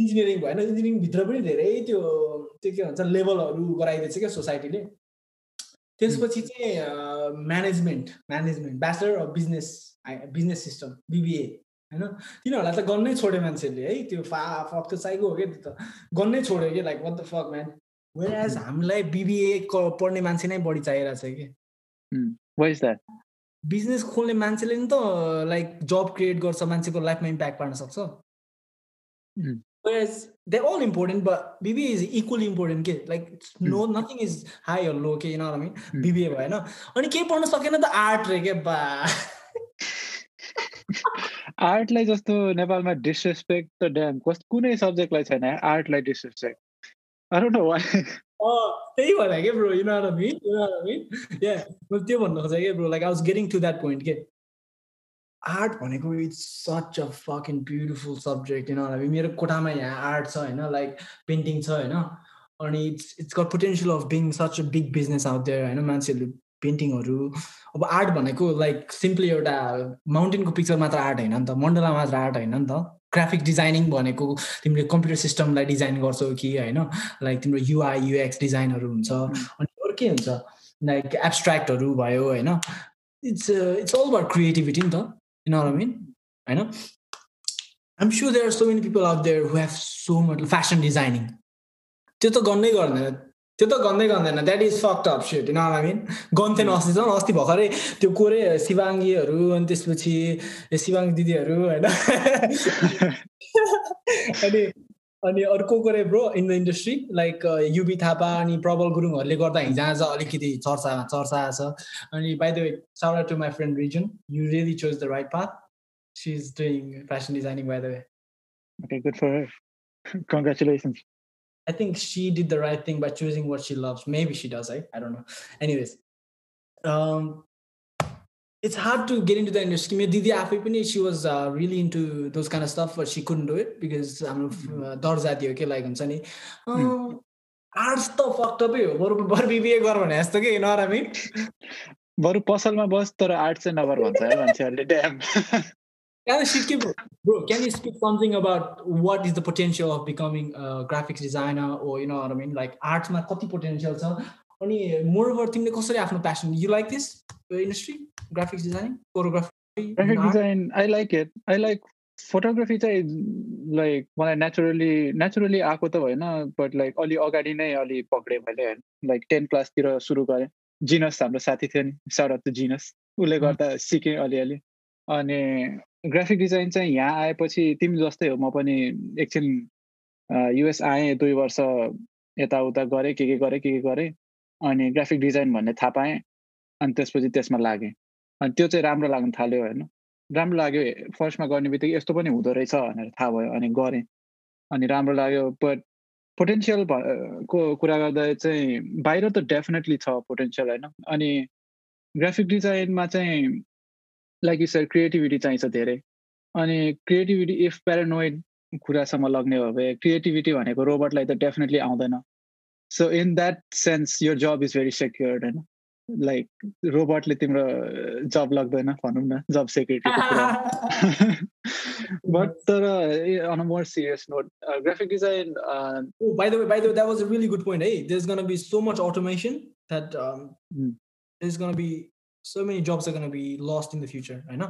इन्जिनियरिङ भएन। इन्जिनियरिङभित्र पनि धेरै त्यो त्यो के भन्छ लेभलहरू गराइदिएछ क्या सोसाइटीले। त्यसपछि चाहिँ management management bachelor of business business system BBA. होइन? तिनीहरूलाई त गर्नै छोड्यो मान्छेले है? त्यो फा फक चाहिएको हो क्या त्यो त। गर्नै छोड्यो कि like what the fuck man whereas हामीलाई बिबिए पढ्ने मान्छे नै बढी चाहिरहेको छ कि। बिजनेस खोल्ने मान्छेले नि त लाइक जब क्रिएट गर्छ मान्छेको लाइफमा इम्प्याक्ट पार्न सक्छ। They're all important, but BBA is equally important. के? Like no nothing is high or low के mean? BBA भएन अनि केही पढ्न सकेन त आर्ट रे के बा? आर्टलाई जस्तो नेपालमा डिसरेस्पेक्ट त ड्याम कस कुनै सब्जेक्टलाई छैन आर्टलाई डिसरेस्पेक्ट आई नो त्यही भएर के bro you know I mean you know I mean yeah मैले त्यो भन्नु खोजेँ के bro like I was getting to that point के। आर्ट भनेको it's such a fucking beautiful subject होइन हामी मेरो कोठामा यहाँ आर्ट छ होइन लाइक पेन्टिङ छ होइन। अनि it's it's got potential of being such a big business out there होइन मान्छेहरूले पेन्टिङहरू। अब आर्ट भनेको लाइक सिम्पली एउटा माउन्टेनको पिक्चर मात्र आर्ट होइन नि त मण्डला मात्र आर्ट होइन नि त। ग्राफिक डिजाइनिङ भनेको तिमीले कम्प्युटर सिस्टमलाई डिजाइन गर्छौ कि होइन? लाइक तिम्रो युआई युएक्स डिजाइनहरू हुन्छ। अनि अरू के हुन्छ? लाइक एब्सट्र्याक्टहरू भयो होइन। It's it's all about creativity नि त। यु नो आई मिन होइन? I'm sure there are so many people out there who have so much fashion designing त्यो त गर्नै गर्दैन। त्यो त गर्दै गर्दैन that is fucked up set होइन आई मिन गन्थेन अस्ति झन् अस्ति भर्खरै त्यो कोरे शिवाङ्गीहरू अनि त्यसपछि शिवाङ्गी दिदीहरू होइन? अनि अनि अर्को कुरो bro in the industry like YB Thapa अनि प्रबल गुरुङहरूले गर्दा हिजोआज अलिकति चर्चा चर्चा छ। अनि by the way shout to my friend reason you really chose the right path she is doing fashion designing by the way for her. Congratulations. I think she did the right thing by choosing what she loves. Maybe she does, I, I don't know. Anyways, um, it's hard to get into the industry. दिदी आफै पनि she was really into those kind of stuff but she couldn't do it because हाम्रो दर जाति हो के like हुन्छ नि आर्ट्स त फक्टपै हो बरु बरु बिबिए गर भने जस्तो कि नरामी बरु पसलमा बस तर आर्ट चाहिँ नगर भन्छ है मान्छेहरूले damn Can you speak, bro? Can you speak something about what is the potential of becoming a graphics designer, or you know what I mean? Like arts ma kati potential छ? अनि moreover तिमीले कसरी आफ्नो passion you like this industry graphics designing choreography graphic design I like it I like photography चाहिँ like मलाई naturally naturally आएको त होइन बट लाइक अलि अगाडि नै अलि पक्रेँ मैले होइन? लाइक टेन क्लासतिर सुरु गरेँ। जिनस हाम्रो साथी थियो नि अफ द जिनस उसले गर्दा सिकेँ अलिअलि। अनि ग्राफिक डिजाइन चाहिँ यहाँ आएपछि तिमी जस्तै हो म पनि एकछिन युएस आएँ दुई वर्ष यताउता गरेँ के के गरेँ के के गरेँ अनि ग्राफिक डिजाइन भन्ने थाहा पाएँ अनि त्यसपछि त्यसमा लागेँ। अनि त्यो चाहिँ राम्रो लाग्न थाल्यो होइन। राम्रो लाग्यो फर्स्टमा गर्ने बित्तिकै यस्तो पनि हुँदो रहेछ भनेर थाहा भयो अनि गरेँ। अनि राम्रो लाग्यो बट पोटेन्सियल को कुरा गर्दा चाहिँ बाहिर त डेफिनेटली छ पोटेन्सियल होइन। अनि ग्राफिक डिजाइनमा चाहिँ लाइक यु सर क्रिएटिभिटी चाहिन्छ धेरै। अनि क्रिएटिभिटी इफ प्यारानोइड कुरासम्म लग्ने हो भने क्रिएटिभिटी भनेको रोबोटलाई त डेफिनेटली आउँदैन। सो इन द्याट सेन्स यो जब इज भेरी सेक्योर्ड होइन लाइक रोबोटले तिम्रो जब लाग्दैन भनौँ न जब सेक्युरिटीको कुरा। बट तर on more serious note graphic design by the way by the way that was a really good point hey? There's going to be so much automation that um, Mm. there's going jobs are going to be lost in the future होइन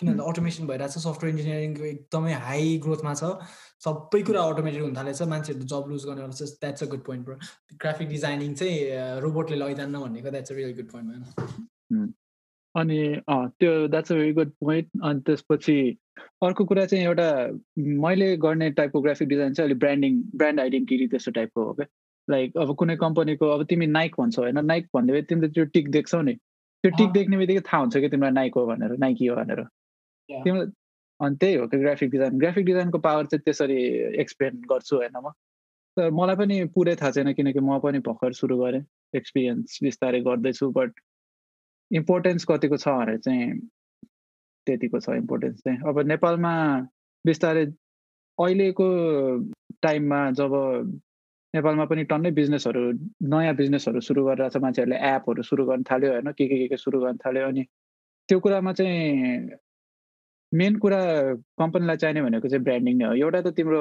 किनभने automation भइरहेको छ software इन्जिनियरिङको एकदमै high ग्रोथमा छ। सबै कुरा automated हुन थालेछ मान्छेहरू जब लुज गर्ने वाला छ that's a good point bro graphic designing चाहिँ रोबोटले लैजान्न भनेको that's a real good point भएन अनि त्यो that's a very good point अनि त्यसपछि अर्को कुरा चाहिँ एउटा मैले गर्ने टाइपको ग्राफिक डिजाइन चाहिँ अलिक ब्रान्डिङ ब्रान्ड आइडेन्टिटी त्यस्तो टाइपको हो क्या लाइक अब कुनै कम्पनीको अब तिमी नाइक भन्छौ होइन? नाइक भन्दै तिमीले त्यो टिक देख्छौ नि। त्यो टिक। देख्ने बित्तिकै थाहा हुन्छ कि तिमीलाई नाइक हो भनेर नाइकी हो भनेर. तिमीलाई अनि त्यही हो कि ग्राफिक डिजाइन ग्राफिक डिजाइनको पावर चाहिँ त्यसरी एक्सप्लेन गर्छु होइन म। तर मलाई पनि पुरै थाहा छैन किनकि म पनि भर्खर सुरु गरेँ। एक्सपिरियन्स बिस्तारै गर्दैछु बट इम्पोर्टेन्स कतिको छ भनेर चाहिँ त्यतिको छ इम्पोर्टेन्स चाहिँ। अब नेपालमा बिस्तारै अहिलेको टाइममा जब नेपालमा पनि टन्नै बिजनेसहरू नयाँ बिजनेसहरू सुरु गरिरहेको छ मान्छेहरूले एपहरू सुरु गर्न थाल्यो होइन? के के के के सुरु गर्न थाल्यो? अनि त्यो कुरामा चाहिँ मेन कुरा कम्पनीलाई चाहिने भनेको चाहिँ ब्रान्डिङ नै हो। एउटा त तिम्रो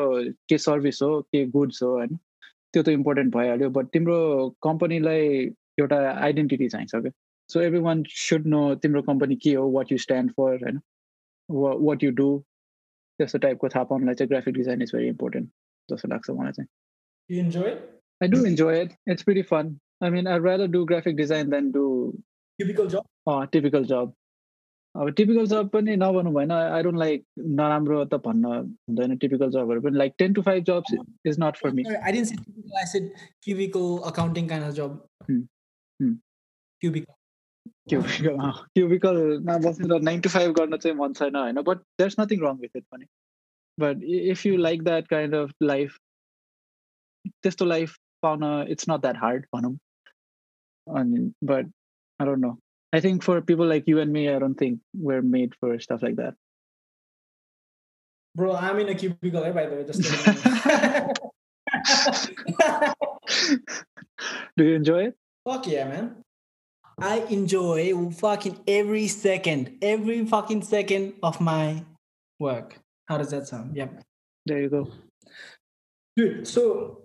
के सर्भिस हो के गुड्स हो होइन? त्यो त इम्पोर्टेन्ट भइहाल्यो बट तिम्रो कम्पनीलाई एउटा आइडेन्टिटी चाहिन्छ क्या। So everyone should know तिम्रो कम्पनी के हो वाट यु स्ट्यान्ड फर होइन? वाट यु डु त्यस्तो टाइपको थाहा पाउनुलाई चाहिँ graphic design is very important जस्तो लाग्छ मलाई चाहिँ। You enjoy it? I do enjoy it. It's pretty fun. I mean, I'd rather do graphic design than do Cubicle job? uh, typical job. अब टिपिकल जब पनि नभनौँ भएन I don't like नराम्रो त भन्न हुँदैन टिपिकल जबहरू पनि like ten to five jobs is not for me Sorry, I didn't say cubicle. I said cubicle accounting kind of job. Hmm. Hmm. Cubicle. Cubicle क्युबिकलमा बसेर नाइन टु फाइभ गर्न चाहिँ मन छैन होइन but there's nothing wrong with it पनि but if you like that kind of life Testo life fauna, it's not that hard on but I don't know. I think for people like you and me, I don't think we're made for stuff like that. Bro, I'm in a cubicle, eh, by the way. Just Do you enjoy it? Fuck yeah, man. I enjoy fucking every second, every fucking second of my work. How does that sound? Yeah. There you go. Dude, so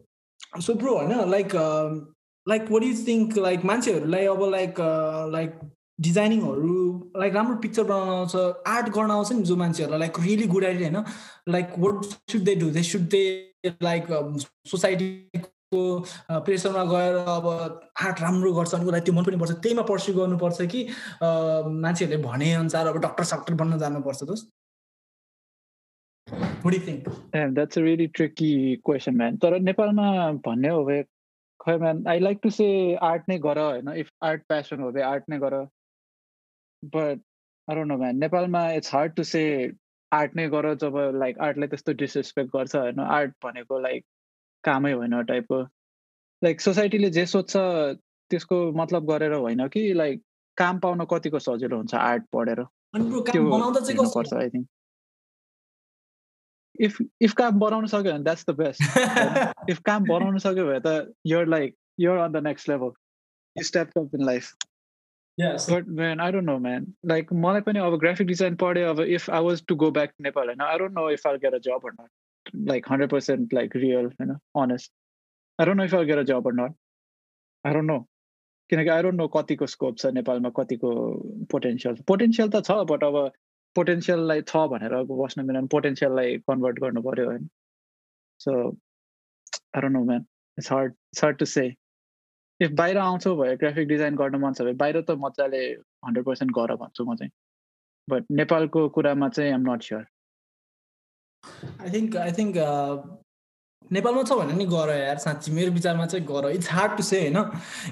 bro, no, like, um, like what you think like मान्छेहरूलाई अब like like डिजाइनिङहरू like राम्रो picture बनाउन आउँछ art गर्न आउँछ नि जो मान्छेहरूलाई लाइक रियली गुड आइडिया होइन like what should they do they should they like सोसाइटीको प्रेसरमा गएर अब आर्ट राम्रो गर्छ अनि उसलाई त्यो मन पनि पर्छ। त्यहीमा पर्स्यु गर्नुपर्छ कि मान्छेहरूले भने अनुसार अब डक्टर सक्टर बन्न जानुपर्छ दोस्त। What do you think? Damn, that's a really tricky question, man. तर नेपालमा भन्ने हो भए खै man I like to say art नै गर होइन? इफ आर्ट प्यासन हो भए आर्ट नै गर. बट आई नो म्यान नेपालमा it's hard to say art नै गर जब लाइक आर्टलाई त्यस्तो डिसरेस्पेक्ट गर्छ होइन? आर्ट भनेको लाइक कामै होइन टाइपको लाइक सोसाइटीले जे सोध्छ त्यसको मतलब गरेर होइन कि लाइक काम पाउन कतिको सजिलो हुन्छ आर्ट पढेर? त्यो आई थिङ्क if if काम बनाउन सक्यो भने द्याट्स द बेस्ट इफ काम बनाउन सक्यो भने त you're like you're on the next level you stepped up in life yes but man I don't know man like मलाई पनि अब graphic design पढे अब if I was to go back to Nepal होइन I don't know if I'll get a job or not like 100% like real होइन honest I don't know if I'll get a job or not I don't know किनकि I don't no कतिको scope छ नेपालमा कतिको potential potential त छ but अब पोटेन्सियललाई छ भनेर बस्न मिलेन पोटेन्सियललाई कन्भर्ट गर्नु पऱ्यो होइन। So I know man it's hard it's hard to say if बाहिर आउँछौ भयो ग्राफिक डिजाइन गर्न मन छ भने बाहिर त मजाले हन्ड्रेड पर्सेन्ट गर भन्छु म चाहिँ। बट नेपालको कुरामा चाहिँ I'm not sure I think I think नेपालमा छ भने नि गर यार साँच्ची मेरो विचारमा चाहिँ गर इट्स हार्ड टु से होइन?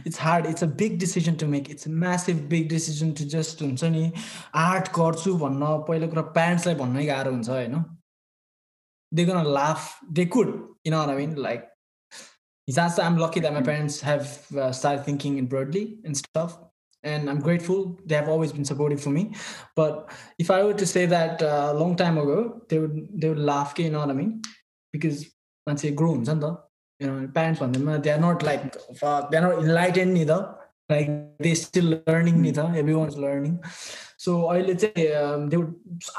It's hard it's a big decision to make it's massive big decision to just हुन्छ नि आर्ट गर्छु भन्न पहिलो कुरा प्यारेन्ट्सलाई भन्नै गाह्रो हुन्छ होइन? They gonna laugh they couldn't I mean like हिसाब I'm lucky that my parents have start thinking in broadly in stuff and I'm grateful. They have always been supportive for me. But if I were to say that a uh, long time ago, they would they would laugh, you know what I mean? Because मान्छे grow हुन्छ नि त। Parents भन्दैमा they are not like they are not enlighten नि त like they still learning नि त everyone is learning so अहिले चाहिँ they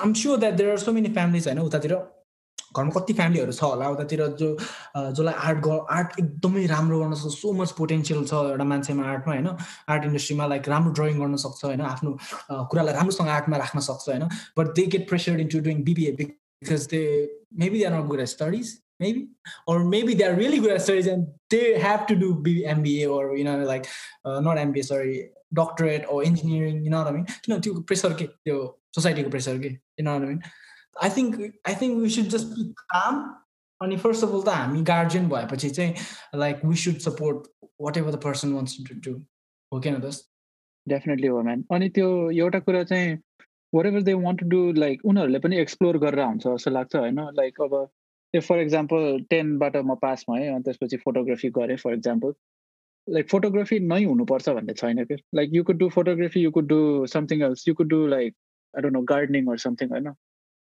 I'm sure that there are so many families होइन उतातिर। घरमा कति फ्यामिलीहरू छ होला उतातिर जो जसलाई आर्ट आर्ट एकदमै राम्रो गर्न सक्छ सो मच पोटेन्सियल छ एउटा मान्छेमा आर्टमा होइन। आर्ट इन्डस्ट्रीमा लाइक राम्रो ड्रइङ गर्न सक्छ होइन। आफ्नो कुरालाई राम्रोसँग आर्टमा राख्न सक्छ होइन। But they get pressure into doing BBA because they maybe they are not good at studies maybe or maybe they're really good at studies and they have to do MBA or you know like uh, not MBA sorry doctorate or engineering you know what I mean you know to pressure ke त्यो सोसाइटीको pressure के you know what I mean I think I think we should just be calm अनि first of all त हामी guardian भएपछि चाहिँ like we should support whatever the person wants to do हो किन दस डेफिनेटली हो म्यान अनि त्यो एउटा कुरा चाहिँ whatever they want to do like उनीहरूले पनि एक्सप्लोर गरेर हुन्छ जस्तो लाग्छ होइन लाइक अब इफ फर इक्जाम्पल टेनबाट म पास भएँ अनि त्यसपछि फोटोग्राफी गरेँ फर इक्जाम्पल लाइक फोटोग्राफी नै हुनुपर्छ भन्ने छैन कि? Like you could do photography you could do something else you could do like I don't know gardening or something होइन?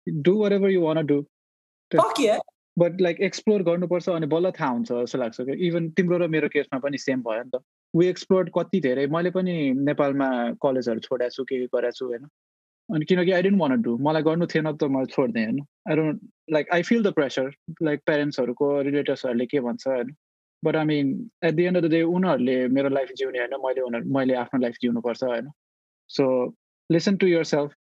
Do whatever you want do but like explore गर्नुपर्छ अनि बल्ल थाहा हुन्छ जस्तो लाग्छ कि? इभन तिम्रो र मेरो केसमा पनि सेम भयो नि त। वी एक्सप्लोर कति धेरै। मैले पनि नेपालमा कलेजहरू छोडेको छु के गरेको छु होइन? अनि किनकि आई डेन्ट वान डु मलाई गर्नु थिएन त मैले छोडिदिएँ होइन I don't like I feel the pressure like प्यारेन्ट्सहरूको रिलेटिभ्सहरूले के भन्छ होइन but I mean at the end of the day उनीहरूले मेरो लाइफ जिउने होइन मैले उनीहरू मैले आफ्नो लाइफ जिउनुपर्छ होइन so listen to yourself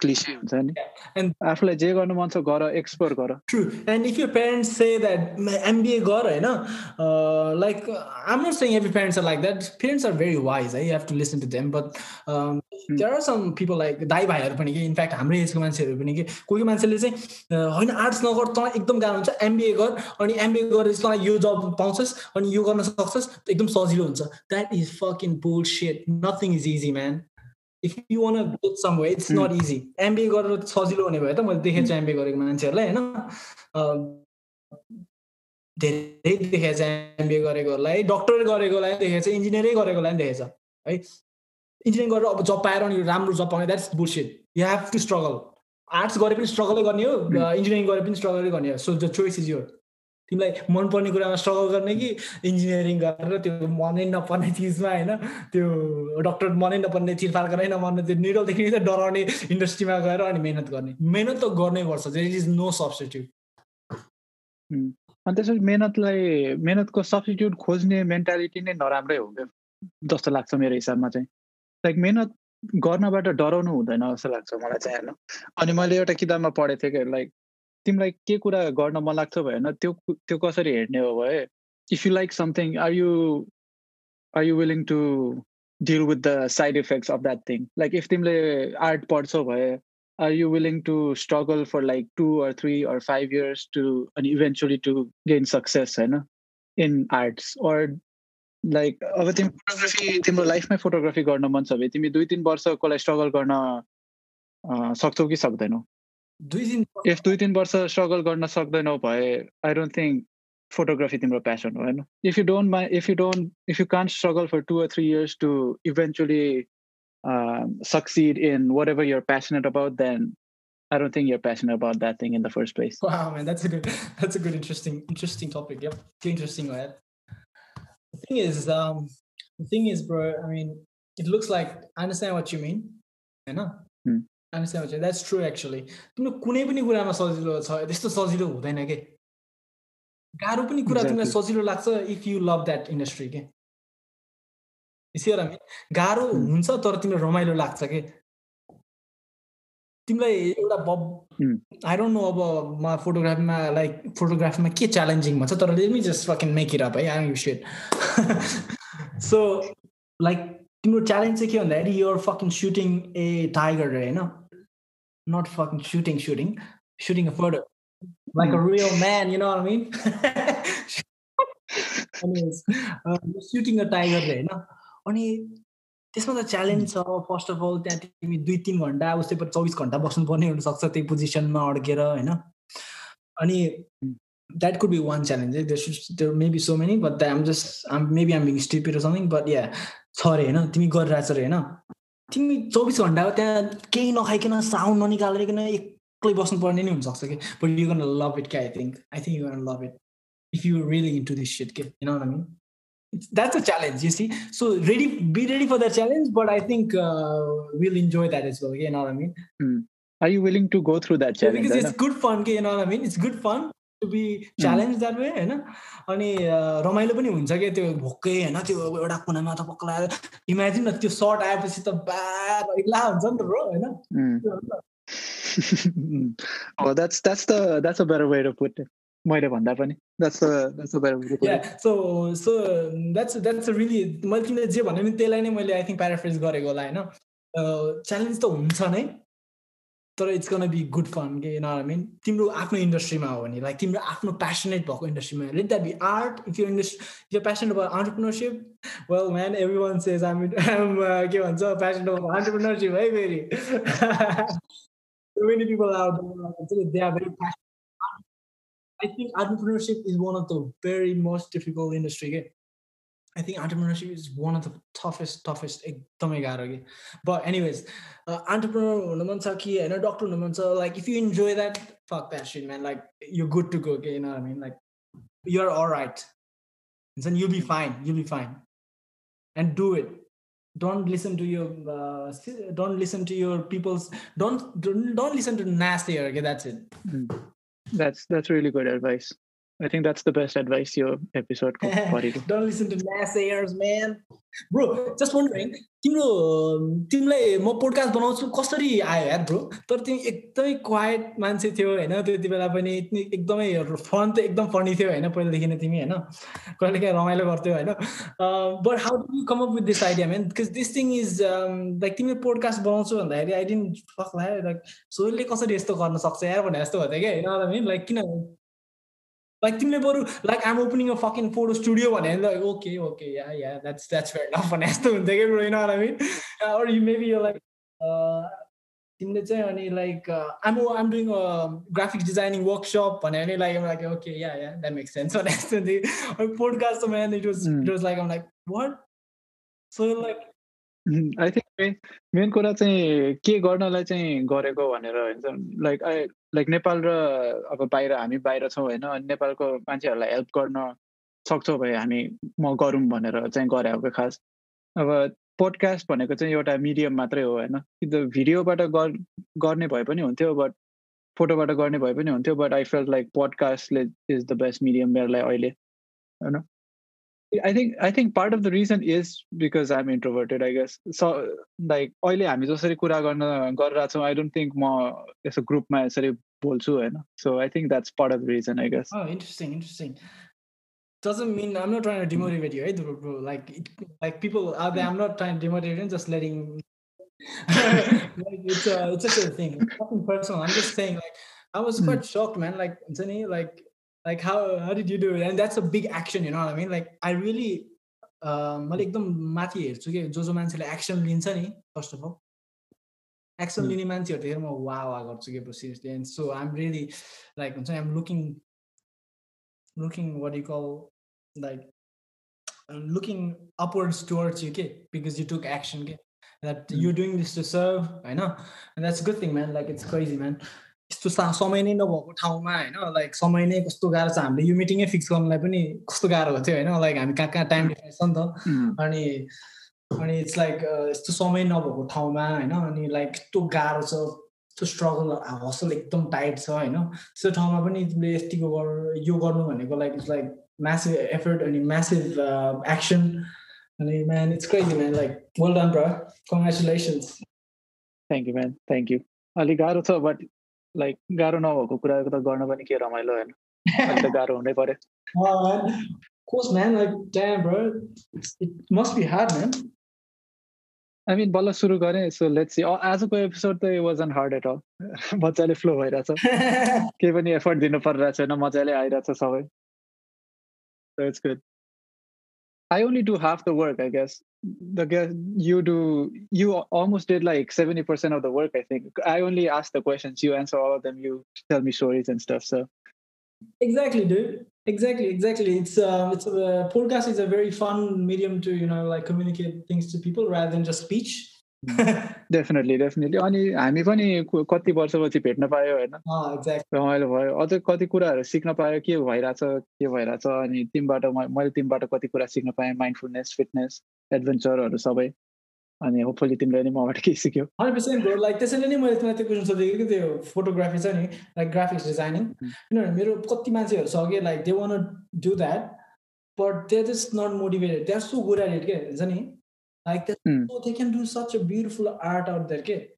cliche हुन्छ नि। आफूलाई जे गर्नु मन छ गर एक्सप्लोर गर। True and if you parents say that MBA गर होइन like um not saying every parents are like that parents are very wise है you have to listen to them but there are some people like दाई भाइहरू पनि कि in fact हाम्रै एजको मान्छेहरू पनि कि कोही कोही मान्छेले चाहिँ होइन आर्ट्स नगर तँलाई एकदम गाह्रो हुन्छ एमबिए गर अनि एमबिए गरेर तँलाई यो जब पाउँछस् अनि यो गर्न सक्छस् एकदम सजिलो हुन्छ। That is fucking bullshit nothing is easy man if you want get some way it's not easy MBA गरेर सजिलो हुने भयो त मैले देखेको छु एमबिए गरेको मान्छेहरूलाई होइन? धेरै देखेको छ एमबिए गरेकोहरूलाई डक्टर गरेकोलाई देखेको छ इन्जिनियरै गरेकोलाई देखेको छ है? इन्जिनियरिङ गरेर अब जब पाएर अनि राम्रो जब पाउने that's bullshit you have to struggle arts गरे पनि स्ट्रगलै गर्ने हो इन्जिनियरिङ गरे पनि स्ट्रगलै गर्ने हो so the choice is your तिमीलाई मनपर्ने कुरामा स्ट्रगल गर्ने कि इन्जिनियरिङ गरेर त्यो मनै नपर्ने चिजमा होइन त्यो डक्टर मनै नपर्ने चिरफार नै नपर्ने त्यो निडलदेखि त डराउने इन्डस्ट्रीमा गएर अनि मिहिनेत गर्ने। मिहिनेत त गर्नै पर्छ देयर इज नो सब्सटिट्युट अनि त्यसपछि मेहनतलाई मेहनतको सब्सटिट्युट खोज्ने मेन्टालिटी नै नराम्रै हो जस्तो लाग्छ मेरो हिसाबमा चाहिँ। लाइक मेहनत गर्नबाट डराउनु हुँदैन जस्तो लाग्छ मलाई चाहिँ होइन अनि मैले एउटा किताबमा पढेको थिएँ कि लाइक तिमीलाई के कुरा गर्न मन लाग्छ भएन त्यो त्यो कसरी हेर्ने हो भए? If you like something are you are you willing to deal with the side effects of that thing like if तिमीले आर्ट पढ्छौ भए are you willing to struggle for like two or three or five years to and eventually to gain success होइन in arts? Or like अब तिमी photography तिम्रो लाइफमै photography गर्न मन छ भने तिमी दुई तिन वर्षकोलाई स्ट्रगल गर्न सक्छौ कि सक्दैनौ? दुई तिन इफ दुई तिन वर्ष स्ट्रगल गर्न सक्दैनौ भए आई डोन्ट थिङ्क फोटोग्राफी तिम्रो प्यासन हो होइन if you don't my if you don't if you can't struggle for two or three years to eventually um, succeed in whatever you're passionate about, then I don't think you're passionate about that thing in the first place. Wow, man, that's a good, that's a good, interesting, interesting topic. Yep, interesting, right? The thing is, um, the thing is, bro. I mean, it looks like I understand what you mean. I know. Hmm. You. That's true, actually. तिम्रो कुनै पनि कुरामा सजिलो छ त्यस्तो सजिलो हुँदैन के? गाह्रो पनि कुरा तिमीलाई सजिलो लाग्छ if you love that industry के? सियर गाह्रो हुन्छ तर तिमीलाई रमाइलो लाग्छ कि? तिमीलाई एउटा बब आई डोन्ट नो अब म फोटोग्राफीमा लाइक फोटोग्राफीमा के च्यालेन्जिङ भन्छ तर let me just fucking make it up है I you set so like तिम्रो च्यालेन्ज चाहिँ के भन्दाखेरि you're fucking shooting a tiger होइन not fucking shooting shooting shooting a photo like a real man you know I mean shooting a tiger होइन अनि त्यसमा त च्यालेन्ज छ फर्स्ट अफ अल त्यहाँ तिमी दुई तिन घन्टा उसै पनि चौबिस घन्टा बस्नुपर्ने हुनसक्छ त्यही पोजिसनमा अड्केर होइन? अनि that could be one challenge है maybe so many but um just um maybe um being stupid something but yeah छ अरे होइन? तिमी गरिरहेछ अरे होइन? तिमी चौबिस घन्टा त्यहाँ केही नखाइकन साउन्ड ननिकालिकन एक्लै बस्नुपर्ने नै हुनसक्छ कि but you gonna love it क्या I think I think you gonna love it if you really into this shit के you know I mean that's a challenge you see so ready be ready for that challenge but i think uh, we'll enjoy that as well you know what i mean mm. are you willing to go through that challenge yeah, because it's good fun you know what i mean it's good fun To be challenged that way होइन? अनि रमाइलो पनि हुन्छ क्या त्यो भोकै होइन? त्यो एउटा कुनामा त पक्लाएर इमेजिन न त्यो सर्ट आएपछि त बाला हुन्छ नि त ब्रो होइन? That's that's the that's a better way to put it. मैले भन्दा पनि। That's that's better so so that's that's really मैले तिमीले जे भन्यो नि त्यसलाई नै मैले आई थिङ्क प्याराफ्रेज गरेको होला होइन? च्यालेन्ज त हुन्छ नै। तर it's can be good fun के न आई मिन तिम्रो आफ्नो इन्डस्ट्रीमा हो भने लाइक तिम्रो आफ्नो प्यासनेट भएको इन्डस्ट्रीमा let that be art if you industry you passionate अब entrepreneurship well man every one says um के भन्छ प्यासनेट अब अन्टरप्रिनरसिप है फेरि? Many people out there they are very passionate. I think entrepreneurship is one of the very most difficult industry. I think entrepreneurship is one of the toughest, toughest But anyways, uh, entrepreneur and a doctor like if you enjoy that, fuck that shit, man. Like you're good to go, okay? You know what I mean? Like you're all right. And then you'll be fine. You'll be fine. And do it. Don't listen to your uh, don't listen to your people's don't don't, don't listen to naysayer, okay? That's it. Mm. That's that's really good advice. I think that's the best advice your episode Don't listen to naysayers, man. Bro just wondering तिम्रो तिमीलाई म podcast बनाउँछु कसरी आयो यार bro तर तिमी एकदमै क्वाइट मान्छे थियो होइन? त्यति बेला पनि एकदमै फन त एकदम फनी थियो होइन? पहिलादेखि नै तिमी होइन? कहिले काहीँ रमाइलो गर्थ्यौ होइन? But how do you come up with this idea man because this thing is like तिमीले पोडकास्ट बनाउँछु भन्दाखेरि आई डिन्ट फक लाइक सोहिले कसरी यस्तो गर्न सक्छ यार भनेर जस्तो भयो क्या होइन लाइक किन like तिमीले बरु like um opening a fucking photo studio भने like okay okay yeah yeah that's that's fair enough भने जस्तो हुन्थ्यो कि bro I mean or you maybe यो लाइक तिमीले चाहिँ अनि like um um doing graphics designing workshop भने अनि like like okay yeah yeah that make sense भने जस्तो थियो अनि podcast man it was it was like um like what so like I think main कुरा चाहिँ के गर्नलाई चाहिँ गरेको भनेर हुन्छ। लाइक आई लाइक नेपाल र अब बाहिर हामी बाहिर छौँ होइन अनि नेपालको मान्छेहरूलाई हेल्प गर्न सक्छौँ भए हामी म गरौँ भनेर चाहिँ गरे हो खास। अब पोडकास्ट भनेको चाहिँ एउटा मिडियम मात्रै हो होइन। कि त भिडियोबाट गर्ने भए पनि हुन्थ्यो बट फोटोबाट गर्ने भए पनि हुन्थ्यो बट आई फेल्ट लाइक पडकास्टले इज द बेस्ट मिडियम मेरोलाई अहिले होइन। I think I think part of the reason is because I am introverted I guess स लाइक अहिले हामी जसरी कुरा गर्न गरिरहेको छौँ आई डोन्ट थिङ्क म यसो ग्रुपमा यसरी बोल्छु होइन so I think that's part of the reason I guess interesting interesting doesn't mean I'm not trying to demotivate you, right, bro? Like, it, like people out there, I'm not trying to demotivate you, just letting like it's a it's just a thing. Nothing personal. I'm just saying like I was quite mm. shocked, man. Like Anthony, like like how how did you do it? And that's a big action, you know what I mean? Like I really मैले एकदम माथि हेर्छु कि जो जो मान्छेले action लिन्छ नि फर्स्ट अफ अल एक्सन लिने मान्छेहरू देखेर म वा वा गर्छु कि seriously and so I'm really like हुन्छ I'm looking looking what you call like looking upwards towards you के बिकज यु टुक एक्सन के that mm. you're doing this to serve होइन and that's a good thing man. Like it's crazy man. यस्तो समय नै नभएको ठाउँमा होइन? Like समय नै कस्तो गाह्रो छ? हामीले यो मिटिङै फिक्स गर्नलाई पनि कस्तो गाह्रो थियो होइन? लाइक हामी कहाँ कहाँ टाइम डिफरेन्स छ नि त। अनि अनि इट्स लाइक यस्तो समय नभएको ठाउँमा होइन अनि लाइक यस्तो गाह्रो छ यस्तो स्ट्रगल हसल एकदम टाइट छ होइन त्यस्तो ठाउँमा पनि तिमीले यतिको यो गर्नु भनेको like it's like massive effort अनि massive action mean, man, it's crazy, man. Like, well done, bro. Congratulations. Thank you, man. Thank you. अलिक गाह्रो छ बट लाइक गाह्रो नभएको कुराको त गर्न पनि के रमाइलो होइन गाह्रो हुनै पर्यो course, man. Like, damn, bro. It must be hard, man. I mean, बल्ल सुरु गरेँ सो लेट्स सी आजको एपिसोड त वाजन हार्ड एट अल मजाले फ्लो भइरहेछ केही पनि एफर्ट दिनु परिरहेको छैन मजाले आइरहेछ सबै so it's good I only do half the work, I guess. The guess you do you almost did like 70% of the work, I think. I only ask the questions, you answer all of them, you tell me stories and stuff. So exactly, dude. Exactly, exactly. It's uh, it's a podcast is a very fun medium to you know like communicate things to people rather than just speech. Definitely definitely अनि हामी पनि कति वर्षपछि भेट्न पायो होइन? रमाइलो भयो। अझ कति कुराहरू सिक्न पायो के भइरहेछ के भइरहेछ? अनि तिमीबाट मैले तिमीबाट कति कुरा सिक्न पाएँ माइन्डफुलनेस फिटनेस एडभेन्चरहरू सबै। अनि होपफुली तिमीले नि मबाट केही सिक्यो हन्ड्रेड पर्सेन्ट लाइक त्यसैले नै मैले तिमीलाई त्यो क्वेसन सोधेको कि त्यो फोटोग्राफी छ नि लाइक ग्राफिक्स डिजाइनिङ किनभने मेरो कति मान्छेहरू छ कि like they want do that but they just not motivated they are so good at it के हुन्छ नि Like that, mm. so they can do such a beautiful art out there, kid.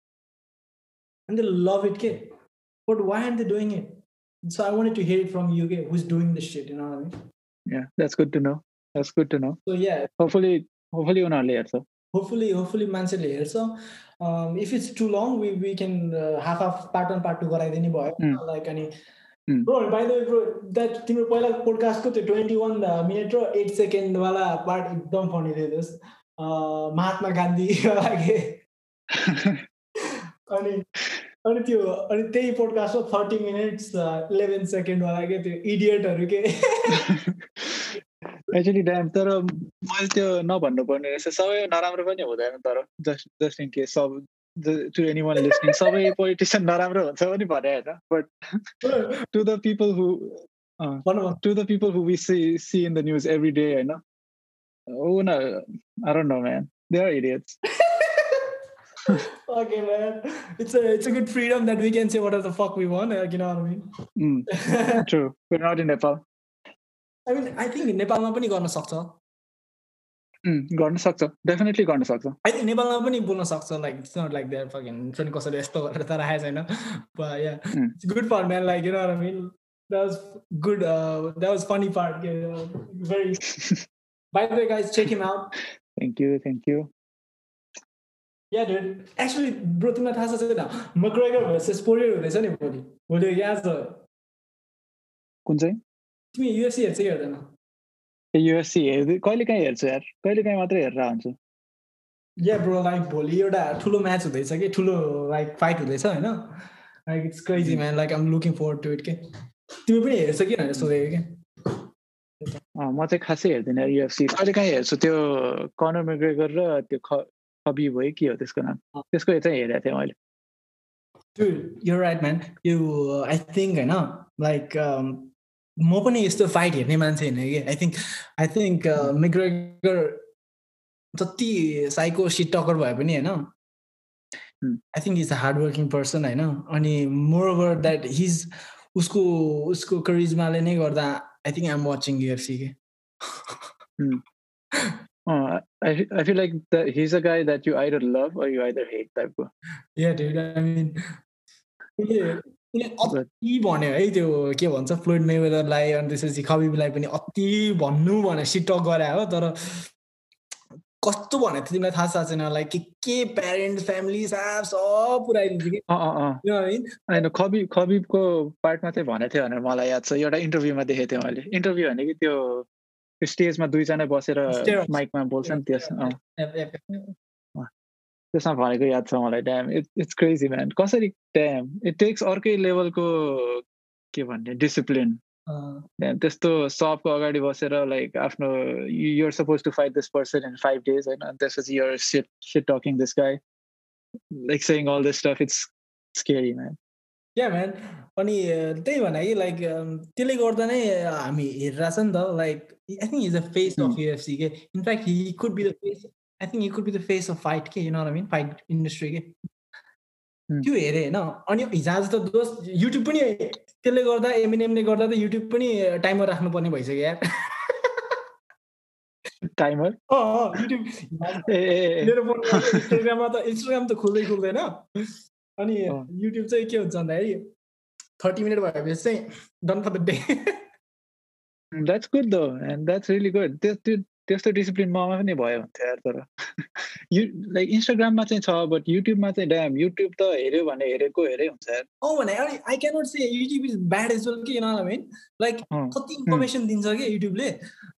And they love it, kid. But why aren't they doing it? So I wanted to hear it from you, kid, who's doing this shit, you know what I mean? Yeah, that's good to know. That's good to know. So yeah. Hopefully hopefully unaharले हेर्छ. Hopefully, hopefully मान्छेले हेर्छ. It's too long, we, we can uh, half half part one part two गराइदिने भयो. Like any bro by the way bro that तिम्रो पहिला पोडकास्टको त्यो twenty one minute र eight सेकेन्डवाला पार्ट एकदम फनी थियो महात्मा गान्धी लागे अनि अनि त्यो अनि त्यही पोडकास्टमा थर्टी मिनट्स इलेभेन सेकेन्डवाला के त्यो इडियटहरू के? एक्चुली ड्याम तर मैले त्यो नभन्नु पर्ने रहेछ सबै नराम्रो पनि हुँदैन तर just just in case sub to anyone listening सबै पोलिटिसियन नराम्रो हुन्छ पनि भने होइन but to the people who to the people who we see see in the news every day होइन Oh no, I don't know, man. They are idiots. okay, man. It's a it's a good freedom that we can say whatever the fuck we want. Like, you know what I mean? Mm, true. We're not in Nepal. I mean, I think नेपालमा पनि गर्न सक्छ। गर्न सक्छ। Definitely गर्न सक्छ। I think नेपालमा पनि बोल्न सक्छ like it's not like there fucking पनि कसैले यस्तो गरेर त राखेको छैन yeah it's good for man like you know I mean that was good that was funny part very By the way, guys, check him out. Thank you, thank you. Yeah, dude. Actually, bro, तिमीलाई थाहा छ छैन? मक्रेगर versus Poirier हुँदैछ नि भोलि। भोलि याद छ। कुन चाहिँ? तिमी युएफसी हेर्छ कि हेर्दैन युएफसी हेर्दै कहिले काहीँ हेर्छु यार कहिले काहीँ मात्रै हेरेर हुन्छु या ब्रो लाइक भोलि एउटा ठुलो म्याच हुँदैछ कि ठुलो लाइक फाइट हुँदैछ होइन like it's crazy man like um looking forward to it के तिमी पनि हेर्छ कि भनेर सोधेको कि म चाहिँ खासै हेर्दिनँ युएफसी कहिले काहीँ हेर्छु त्यो कर्नर मेग्रेगर र त्यो खबी भयो के हो त्यसको नाम त्यसको चाहिँ हेरेको थिएँ मैले you right man you I think होइन लाइक म पनि यस्तो फाइट हेर्ने मान्छे होइन कि I think I think McGregor जति साइको सिट टक्कर भए पनि होइन I think is a hard working person होइन अनि मोर ओभर द्याट हिज उसको उसको करिजमाले नै गर्दा I think I'm watching UFC के Uh, I I feel like that he's a guy that you either love or you either hate type. Of. Yeah, dude. I mean, अति भन्यो है त्यो के भन्छ फ्लोइड मेवेदरलाई अनि त्यसपछि खबिबलाई पनि अति भन्नु भने सिटक गरे हो तर कस्तो भनेको थियो तिमीलाई थाहा छैन लाइक के के प्यारेन्ट्स फ्यामिली साफ सब पुऱ्याइदिन्छ कि? होइन खबिब खबिबको पार्टमा चाहिँ भनेको थियो भनेर मलाई याद छ एउटा इन्टरभ्यूमा देखेको थिएँ मैले। इन्टरभ्यू भने कि त्यो स्टेजमा दुईजना बसेर माइकमा बोल्छ नि त्यस त्यसमा भनेको याद छ मलाई damn it it's crazy man कसरी ड्याम इट टेक्स अर्कै लेभलको के भन्ने डिसिप्लिन त्यस्तो सपको अगाडि बसेर लाइक आफ्नो you're suppose to fight this person in five days होइन अनि त्यसपछि you're shit shit talking this guy like saying all this stuff it's scary man yeah man अनि त्यही भने कि लाइक त्यसले गर्दा नै हामी हेरिरहेछ नि त like I think is a face of UFC के in fact he could be the face I think he could be the face of fight के you know mean fight industry के त्यो हेरेँ होइन? अनि हिजोआज त दोस्त युट्युब पनि त्यसले गर्दा एमएनएमले गर्दा त युट्युब पनि टाइमर राख्नुपर्ने भइसक्यो यार। टाइमर युट्युब मेरो इन्स्टाग्राममा त इन्स्टाग्राम त खुल्दै खुल्दैन। अनि युट्युब चाहिँ के हुन्छ भन्दाखेरि थर्टी मिनट भएपछि चाहिँ done for the day that's good though and that's really good त्यो त्यस्तो डिसिप्लिन ममा पनि भयो हुन्थ्यो यार तर यु लाइक इन्स्टाग्राममा चाहिँ छ बट युट्युबमा चाहिँ ड्याम युट्युब त हेऱ्यो भने हेरेको हेरे हुन्छ यार। भने I cannot say YouTube is bad as well के मिन लाइक कति इन्फर्मेसन दिन्छ कि युट्युबले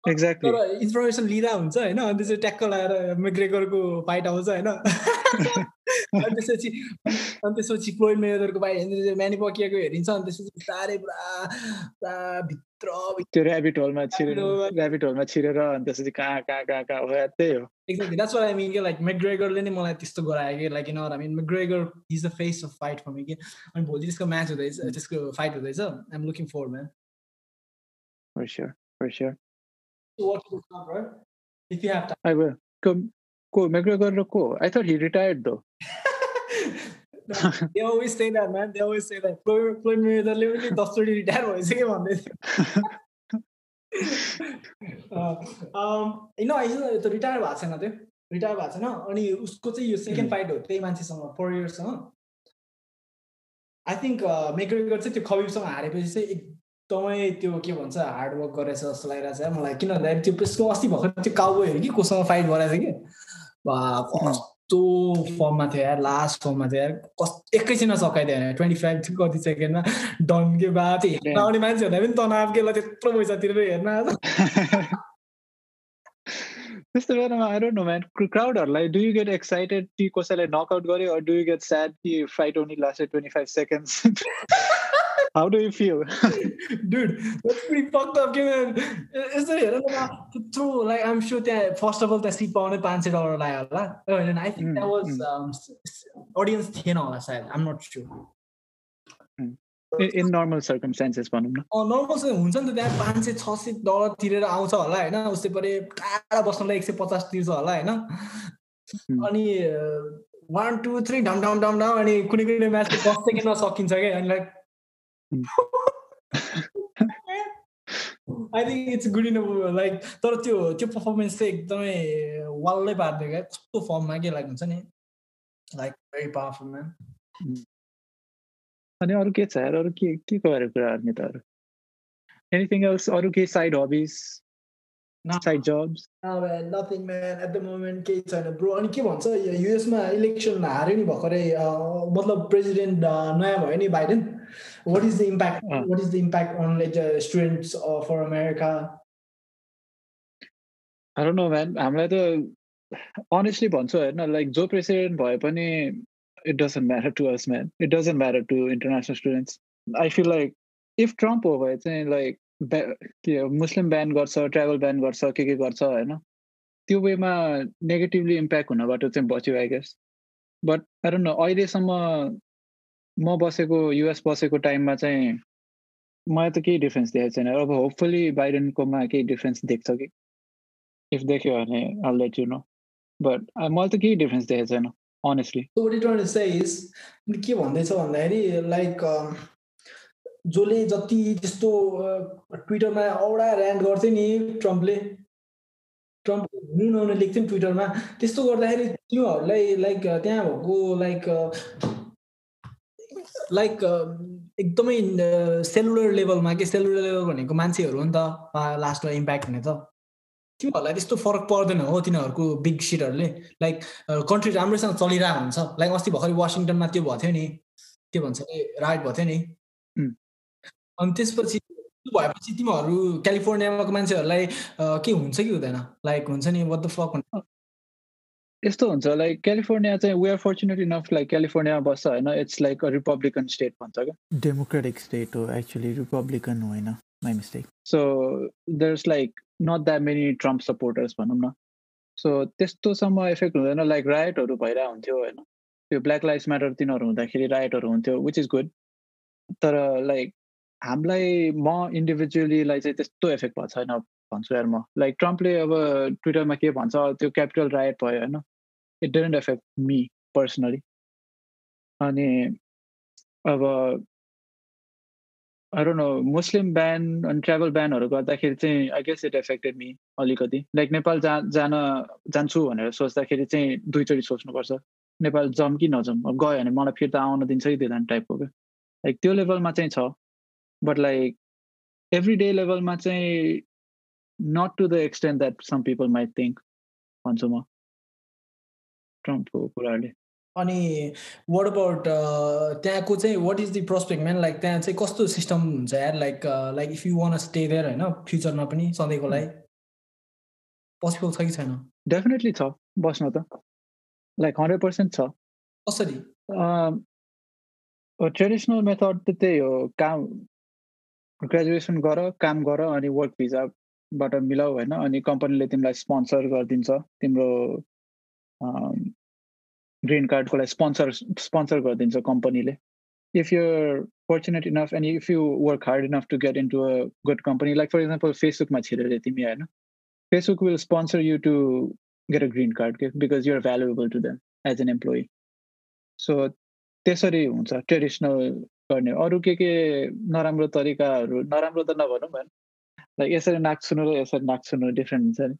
एक्ज्याक्टली तर इन्फर्मेसन लिँदा हुन्छ होइन? अनि त्यसपछि ट्याक्क लगाएर मेग्रेगरको फाइट आउँछ होइन? अनि त्यसपछि अनि त्यसपछि क्लोइड मेदरको बाहिर म्यानिपकियाको हेरिन्छ अनि त्यसपछि बिस्तारै पुरा पुरा भित्र त्यो ऱ्याबिट होलमा छिरेर ऱ्याबिट होलमा छिरेर अनि त्यसपछि कहाँ कहाँ कहाँ कहाँ हो त्यही हो exactly that's what I mean के लाइक मेग्रेगरले नै मलाई त्यस्तो गरायो कि like in I mean McGregor is the face of fight for me कि अनि भोलि त्यसको म्याच हुँदैछ त्यसको फाइट हुँदैछ I'm looking for man For sure, for sure. So watch this up, right? If you have time. I will. Ko, ko McGregor र को? I thought he retired though. they always say that, man. They always say that. Floyd, Floyd Mayweatherले पनि दसचोटि retire भन्दै थियो होइन retire भएको छैन त्यो retire भएको छैन अनि उसको चाहिँ यो सेकेन्ड फाइट हो त्यही मान्छेसँग फोर इयर्ससँग आई थिङ्क मेग्रेगर चाहिँ त्यो खबिबसँग हारेपछि चाहिँ एकदमै त्यो के भन्छ हार्डवर्क गरेछ जस्तो लागिरहेको छ मलाई किन भन्दाखेरि त्यो त्यसको अस्ति भर्खर त्यो काउबोयहरू कि कोसँग फाइट गराएको थियो कि कस्तो फर्ममा थियो यार लास्ट फर्ममा थियो यार कस्तो एकैछिनमा सकाइदियो होइन ट्वेन्टी फाइभ कति सेकेन्डमा डन के बा त्यो हेर्न आउने मान्छेहरूलाई पनि तनाव के ल त्यत्रो पैसा तिरेर हेर्न त्यस्तो बेलामा आई डोन्ट नो म्यान क्राउडहरूलाई डु यु गेट एक्साइटेड कि कसैलाई नकआउट गर्यो डु यु गेट स्याड कि fight only lasted twenty five seconds How do you feel? Dude, that's pretty fucked up. यस्तो हेर न त्यत्रो लाइक आइम स्योर त्यहाँ फर्स्ट अफ अल त्यहाँ सिट पाउने पाँच सय डलर लाग्यो होला होइन I think that was audience थिएन होला सायद I'm not sure in normal circumstances भनौँ न। नर्मल हुन्छ नि त त्यहाँ पाँच सय छ सय डलर तिरेर आउँछ होला होइन उसले परे टाढा बस्नलाई एक सय पचास तिर्छ होला होइन। अनि वान टू थ्री ढम ढम ढम ढम अनि कुनै कुनै म्याच दस सेकेन्डमा सकिन्छ क्या अनि like I think it's good in like तर त्यो त्यो पर्फर्मेन्स चाहिँ एकदमै वाललै पारिदियो क्या कस्तो फर्ममा के लाग्छ नि। लाइक भेरी पावरफुल म्यान अनि अरू के छ अरू के के गरेर कुरा गर्ने त अरू एनिथिङ एल्स अरू केही side hobbies side jobs nothing man at the moment केही छैन ब्रो अनि के भन्छ युएसमा इलेक्सन हार्यो नि भर्खरै मतलब प्रेसिडेन्ट नयाँ भयो नि Biden what is the impact? On like the students uh, for america? I don't know man. हामीलाई त honestly भन्छु होइन लाइक जो प्रेसिडेन्ट भए पनि it doesn't matter to us man. It doesn't matter to international students. I feel like if Trump हो भए चाहिँ लाइक के मुस्लिम ब्यान गर्छ ट्राभल ब्यान गर्छ के के गर्छ होइन त्यो वेमा नेगेटिभली इम्प्याक्ट हुनबाट चाहिँ बच्यो I guess but I don't know अहिलेसम्म म बसेको युएस बसेको टाइममा चाहिँ मलाई त केही डिफ्रेन्स देखेको छैन। अब होपफुली बाइडेनकोमा केही डिफ्रेन्स देख्छ कि। इफ देख्यो भने लेट यु नो बट मलाई त केही डिफ्रेन्स देखेको छैन। Honestly. के भन्दैछ भन्दाखेरि लाइक जसले जति त्यस्तो ट्विटरमा औडा ऱ्यान्ड गर्थ्यो नि ट्रम्पले ट्रम्प हुनु नहुने लेख्थ्यो नि ट्विटरमा त्यस्तो गर्दाखेरि तिमीहरूलाई लाइक त्यहाँ भएको लाइक लाइक एकदमै सेलुलर लेभलमा के सेलुलर लेभल भनेको मान्छेहरू हो नि त लास्टमा इम्प्याक्ट हुने त। तिमीहरूलाई त्यस्तो फरक पर्दैन हो तिनीहरूको बिग सिटहरूले लाइक कन्ट्री राम्रैसँग चलिरहेको हुन्छ। लाइक अस्ति भर्खर वासिङटनमा त्यो भएको थियो नि। के भन्छ अरे? राइट भएको थियो नि अनि त्यसपछि त्यो भएपछि तिमीहरू क्यालिफोर्नियामाको मान्छेहरूलाई के हुन्छ कि हुँदैन? लाइक हुन्छ नि वाट द फक यस्तो हुन्छ। लाइक क्यालिफोर्निया चाहिँ we are fortunate enough like क्यालिफोर्नियामा बस्छ होइन? It's like a Republican state भन्छ क्या। डेमोक्रेटिक स्टेट हो एक्चुली रिपब्लिकन होइन। My mistake so there is like not that many Trump supporters भनौँ न। सो त्यस्तोसम्म इफेक्ट हुँदैन लाइक राइटहरू भइरहेको हुन्थ्यो होइन। त्यो ब्ल्याक लाइफ म्याटर तिनीहरू हुँदाखेरि राइटहरू हुन्थ्यो विच इज गुड तर लाइक हामीलाई म इन्डिभिजुअलीलाई चाहिँ त्यस्तो इफेक्ट भएको छैन भन्छु यार म। लाइक ट्रम्पले अब ट्विटरमा के भन्छ त्यो क्यापिटल राइट भयो होइन। It didn't affect me personally अनि अब अरू नो मुस्लिम ब्यान अनि ट्राभल ब्यानहरू गर्दाखेरि चाहिँ I guess it affected me अलिकति। लाइक नेपाल जा जान जान्छु भनेर सोच्दाखेरि चाहिँ दुईचोटि सोच्नुपर्छ। नेपाल जाउँ कि नजाउँ अब गयो भने मलाई फिर्ता आउन दिन्छ कि दिँदैन टाइपको क्या। लाइक त्यो लेभलमा चाहिँ छ। बट लाइक एभ्री डे लेभलमा चाहिँ not to the extent that some people might think भन्छु म। ट्रम्पको कुराहरूले। अनि वाट अबाउट त्यहाँको चाहिँ what is the prospect man like त्यहाँ चाहिँ कस्तो सिस्टम हुन्छ यार? Like like if you want stay there होइन फ्युचरमा पनि सधैँको लागि पोसिबल छ कि छैन? डेफिनेटली छ बस्न त। लाइक हन्ड्रेड पर्सेन्ट छ। कसरी? ट्रेडिसनल मेथड त त्यही हो काम ग्रेजुएसन गर काम गर अनि वर्क भिजाबाट मिलाऊ होइन? अनि कम्पनीले तिमीलाई स्पोन्सर गरिदिन्छ तिम्रो ग्रिन कार्डको लागि स्पोन्सर स्पोन्सर गरिदिन्छ कम्पनीले if you're fortunate enough and if you work hard enough to get into a good company like for example फेसबुकमा छिरेर तिमी होइन Facebook will sponsor you to get a green card के because you're valuable to them as an employee so त्यसरी हुन्छ traditional गर्ने। अरू के के नराम्रो तरिकाहरू नराम्रो त नभनौँ भएन लाइक यसरी नाक र यसरी नाक डिफ्रेन्ट हुन्छ नि।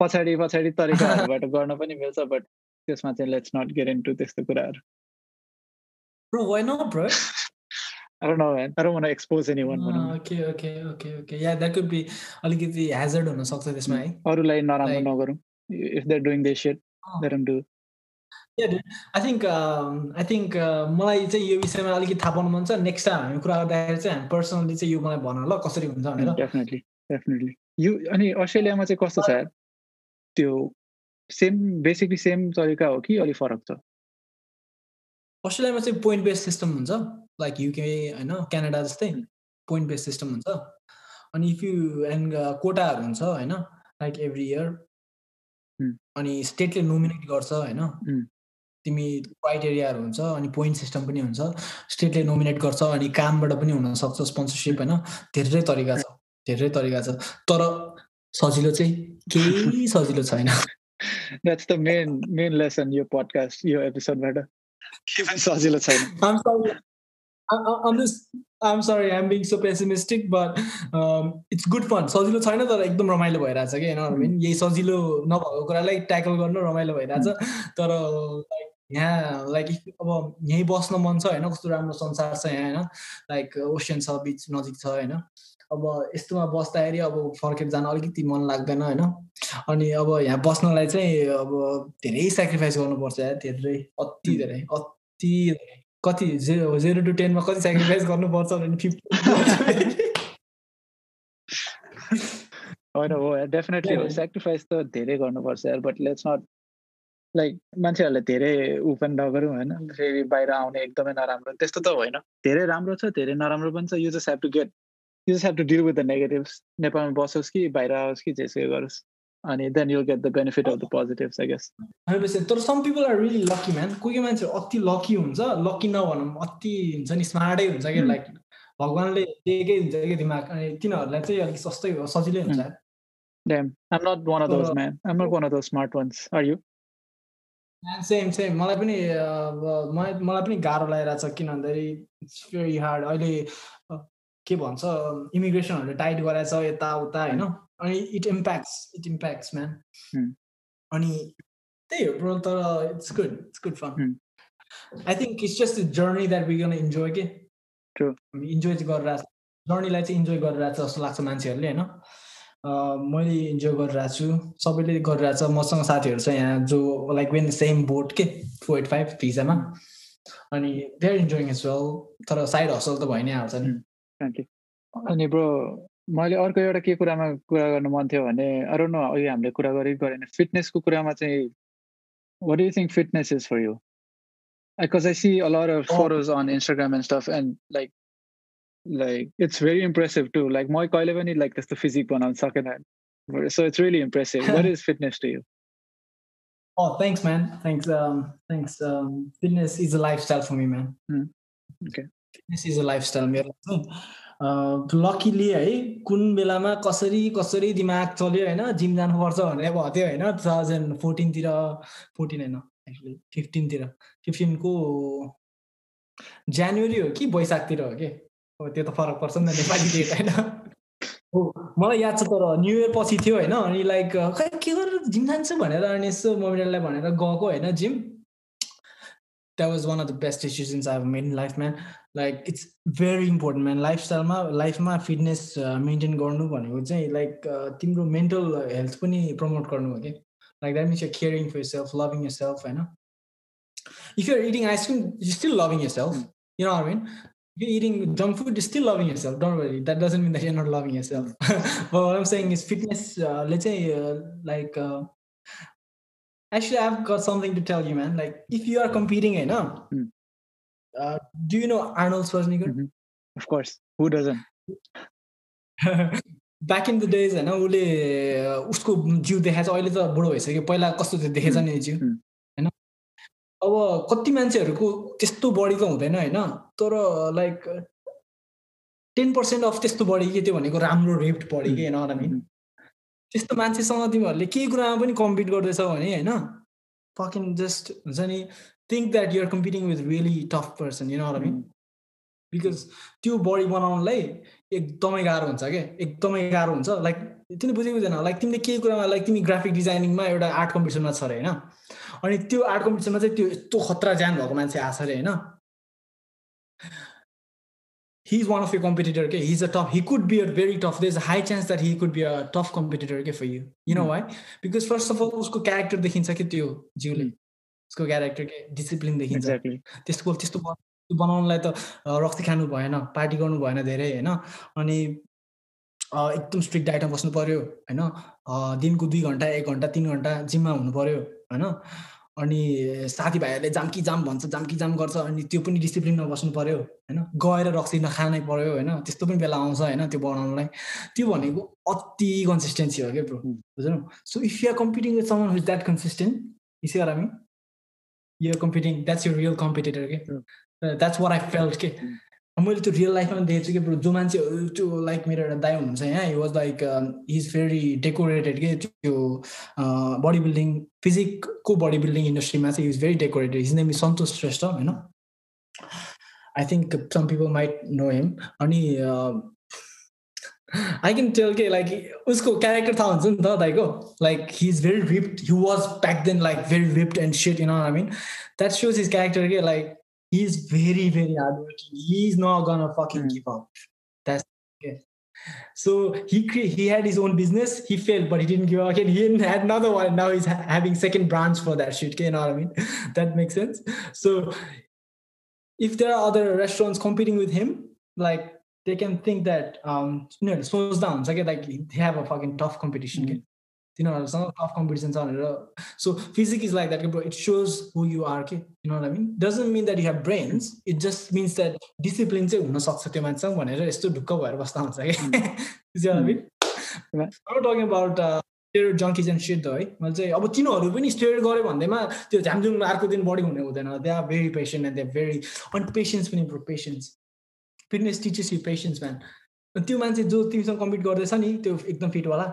पछाडि पछाडि तरिकाहरूबाट गर्न पनि मिल्छ बट त्यसमा चाहिँ let's not get in to त्यस्तो कुराहरू Bro, why not, bro? I don't know, man. I don't want to expose anyone. Uh, okay, okay, okay, okay. Yeah, that could be अलिकति hazard हुन सक्छ त्यसमा है. अरूलाई नराम्रो नगरौँ. If they're doing this shit, let them do. I think I think मलाई चाहिँ यो विषयमा अलिकति थाहा पाउनु मन छ नेक्स्ट टाइम हामी कुरा गर्दाखेरि चाहिँ हामी पर्सनली चाहिँ यो मलाई भन ल कसरी हुन्छ भनेर डेफिनेटली डेफिनेटली यो अनि अस्ट्रेलियामा चाहिँ कस्तो छ त्यो सेम बेसिकली सेम तरिका हो कि अलिक फरक छ? अस्ट्रेलियामा चाहिँ पोइन्ट बेस सिस्टम हुन्छ। लाइक युके होइन क्यानाडा जस्तै पोइन्ट बेस सिस्टम हुन्छ। अनि इफ यु एन्ड कोटाहरू हुन्छ होइन लाइक एभ्री इयर अनि स्टेटले नोमिनेट गर्छ होइन। तिमी क्राइटेरियाहरू हुन्छ अनि पोइन्ट सिस्टम पनि हुन्छ। स्टेटले नोमिनेट गर्छ अनि कामबाट पनि हुनसक्छ स्पोन्सरसिप होइन। धेरै तरिका छ। धेरै तरिका छ। तर सजिलो चाहिँ केही सजिलो छैन। That's the main main lesson यो पडकास्ट यो एपिसोडबाट सजिलो छैन I'm just I'm sorry. I'm being so pessimistic but um, it's good fun. सजिलो छैन तर एकदम रमाइलो भइरहेछ कि होइन यही सजिलो नभएको कुरालाई ट्याकल गर्न रमाइलो भइरहेछ तर यहाँ लाइक अब यहीँ बस्न मन छ होइन कस्तो राम्रो संसार छ यहाँ होइन लाइक ओसियन छ बिच नजिक छ होइन अब यस्तोमा बस्दाखेरि अब फर्केर जान अलिकति मन लाग्दैन होइन? अनि अब यहाँ बस्नलाई चाहिँ अब धेरै सेक्रिफाइस गर्नुपर्छ धेरै अति धेरै अति कति जेरो जेरो टु टेनमा कति सेक्रिफाइस गर्नुपर्छ भने फिफ्टी होइन हो डेफिनेटली हो। सेक्रिफाइस त धेरै गर्नुपर्छ बट लेट्स नट लाइक मान्छेहरूले धेरै ऊ पनि नगरौँ होइन? फेरि बाहिर आउने एकदमै नराम्रो त्यस्तो त होइन। धेरै राम्रो छ धेरै नराम्रो पनि छ you just have to get you just have to deal with the negatives नेपालमा बसोस् कि बाहिर आओस् कि जेसुकै गरोस् अनि then you get the benefit of the positives I guess तर some people are really lucky man कोही कोही मान्छे अति लकी हुन्छ लकी नभनौँ अति हुन्छ नि स्मार्टै हुन्छ कि लाइक भगवान्ले दिएकै हुन्छ कि दिमाग अनि तिनीहरूलाई चाहिँ अलिक सस्तै सजिलै हुन्छ Damn, I'm not one of those, man. I'm not one of those smart ones. Are you? Same same मलाई पनि मलाई पनि गाह्रो लागिरहेको छ किन भन्दाखेरि इट्स भेरी हार्ड अहिले के भन्छ इमिग्रेसनहरूले टाइट गराएछ यताउता होइन? अनि it impacts it impacts man अनि त्यही हो ब्रो तर it's good it's good fun I think it's just journey that we gonna enjoy के इन्जोय गरिरहेको जर्नीलाई चाहिँ इन्जोय गरिरहेको छ जस्तो लाग्छ मान्छेहरूले होइन? मैले इन्जोय गरिरहेको छु सबैले गरिरहेछ मसँग साथीहरू छ यहाँ जो लाइक वेन सेम बोट के फोर एट फाइभ भिजामा अनि they are enjoying as well तर साइड हसल त भइ नै हाल्छ नि। अनि ब्रो मैले अर्को एउटा के कुरामा कुरा गर्नु मन थियो भने अरू न अघि हामीले कुरा गरे गरेन फिटनेसको कुरामा चाहिँ what you think fitness is for you Because I see a lot of photos on Instagram and stuff, and like like it's very impressive too. Like my कहिले पनि like त्यस्तो physique बनाउन सकेन. So it's really impressive. what is fitness to you? Oh, thanks, man. Thanks. Um, thanks. Um, fitness is a lifestyle for me, man. Hmm. Okay. Fitness is a lifestyle मेरो luckily है कुन बेलामा कसरी कसरी दिमाग चल्यो होइन जिम जानुपर्छ भनेर थियो होइन टु थाउजन्ड फोर्टिनतिर फोर्टिन होइन एक्चुली फिफ्टिनतिर फिफ्टिनको जनवरी हो कि वैशाखतिर हो कि? हो त्यो त फरक पर्छ नि त नेपाली डेट होइन। हो मलाई याद छ तर न्यु इयर पछि थियो होइन अनि लाइक खै के गरेर जिम जान्छु भनेर अनि यसो मम्मीलाई भनेर गएको होइन gym. That was one of the best decisions I made in life man Like it's very important man लाइफस्टाइलमा लाइफमा फिटनेस मेन्टेन गर्नु भनेको चाहिँ लाइक तिम्रो मेन्टल हेल्थ पनि प्रमोट गर्नु हो कि like that means you caring for self loving yourself होइन if you're eating ice cream you still loving yourself you know I mean you're eating junk food, you're still loving yourself. Don't worry. That doesn't mean that you're not loving yourself. but what I'm saying is fitness, uh, let's say uh, like uh, actually I've got something to tell you, man. Like if you are competing, you know, mm. Uh, do you know Arnold Schwarzenegger? Mm-hmm. Of course. Who doesn't? Back in the days होइन उसले उसको जिउ देखाएको छ अहिले त बुढो भइसक्यो पहिला कस्तो थियो देखेछ नि जिउ अब कति मान्छेहरूको त्यस्तो बढी त हुँदैन होइन तर लाइक टेन पर्सेन्ट अफ त्यस्तो बढी के त्यो भनेको राम्रो रेप्ट बढी कि होइन मिन त्यस्तो मान्छेसँग तिमीहरूले केही कुरामा पनि कम्पिट गर्दैछौ भने होइन फकिङ जस्ट हुन्छ नि think that you're competing with really tough person you know mean because त्यो बडी बनाउनलाई एकदमै गाह्रो हुन्छ क्या एकदमै गाह्रो हुन्छ। लाइक तिमीले बुझेको हुँदैन लाइक तिमीले केही कुरामा लाइक तिमी ग्राफिक डिजाइनिङमा एउटा आर्ट कम्पिटिसनमा छ अरे होइन? अनि त्यो आर्ट कम्पिटिसनमा चाहिँ त्यो यस्तो खतरा ज्यान भएको मान्छे आएको छ अरे होइन? He is one of you competitor के? He is a tough he could be a very tough there is high chance that he could be a tough competitor के for you you know why because first of all उसको character देखिन्छ कि त्यो जिउले। उसको character के discipline देखिन्छ। त्यसको त्यस्तो बनाउनलाई त रक्सी खानु भएन पार्टी गर्नु भएन धेरै होइन? अनि एकदम स्ट्रिक्ट डाइटमा बस्नु पऱ्यो होइन? दिनको दुई घन्टा एक घन्टा तिन घन्टा जिममा हुनु पऱ्यो होइन? अनि साथीभाइहरूले जाम्की जाम भन्छ जाम्की जाम गर्छ अनि त्यो पनि डिसिप्लिनमा बस्नु पऱ्यो होइन? गएर रक्सी नखानै पऱ्यो होइन? त्यस्तो पनि बेला आउँछ होइन? त्यो बनाउनलाई। त्यो भनेको अति कन्सिस्टेन्सी हो क्या ब्रो बुझ्नु so if you're competing with someone with that consistent easy are हामी you're competing that's you real competitor के द्याट्स वाट आई फेल्ट के मैले त्यो रियल लाइफमा देखेको छु कि जो मान्छे त्यो लाइक मेरो एउटा दाई हुनुहुन्छ यहाँ he was like is very decorated के त्यो बडी बिल्डिङ फिजिकको बडी बिल्डिङ इन्डस्ट्रीमा चाहिँ is very decorated his name is Santosh Shrestha होइन I think some people might know him अनि आई क्यान टेल के लाइक उसको क्यारेक्टर थाहा हुन्छ नि त दाइको like he is very ripped he was back then like very ripped and set you know I mean that shows his character के like he's very, very hardworking. He's not gonna fucking mm. give up. That's okay. So he cre- he had his own business. He failed, but he didn't give up. Again, he had another one. Now he's ha- having second branch for that shit. You know what I mean? that makes sense. So if there are other restaurants competing with him, like they can think that um you know slows down. So like, like they have a fucking tough competition. Mm. तिनीहरूसँग tough competition छ भनेर so physique is like that it shows who you are के you know I mean doesn't mean that you have brains it just means that discipline चाहिँ हुनसक्छ त्यो मान्छेसँग भनेर यस्तो ढुक्क भएर बस्दा हुन्छ कि talking about steroid junkies and set है मैले चाहिँ अब तिनीहरू पनि स्टेरोइड गऱ्यो भन्दैमा त्यो झ्यामझुम अर्को दिन बढी हुने हुँदैन. They are very patient and they very अनि पेसेन्स पनि bro patience fitness teachers you patience man त्यो मान्छे जो तिमीसँग कम्पिट गर्दैछ नि त्यो एकदम फिटवाला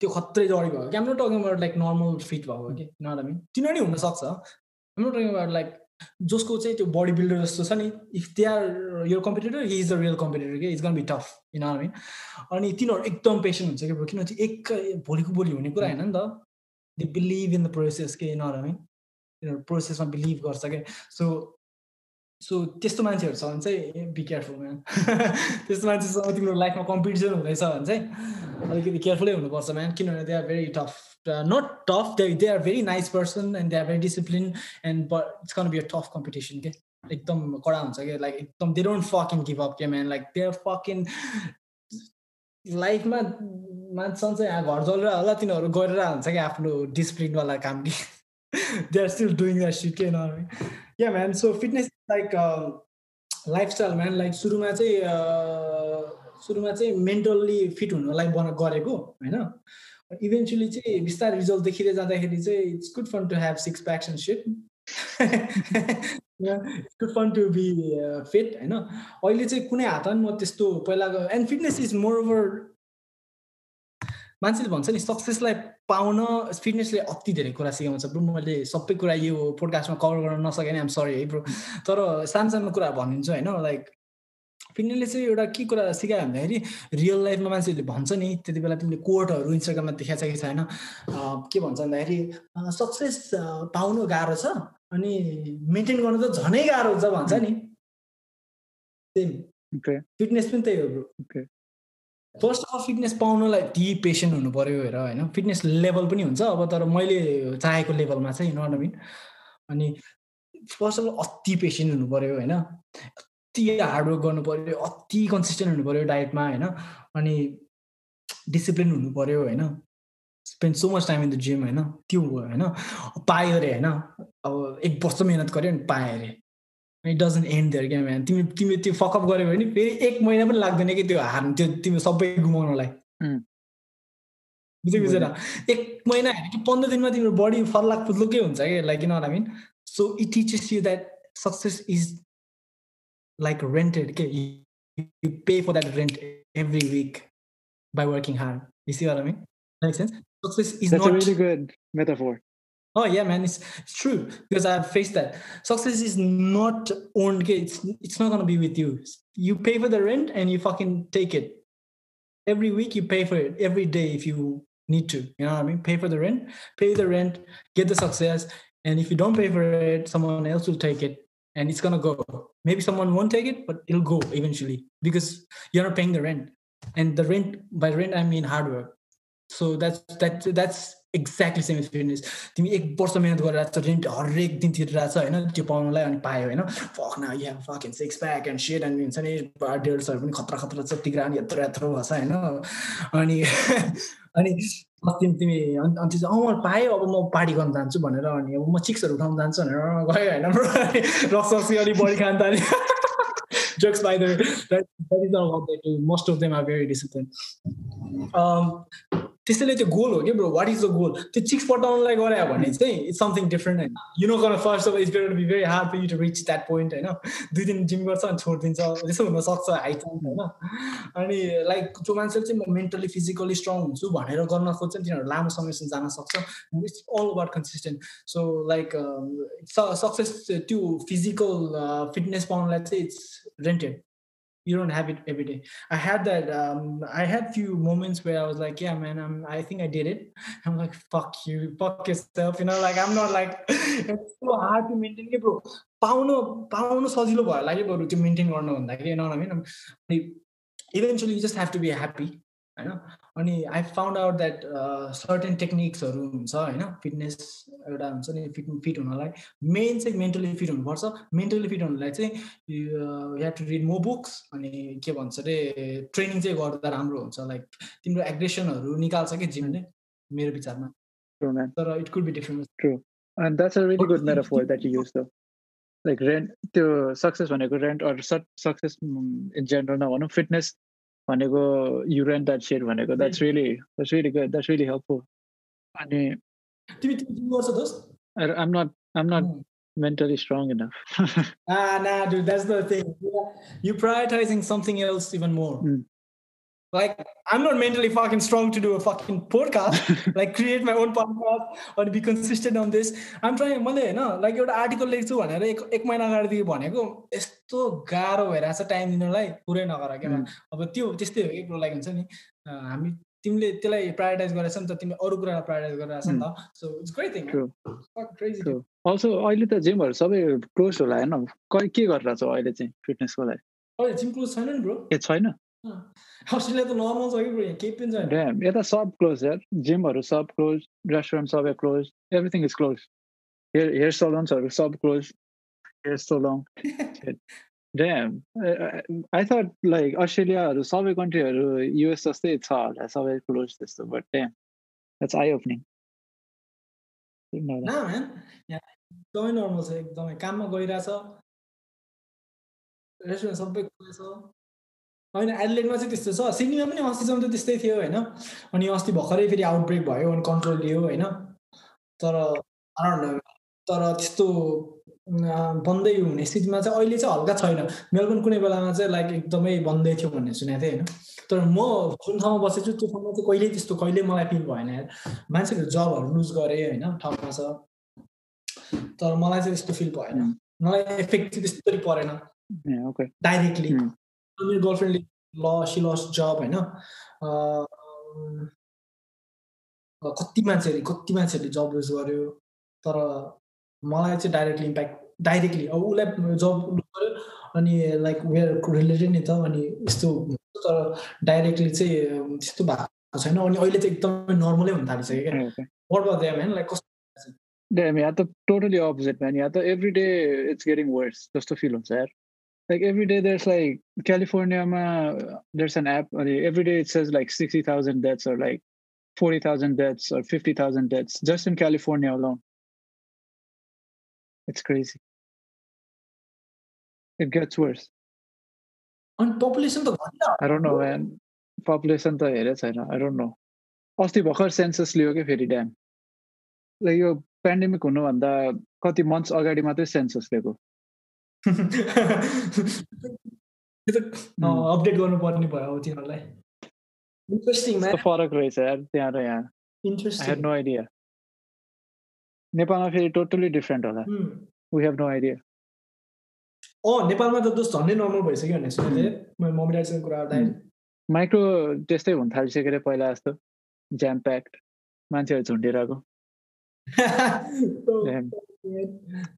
त्यो खत्रै जडी भयो। कि हाम्रो talking about like normal fit भएको कि नट मिन तिनीहरू हुनसक्छ। नट टकिङ अबाउट लाइक जसको चाहिँ त्यो बडी बिल्डर जस्तो छ नि इफ दे आर यो competitor he is the real competitor के is gonna be tough I mean अनि तिनीहरू एकदम पेसेन्ट हुन्छ कि किनभने एक भोलिको भोलि हुने कुरा होइन नि त। They believe in the process के मिन तिनीहरू प्रोसेसमा बिलिभ गर्छ क्या सो सो त्यस्तो मान्छेहरू छ भने चाहिँ बी केयरफुल म्यान। त्यस्तो मान्छेसँग तिम्रो लाइफमा कम्पिटिसन हुँदैछ भने चाहिँ अलिकति केयरफुलै हुनुपर्छ म्यान। किनभने they are very tough not tough they they are very nice person and they are very discipline and but it's gonna be a tough competition के एकदम कडा हुन्छ कि लाइक एकदम they don't fucking give up के man? Like they are fucking लाइफमा मान्छेसँग चाहिँ घर जलेर होला तिनीहरू गरेर हुन्छ कि आफ्नो डिसिप्लिनवाला काम कि? They are still doing that shit के न yeah man so fitness like lifestyle man like सुरुमा चाहिँ सुरुमा चाहिँ मेन्टल्ली फिट हुनलाई बना गरेको होइन? इभेन्चुली चाहिँ बिस्तारै रिजल्ट देखिँदै जाँदाखेरि चाहिँ it's good fun to have six packs and good fun to be fit होइन? अहिले चाहिँ कुनै हातमा म त्यस्तो पहिलाको and fitness is more over मान्छेले भन्छ नि सक्सेसलाई पाउन फिटनेसले अति धेरै कुरा सिकाउँछ ब्रो मैले सबै कुरा यो पोडकास्टमा कभर गर्न नसकेँ नि आम सरी है ब्रो तर सानो सानो कुरा भनिदिन्छु होइन? लाइक फिटनेसले चाहिँ एउटा के कुरा सिकायो भन्दाखेरि रियल लाइफमा मान्छेहरूले भन्छ नि त्यति बेला तिमीले कोर्टहरू इन्स्टाग्राममा देखाएको छ कि छैन? के भन्छ भन्दाखेरि सक्सेस पाउनु गाह्रो छ अनि मेन्टेन गर्नु त झनै गाह्रो हुन्छ भन्छ नि। सेम फिटनेस पनि त्यही हो ब्रो फर्स्ट अफ फिटनेस पाउनलाई ती पेसेन्ट हुनु पऱ्यो हेर होइन? फिटनेस लेभल पनि हुन्छ अब तर मैले चाहेको लेभलमा चाहिँ नट मिन अनि फर्स्ट अफ अति पेसेन्ट हुनु पऱ्यो होइन? अति हार्डवर्क गर्नु पऱ्यो अति कन्सिस्टेन्ट हुनु पऱ्यो डाइटमा होइन? अनि डिसिप्लिन हुनु पऱ्यो होइन? Spend so much time in the gym होइन? त्यो होइन? पायो अरे होइन? अब एक वर्ष मिहिनेत गऱ्यो नि पाएँ अरे। इट डजन्ट एन्ड देयर क्या म्यान तिमी तिमी त्यो फकअप गऱ्यो भने फेरि एक महिना पनि लाग्दैन कि त्यो हार्नु त्यो तिमी सबै गुमाउनलाई बुझ्यो बुझेर एक महिना हेऱ्यो कि पन्ध्र दिनमा तिम्रो बडी फर्लाक फुत्लुकै हुन्छ कि लाइक किन I mean so it teaches you that success is like rented के? You pay for that rent every week by working hard you see I mean sense success is not good metaphor. Oh yeah, man, it's, it's true because I've faced that. Success is not owned. It's it's not gonna be with you. You pay for the rent and you fucking take it. Every week you pay for it. Every day if you need to. You know what I mean? Pay for the rent, pay the rent, get the success. And if you don't pay for it, someone else will take it and it's gonna go. Maybe someone won't take it, but it'll go eventually because you're not paying the rent. And the rent by rent I mean hard work. So that's that that's exactly same experience तिमी एक वर्ष मिहिनेत गरेर छ rent हरेक दिन तिरेर छ होइन त्यो पाउनुलाई अनि पायो होइन फक न yeah fuck in six pack and said and हुन्छ नि डेल्सहरू पनि खतरा खतरा छ तिग्रा अनि यत्रो यत्रो भएको छ होइन अनि अनि अस्ति तिमी अनि चाहिँ अँ पाएँ अब म पार्टी गर्न जान्छु भनेर अनि अब म चिक्सहरू उठाउनु जान्छु भनेर गयो होइन रक्सी अलिक बढी खान थाल्यो। jokes by the way. That, that is not what they do. Most of them are very disciplined. Um, त्यसैले त्यो गोल हो कि bro what is the goal त्यो चिक्स पटाउनलाई गरे भने चाहिँ इट्स समथिङ डिफ्रेन्ट होइन यु नो गर्न first of is better be very hard for you to reach that point होइन दुई दिन जिम गर्छ अनि छोडिदिन्छ त्यसो हुनसक्छ हाई चान्स होइन अनि लाइक जो मान्छेले चाहिँ म मेन्टली फिजिकली स्ट्रङ हुन्छु भनेर गर्न खोज्छ तिनीहरू लामो समयसम्म जान सक्छ it's all about consistent so like success त्यो फिजिकल फिटनेस पाउनलाई चाहिँ it's Rented you don't have it every day. I had that. Um, I had few moments where I was like, yeah, man, I'm. I think I did it. I'm like, fuck you, fuck yourself. You know, like I'm not like. it's so hard to maintain, bro. पाउनु पाउनु सजिलो भयो लाग्यो बरु त्यो maintain गर्नु भन्दाखेरि होइन I mean eventually you just have to be happy होइन अनि I found out that certain टेक्निक्सहरू हुन्छ होइन फिटनेस एउटा हुन्छ नि फिट फिट हुनलाई मेन चाहिँ मेन्टली फिट हुनुपर्छ। मेन्टली फिट हुनलाई चाहिँ you have to read more books अनि के भन्छ अरे ट्रेनिङ चाहिँ गर्दा राम्रो हुन्छ। लाइक तिम्रो एग्रेसनहरू निकाल्छ कि जिमले? मेरो विचारमा। तर it could be different true And that's a really good metaphor that you use, though. Like rent, त्यो सक्सेस भनेको रेन्ट अरू सक्सेस इन जेनरल नभनौँ फिटनेस भनेको यु रेन्ट द्याट सेयर भनेको that's really that's really good that's really helpful अनि I'm not I'm not mm. mentally strong enough. ah, nah, dude, that's the thing. You're prioritizing something else even more. Mm. Like I'm not mentally fucking strong to do a fucking podcast, like create my own podcast or be consistent on this. I'm trying मैले होइन like एउटा article लेख्छु भनेर एक एक महिना अगाडिदेखि भनेको यस्तो गाह्रो भइरहेको छ टाइम दिनलाई पुरै नगर क्या अब त्यो त्यस्तै हो कि एकरो लागि हुन्छ नि। हामी तिमीले त्यसलाई प्रायोरिटाइज गरेछ नि त तिमीले अरू कुरालाई प्रायोरिटाइज गरिरहेछ नि त। So it's great thing also अहिले त जिमहरू सबै क्लोज होला होइन? के गरेर छ अहिले चाहिँ फिटनेसको लागि? अहिले जिम क्लोज छैन नि ब्रो। ए छैन? अस्ट्रेलिया त नर्मल छ कि ब्रो केही पनि छैन ड्याम यता सब क्लोज यार जिमहरू सब क्लोज रेस्टुरेन्ट सबै close everything is close here here सलन्सहरू sub close hair salon damn I thought like अस्ट्रेलियाहरू सबै कन्ट्रीहरू युएस जस्तै छ होला सबै क्लोज त्यस्तो but damn that's I opening एकदमै नर्मल छ एकदमै काममा गइरहेछ रेस्टुरेन्ट सबै छ होइन एडलेटमा चाहिँ त्यस्तो छ। सिडनीमा पनि अस्तिसम्म त त्यस्तै थियो होइन। अनि अस्ति भर्खरै फेरि आउटब्रेक भयो अनि कन्ट्रोल लियो होइन। तर तर त्यस्तो बन्दै हुने स्थितिमा चाहिँ अहिले चाहिँ हल्का छैन। मेलबोर्न कुनै बेलामा चाहिँ लाइक एकदमै बन्दै थियो भन्ने सुनेको थिएँ होइन। तर म जुन ठाउँमा बसेको छु त्यो ठाउँमा चाहिँ कहिले त्यस्तो कहिले मलाई फिल भएन मान्छेहरू जबहरू लुज गरेँ होइन ठाउँमा छ। तर मलाई चाहिँ त्यस्तो फिल भएन। मलाई इफेक्ट चाहिँ त्यस्तो परेन। डाइरेक्टली मेरो गर्लफ्रेन्डले ल सी लस जब होइन कति मान्छेहरूले कति मान्छेहरूले जब लुज गर्यो तर मलाई चाहिँ डाइरेक्टली इम्प्याक्ट डाइरेक्टली अब उसलाई जब लुज गर्यो अनि लाइक वेयर रिलेटेड नि त अनि यस्तो तर डाइरेक्टली चाहिँ त्यस्तो भएको छैन अनि अहिले चाहिँ एकदमै नर्मलै हुन थालिसक्यो क्या होइन लाइक कस्तो yeah, the totally opposite, man. Yeah, the every day it's getting worse. Just to feel यार like every day there's like California there's an app every day it says like 60,000 deaths or like 40,000 deaths or 50,000 deaths just in California alone it's crazy it gets worse and population I don't know man population त हेरे छैन I don't know अस्ति भर्खर census लियो क्या फेरि dam like यो pandemic हुनुभन्दा कति मन्थ्स अगाडि मात्रै सेन्सस लिएको अपडेट गर्नुपर्ने भयो अब तिनीहरूलाई। इन्ट्रेस्टिङ फरक रहेछ यार त्यहाँ र यहाँ। इन्ट्रेस्टिङ नो आइडिया नेपालमा फेरि टोटली डिफ्रेन्ट होला। वी हेभ नो आइडिया अँ नेपालमा त दोस्त झन्डै नर्मल भइसक्यो भने सुनेको थिएँ। मम्मी ड्याडीसँग कुरा गर्दा माइक्रो त्यस्तै हुन थालिसक्यो अरे पहिला जस्तो। ज्याम प्याक्ड मान्छेहरू झुन्डिरहेको।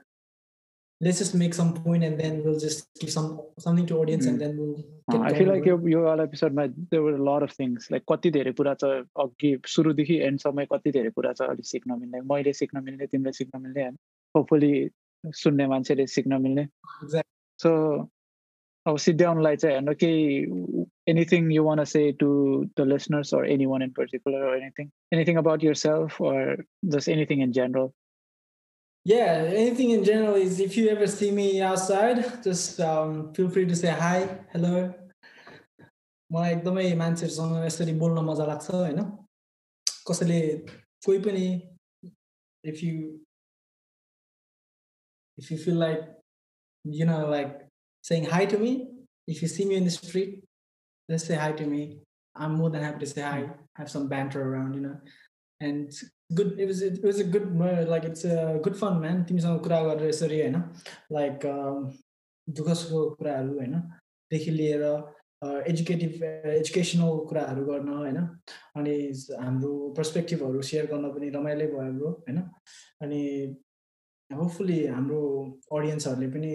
let's just make some point and then we'll just give some something to audience mm. and then we'll uh, I feel like यो यो वाला एपिसोडमा there were a lot of things like कति धेरै कुरा छ अघि सुरुदेखि एन्डसम्म कति धेरै कुरा छ अलिक सिक्न मिल्ने मैले सिक्न मिल्ने तिमीले सिक्न मिल्ने होइन होपफुली सुन्ने मान्छेले सिक्न मिल्ने सो अब सिद्ध्याउनलाई चाहिँ हेर्नु केही anything you want to say to the listeners or anyone in particular or anything anything about yourself or just anything in general yeah, anything in general is if you ever see me outside, just um, feel free to say hi, hello. मलाई एकदमै मान्छेहरूसँग यसरी बोल्न मजा लाग्छ होइन कसैले कोही पनि if you if you feel like you know like saying hi to me if you see me in the street just say hi to me i'm more than happy to say hi have some banter around you know and good it was it was a good like it's a good fun man. तिमीसँग कुरा गरेर यसरी होइन like दुःख सुखको कुराहरू होइनदेखि लिएर executive educational कुराहरू गर्न होइन अनि हाम्रो पर्सपेक्टिभहरू सेयर गर्न पनि रमाइलो भयो ब्रो होइन अनि होपफुली हाम्रो अडियन्सहरूले पनि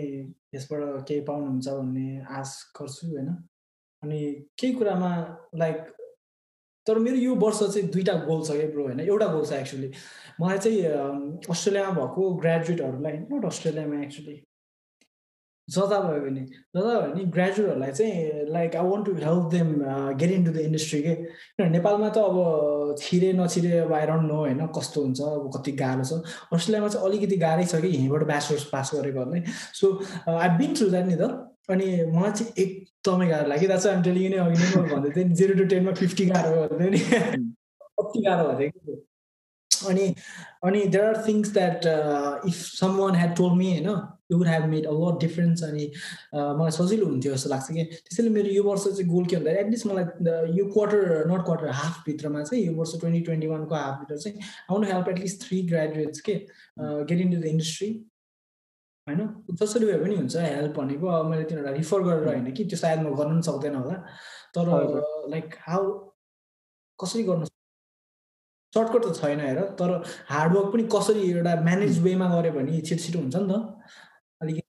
यसबाट केही पाउनुहुन्छ भन्ने आश गर्छु होइन अनि केही कुरामा लाइक तर मेरो यो वर्ष चाहिँ दुईवटा गोल छ क्या ब्रो होइन? एउटा गोल छ एक्चुली मलाई चाहिँ अस्ट्रेलियामा भएको ग्रेजुएटहरूलाई नट अस्ट्रेलियामा एक्चुली जता भयो भने जता भयो भने ग्रेजुएटहरूलाई चाहिँ like I want to help them get into the industry के? किनभने नेपालमा त अब छिरे नछिरे अब डोन्ट नो होइन कस्तो हुन्छ अब कति गाह्रो छ। अस्ट्रेलियामा चाहिँ अलिकति गाह्रै छ कि यहीँबाट ब्याचलर्स पास गरेको गर्ने so I been through that नि त। अनि मलाई चाहिँ एकदमै गाह्रो लाग्यो द्याट्स आइम टेलिङ नै अघि नै भन्दै थिएँ जिरो टु टेनमा फिफ्टी गाह्रो भन्दै नि कति गाह्रो भएको थियो अनि अनि there are things that if someone had told me होइन you would have made a lot difference अनि मलाई सजिलो हुन्थ्यो जस्तो लाग्छ कि। त्यसैले मेरो यो वर्ष चाहिँ गोल के भन्दा एटलिस्ट मलाई यो क्वार्टर नट क्वार्टर हाफभित्रमा चाहिँ यो वर्ष ट्वेन्टी ट्वेन्टी वानको हाफभित्र चाहिँ want help at least three graduates के get in to the industry होइन? जसरी भए पनि हुन्छ हेल्प भनेको। अब मैले तिनीहरूलाई रिफर गरेर होइन कि त्यो सायद म गर्नु पनि सक्दैन होला। तर लाइक हाउ कसरी गर्नु सर्टकट त छैन हेर तर हार्डवर्क पनि कसरी एउटा म्यानेज वेमा गऱ्यो भने छिटो छिटो हुन्छ नि त। अलिकति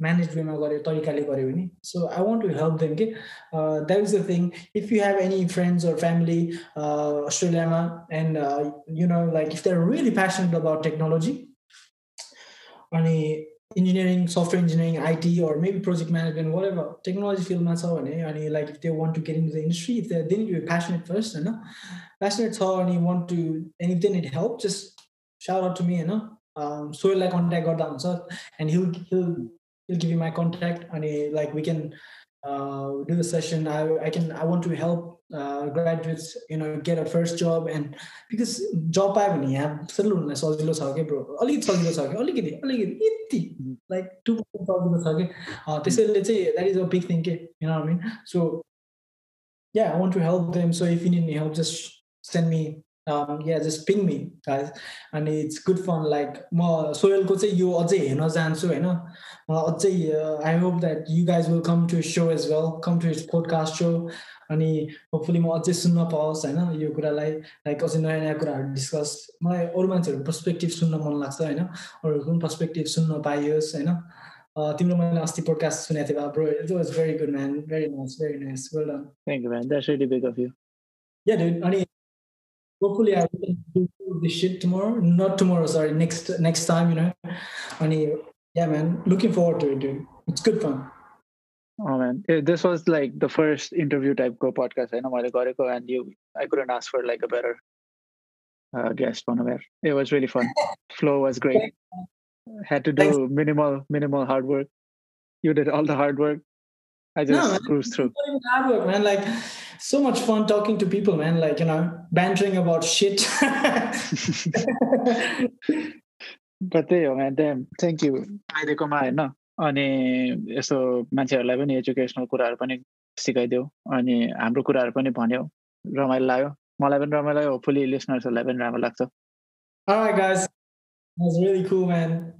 म्यानेज वेमा गऱ्यो तरिकाले गऱ्यो भने। So I want to help them के that is the thing if you have any friends or family अस्ट्रेलियामा and you know like if they are really passionate about technology अनि engineering, software engineering, IT, or maybe project management, whatever technology field matters. And like if they want to get into the industry, if they, they need to be passionate first, you know, passionate thought, and you want to, and if they need help, just shout out to me, you know. Um, so like contact got the answer, and he'll he'll he'll give you my contact, and he like we can can do the session I, I can i want to help uh, graduates you know get a first job and because job पायो भने यहाँ settle हुनलाई सजिलो छ कि bro अलिकति सजिलो छ कि अलिकति अलिकति यति लाइक टु सजिलो छ कि त्यसैले चाहिँ that is a big thing के you know mean so yeah i want to help them so if you need any help just send me um, yeah just ping me guys. And it's good fun like म सोयलको चाहिँ यो अझै हेर्न चाहन्छु होइन अझै I hope that you guys will come to so as well come to its podcast so अनि hopefully म अझै सुन्न पाओस् होइन यो कुरालाई लाइक अझै नयाँ नयाँ कुराहरू डिस्कस मलाई अरू मान्छेहरूको पर्सपेक्टिभ सुन्न मन लाग्छ होइन अरूहरूको पनि पर्सपेक्टिभ सुन्न पाइयोस् होइन तिम्रो मैले अस्ति पोडकास्ट सुनेको थिएँ bro it was very good man very nice very nice well done Thank you, man. That's really big of you. Yeah, dude. hopefully I will do this shit tomorrow. Not tomorrow, sorry. Next next time, you know. Ani, uh, yeah, man. Looking forward to it, dude. It's good fun. Oh man, uh, this was like the first interview type go podcast. I know Maligorico and you. I couldn't ask for like a better uh, guest on. It was really fun. Flow was great. Had to do Thanks. minimal minimal hard work. You did all the hard work. I just man. cruised through. Not even hard work, man. Like so much fun talking to people, man. Like you know, bantering about shit. But त्यही हो man damn thank you अहिलेकोमा होइन अनि यस्तो मान्छेहरूलाई पनि educational कुराहरू पनि सिकाइदेऊ अनि हाम्रो कुराहरू पनि भन्यो रमाइलो लाग्यो मलाई पनि रमाइलो लाग्यो होपफुली लिसनर्सहरूलाई पनि राम्रो लाग्छ All right, guys. That was really cool, man.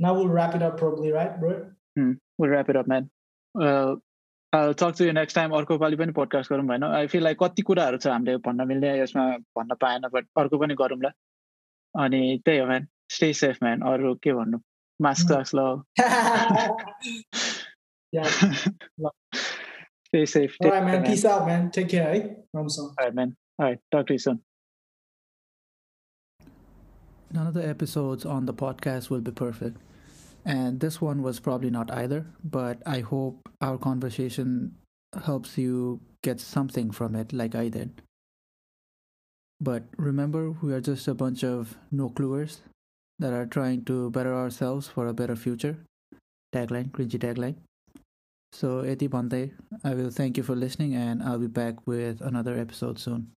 Now we'll wrap it up, probably, right, bro? we'll wrap it up man uh, I'll talk to you next time अर्को पालि पनि पोडकास्ट गरौँ होइन आई फिल लाइक कति कुराहरू छ हामीले भन्न मिल्ने यसमा भन्न पाएन बट अर्को पनि गरौँला अनि त्यही हो म्यान स्टे सेफ म्यान अरू के भन्नु मास्क टास्क ल yeah. stay safe All right, man. Peace out, man. Take care, eh? Ramsam. all right man all right talk to you soon None of the episodes on the podcast will be perfect. and this one was probably not either, but I hope our conversation helps you get something from it like I did. But remember, we are just a bunch of no cluers that are trying to better ourselves for a better future. Tagline, cringy tagline. So, Eti Bante, I will thank you for listening and I'll be back with another episode soon.